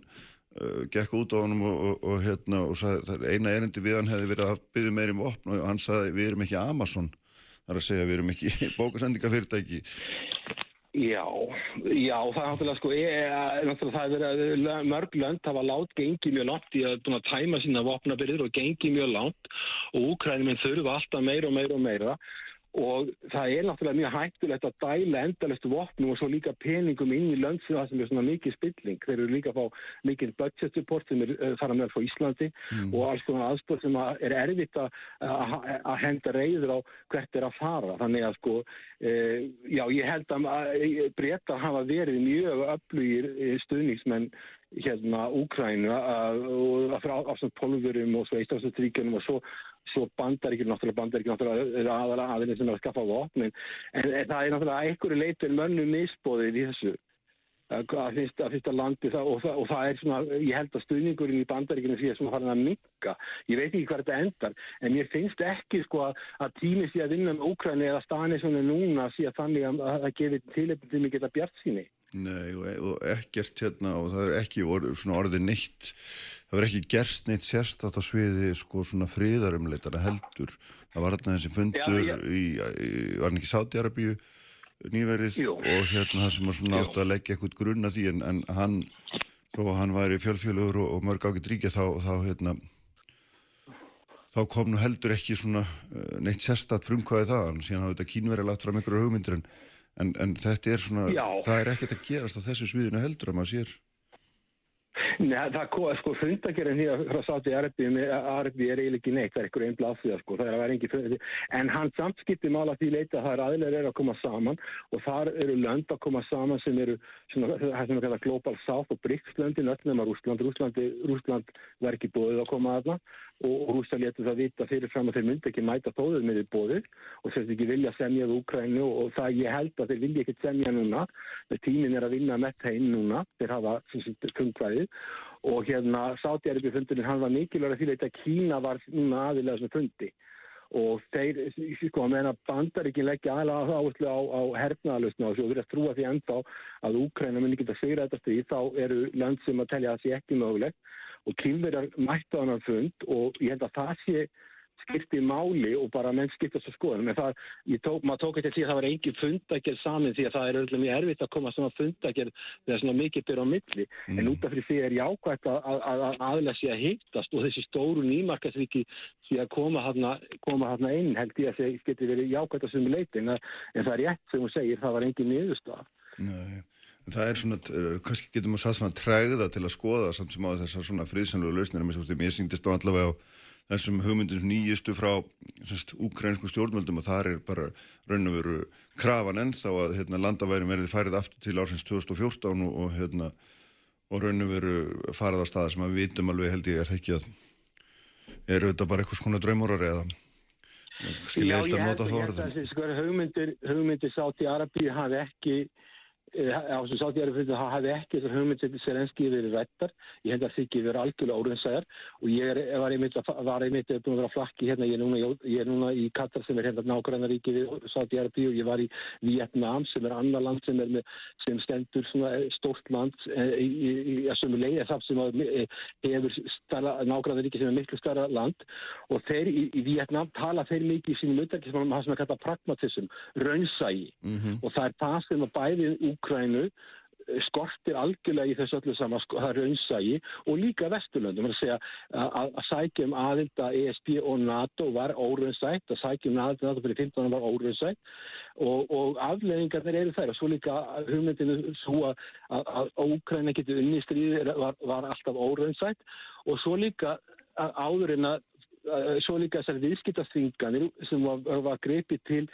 gekk út á hann og, og, og, hérna, og sagði, eina erindi við hann hefði verið að byggja meirum vopn og hann sagði við erum ekki Amazon. Þar að segja við erum ekki (laughs) bókasendingafyrirtæki. Já, já, það er náttúrulega sko, ég, náttúrulega það er verið að mörg lönd hafa látt gengið mjög langt í að tæma sína vopnabyrðir og gengið mjög langt og Úkrænuminn þurfa alltaf meira og meira og meira og það er náttúrulega mjög hættulegt að dæla endalestu vopnum og svo líka peningum inn í lönd sem er svona mikið spilling. Þeir eru líka að fá mikið budget support sem er þar að meðal frá Íslandi mm. og alls konar aðstóð sem að er erfitt að, henda reyður á hvert er að fara. Þannig að sko, e, já ég held að breyta hafa verið mjög öflugir stuðningsmenn hérna Úkrænu og frá afsand pólverum og svo Íslandsutríkjunum og svo, svo bandaríkjum náttúrulega bandaríkjum náttúrulega aðalega aðeins sem er að skaffa vopnin. En, en það er náttúrulega einhverju leitur mönnum misbóðið í þessu að fyrsta, fyrsta landi það, og, það, og það er svona, ég held að stuðningurinn í bandaríkjunum sé svona farin að mikka ég veit ekki hvað þetta endar en mér finnst ekki sko að, að tími sé að vinna með Úkræni eða stani svona núna sé að þannig að það gefir tilöfn til mig geta bjart síni Nei og, og ekkert hérna og það er ekki orð, svona orðið neitt það verður ekki gerst neitt sérstatt á sviði sko svona fríðarumleitana heldur. Það var hérna þessi fundur já, já. í, í var hann ekki Sátiarabíu nýverið Jú. og hérna sem var svona átt að leggja eitthvað grunna því en, en hann þó að hann væri fjölfjöluður og, og mörg ákveð ríkja þá, þá hérna þá kom nú heldur ekki svona eh, neitt sérstatt frumkvæði það en síðan hafði þetta kínverið lagt fram einhverju hugmyndir en En, en þetta er svona, Já. það er ekkert að gerast á þessu sviðinu heldur að maður sér. Nei, það er sko fundagerinn hér frá Sáti Arbi er eiginlega ekki neitt, það er einhver einn bláðsvíða sko, það er að vera engi fundagerinn. En hann samskipti mála því leita að það er aðlega er að koma saman og þar eru lönd að koma saman sem eru svona, það sem við kalla Global South og BRICS-löndin, öll nema Rúsland. Rúsland, ekki búið að koma aðna og Rúsland letur það vita fyrirfram að þeir myndi ekki mæta þóður með því bóðið og sérst ekki vilja semjað Úkrænu og það ég held að þeir vilja ekki semja núna. Þegar tímin er að vinna með þeim núna. Þeir hafa fungvæðið og hérna Sátiarabíu fundurinn hann var mikilvæg að því að Kína var núna aðilega sem fundi. Og þeir, sko, að bandar ekki leggja aðalega áherslu á, á hernaðalustna og svo verið að trúa því enda að Úkræna muni geta sigra þetta stríð þá eru land sem að telja að það sé ekki mögulegt og kynverjar mættu hann fund og ég held að það sé skipti máli og bara menn skiptast á skoðunum en það, tók, maður tók eitthvað til að það var engin fundagerð samin því að það er öllum mjög erfitt að koma svona fundagerð þegar svona mikið byrja á milli. Mm. en út af því er jákvægt að, að, að aðlega sé að hittast og þessi stóru nýmarkasviki sé að koma hana, koma hana inn held ég að það geti verið jákvægt að sumi leiti en, en það er rétt sem hún segir, það var engin niðurstað Nei Það er svona, kannski getur maður satt svona træða til að skoða samt sem á þessar svona friðsanlu lausnir, mér síndist á allavega á þessum hugmyndum nýjustu frá úkrænsku stjórnvöldum og þar er bara raun og veru krafan ennþá að hérna, landaværin verði færið aftur til ársins 2014 og, og, hérna, og raun og veru farið á staða sem við vitum alveg held ég er ekki að er auðvitað bara eitthvað svona draumórar eða skiljaðist að nota þá orðin. Já, ég held að þessi hugmyndir, hugmyndir sátt í Arabíu hafi ekki Eh, á sem sátt ég er fyrir það hafi ekki þessar hugmyndsetti Serenski verið rættar ég held að það ekki verið algjörlega óriðsæðar og ég er, var einmitt var einmitt búin að vera flakki hérna, ég er núna, ég er núna í Katar sem er hérna nákvæmna ríki við sátt ég er að bíu og ég var í Vietnam sem er annar land sem er með, sem stendur svona eh, stórt land eh, í, í, í að sömu leið það sem hefur nákvæmna ríki sem er miklu starra land. Og þeir í, í Vietnam tala þeir mikið í sínum auðvitað sem að það kalla pragmatism, raunsægi mm -hmm. og það er það sem að bæði Úkrænu eh, skortir algjörlega í þessu öllu saman sko, raunsægi og líka Vesturlöndum að, að, að sækjum aðild að ESB og NATO var óraunsætt að sækjum aðild að NATO fyrir 15 var óraunsætt. Og, og afleðingarnir eru þær og svo líka hugmyndinu svo að, að Ókræna getur unni stríði var, var alltaf óraunsætt. Og svo líka áðurinn að svo líka þessar viðskiptastringanir sem var, var greipið til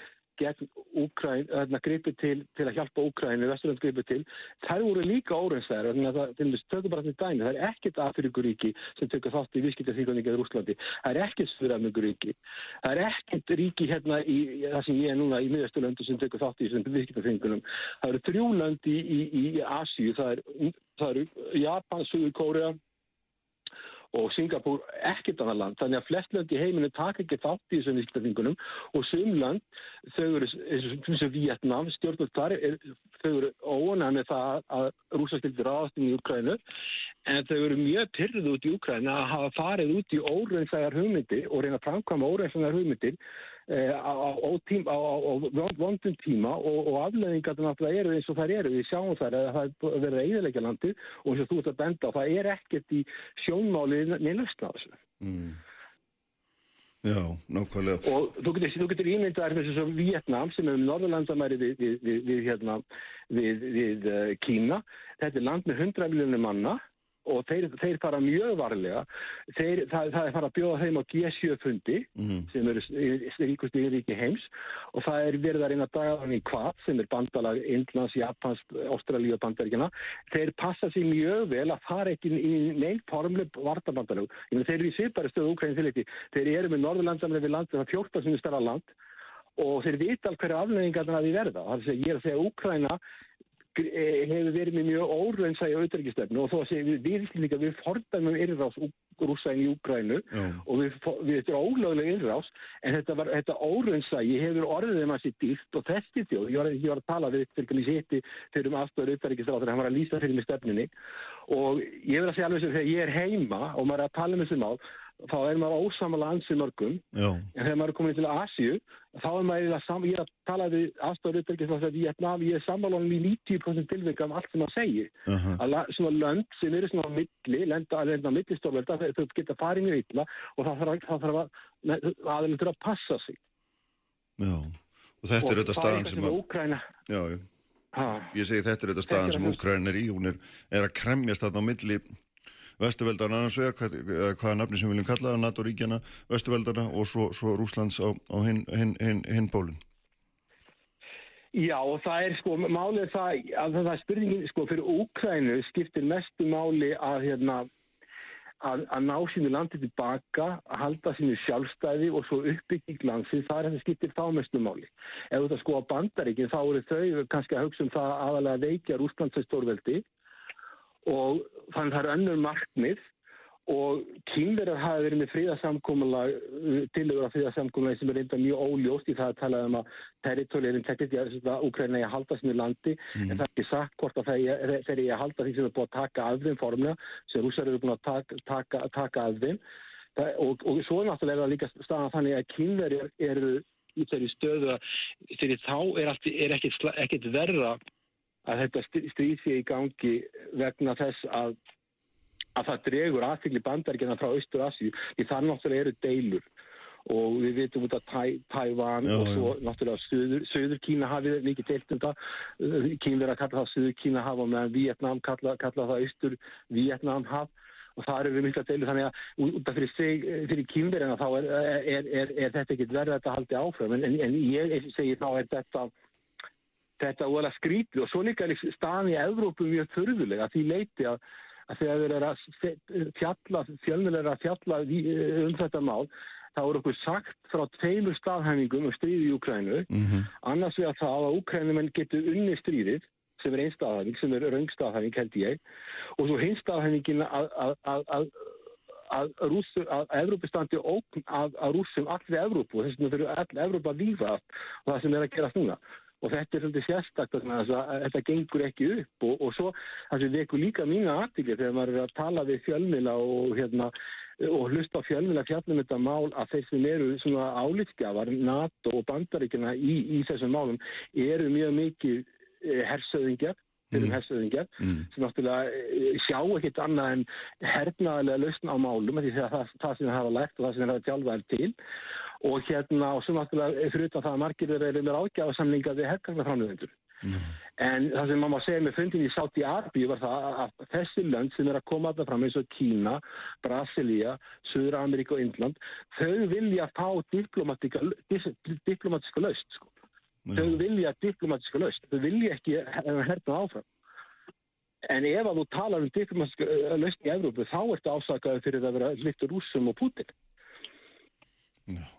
gripið til, til að hjálpa Úkræni, Vesturland gripið til, þær voru líka óreinsæðar, þannig að það, til þess, tökum bara til dæmi, það er ekkert Afrikuríki sem tökur þátt í vískiptaþýrkunni geður Úslandi, það er ekkert Sturafnökuríki, það er ekkert ríki hérna í, það sem ég er núna í miðasturlöndu sem tökur þátt í þessum vískiptaþýrkunum, það eru þrjúlönd í, í, í Asíu, það er, eru Japan, Suður Kórea, og Singapúr ekkert annað land. Þannig að flest lönd í heiminu taka ekki þátt í þessum viðskiptaþingunum og sumland, þau eru eins og Vietnam, stjórnult þar, er, þau eru óanæg með það að rúsaskildir ráðast inn í Ukrænu en þau eru mjög pyrrið út í Ukræna að hafa farið út í óreinsaðar hugmyndir og reyna að framkvæma óreinsaðar hugmyndir á, á, tím, á, á vondum tíma og, og afleðingarna náttúrulega eru eins og það eru. Við sjáum það að það verður eiginleika landi og eins og þú ert að benda það er ekkert í sjónmáli neilust á þessu. Mm. Já, nákvæmlega. Og þú getur, getur ímyndað þess að Vietnam sem er um Norðurlandamæri við, við, við, við hérna, uh, Kína. Þetta er land með 100 miljónir manna og þeir, þeir fara mjög varlega. Þeir, það, það er fara að bjóða þeim á G7-fundi mm -hmm. sem eru ríkust í ríki heims. Og það er verið að reyna að daga þannig hvað sem er bandalag Indlands, Japans, Ástralíu og bandaríkjana þeir passa sér mjög vel að fara ekki í neinn formleg vartabandalag þeir eru í sýrbæri stöðu Ukraín þeir eru með Norðurlandsamlega við land það er 14 sem er starra land. Og þeir vita alveg hverju afleggingarna því verða. Það er að segja, ég Eh, hefur verið með mjög óraunsægi auðverkistefnu og þó að segja við viðlýslinga við fordæmum innrás rúsa í Úgrænu og við, við þetta er ólöglega innrás en þetta, var, þetta óraunsægi hefur orðið þeim að sér dýrt og þessi þjóð, ég var, ég var að tala við fyrir ég hitti fyrir um afstöður auðverkistráður hann var að lýsa fyrir mig stefnunni og ég verð að segja alveg sem þegar ég er heima og maður er að tala um þessi mál þá er maður ósamala ansið mörgum. Já. en þegar maður er komin til Asju þá er maður að, ég er að tala við aðstofur uppverkið að ég er samalónum í 90% tilvægum af allt sem maður segir. Uh -huh. að svona lönd sem eru svona á milli, lenda að lenda á millistoflölda þau geta farið mjög illa og það þarf, það þarf að aðeins að passa sig. Já, og þetta og er auðvitað staðan sem að Já, Ég segi þetta er auðvitað staðan sem Úkræna er í hún er, er að kremjast þarna á milli Vestuveldarna annars vegar, hvað, hvaða nafni sem við viljum kalla það, NATO-ríkjana, Vestuveldarna og svo, svo Rúslands á, á hinn hin, hin, hin bólinn. Já og það er sko, málið það, að það er spurningin, sko, fyrir Úkrænu skiptir mestu máli að hérna, að, að ná sínu landi tilbaka, að halda sínu sjálfstæði og svo uppbygging landsins, það er það skiptir þá mestu máli. Ef þú það sko á bandaríkinn, þá eru þau kannski að hugsa um það aðalega veikja Rúslands stórveldi og þannig það er önnur markmið og kynverðar hafa verið með fríðarsamkómulag tilögur af fríðarsamkómulag sem er reynda mjög óljóst í það að tala um að territoriðin tekit í að Úkræna er að halda sem í landi mm. en það er ekki sagt hvort að þeir eru að halda því sem er búið að taka af þeim formlega sem rúsar eru búin að taka, taka, taka af þeim það, og, og svo er náttúrulega líka staðan þannig að kynverðar eru í þeirri stöðu að þeirri þá er, allt, er ekkit, ekkit verra að þetta stríð sé í gangi vegna þess að að það dregur aðfylgli bandaríkjana frá Östur-Asíu því það náttúrulega eru deilur. Og við vitum út af Tævan og svo náttúrulega Suður, Suður Kína hafið mikið deilt um það. Kín verið að kalla það Suður Kína haf og meðan Vietnám kalla, kalla það Östur Vietnám haf. Og það eru mikla deilur þannig að út af fyrir, fyrir kínverðina þá er, er, er, er þetta ekkit verið að þetta haldi áfram. En, en ég segi þá er þetta þetta óalega skrítið og svo líka staðan í Evrópu mjög þörfulega því leiti að að þegar þeir eru að fjalla, fjölmjölar að fjalla um þetta mál, þá er okkur sagt frá tveimur staðhæfingum um stríði í Ukrænu, mm -hmm. annars við að það að Ukrænumenn getur unni stríðið, sem er einn staðhæfing, sem er raungstaðhæfing held ég, og svo hinn staðhæfingin að, að, að, að að, að Evrópi standi ókn að, að rúsum allir Evrópu þess vegna fyrir allir Evrópa lífa og það sem er að gerast núna og þetta er svolítið sérstaklega þetta gengur ekki upp og, og svo það sem vekur líka mína aðtíkja þegar maður er að tala við fjölmila og hérna og hlusta á fjölmila fjallum þetta mál að þeir sem eru svona álitskjafar NATO og bandaríkina í, í þessum málum eru mjög mikið eh, hersöðingjar fyrir mm. hersöðingjar mm. sem náttúrulega eh, sjá ekkit annað en hernaðilega lausna á málum því að það, það sem það hafa lært og það sem það hafa tjálfæðið til og hérna og svo náttúrulega fyrir það að margir eru með ágjáðarsamlinga við herrkarnaframluðendur. Mm. En það sem maður segir með fundin í Sáti Arbi var það að þessi lönd sem er að koma alltaf fram eins og Kína, Brasilia, Suður Ameríka og Indland, þau vilja fá diplomatiska löst. Sko. Mm. Þau vilja diplomatiska löst. Þau vilja ekki herna áfram. En ef að þú talar um diplomatiska löst í Evrópu, þá ertu ásakaði fyrir að vera hlyttur úsum og Putin. No.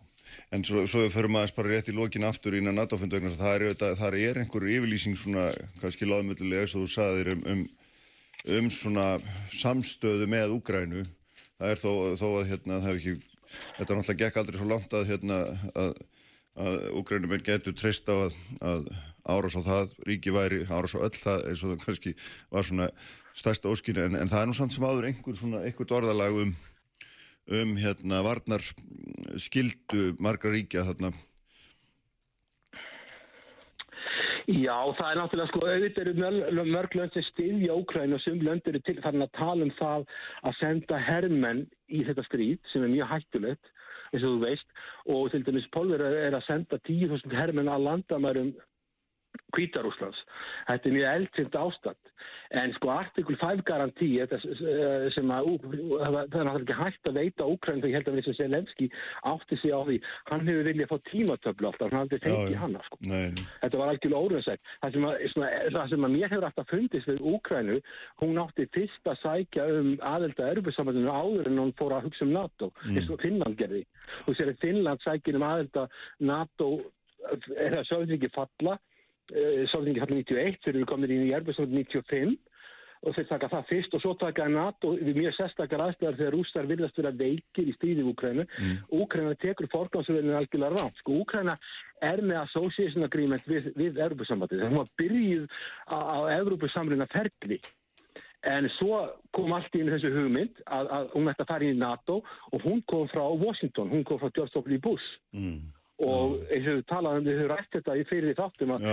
En svo, svo við förum aðeins bara rétt í lokin aftur innan NATO-fundu vegna það er, það er einhverju yfirlýsing svona kannski láðmöldulega eins og þú saðir um, um, um svona samstöðu með Úgrænu. Það er þó, þó að hérna það hefur ekki, þetta náttúrulega gekk aldrei svo langt að hérna að, að Úgrænuminn getur treyst á að, að árás á það, ríki væri árás á öll það eins og það kannski var svona stærsta óskynni en, en það er nú samt sem áður einhver svona, einhvert orðalag um um hérna varnar skildu margra ríkja þarna? Já, það er náttúrulega sko auðvitað eru mörg lönd sem stiðja Ókræn og sem lönd eru til þannig að tala um það að senda herrmenn í þetta stríð sem er mjög hættulegt eins og þú veist. Og til dæmis Pólver er að senda 10.000 herrmenn að landamærum Kvítarúslands. Þetta er mjög eldsind ástand. En sko artikul 5 garantí sem að það er náttúrulega ekki hægt að veita Úkræn þegar ég held að við sem Selenski átti sig á því. Hann hefur viljað fá tímatöflu alltaf, hann hafði fengið hann. Sko. Þetta var algjörlega óriðsætt. Það sem að, svona, það sem að mér hefur alltaf fundist við Úkrænu, hún átti fyrst að sækja um aðelda erfusamöndinu áður en hún fór að hugsa um NATO, mm. eins og Finnland gerði. Þú sér að Finnland sækir um aðelda NATO, er það svolítið ekki falla Sovjetingi fallið 91, þeir eru komin inn í Erbjörnsson 95 og þeir taka það fyrst og svo taka NATO við mjög sérstakar aðstæðar þegar rústar viljast vera veikir í stríði Úkrænu. Mm. Úkræna tekur forgámsverðinu algjörlega rátt. Sko Úkræna er með association agreement við, við Európa-sambandið. Það var byrjuð á, á Európa-samruna ferli. En svo kom allt í þessu hugmynd að, að hún ætti að fara inn í NATO og hún kom frá Washington, hún kom frá George W. Bush. Mm og eins og við talaðum, við höfum rætt þetta í fyrir þáttum að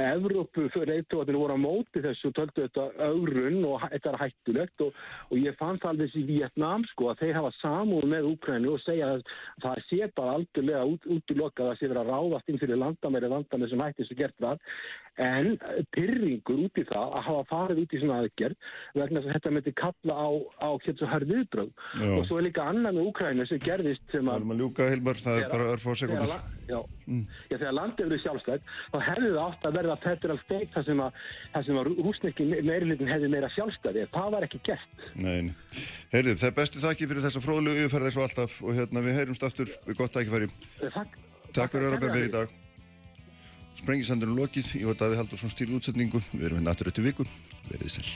Evrópu reyðtóðanir voru á móti þessu og töldu þetta ögrun og þetta er hættulegt og, og ég fann það alveg í Vietnám sko að þeir hafa samúð með Úkrænu og segja að það sé bara algjörlega út, út í loka að það sé verið að ráðast inn fyrir landamæri landamæri sem hætti sem gert það en pyrringur út í það að hafa farið út í svona aðgerð vegna að þetta myndi kalla á, á hér svo hörð viðbröð og svo er líka annan með Úkrænu sem gerðist sem að... Ljúka, Hilmar, það er bara örf á sekundur. Já, mm. já, þegar landið verið sjálfstætt þá hefði það átt að verða federal state þar sem að, að rúsnekki meirilitin hefði meira sjálfstæði. Það var ekki gert. Nein. Heyrðið, það er bestu þakki fyrir þessa fróðlu yfirferð eins og alltaf og hérna við heyrumst aftur við gott tækifæri. Takk. Takk fyrir að vera með mér í dag. Sprengisandurinn lokið, ég var Daví Haldursson stýrið útsetningu, við erum hérna aftur eftir viku, verið sæl.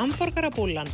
Hamburgerabúlan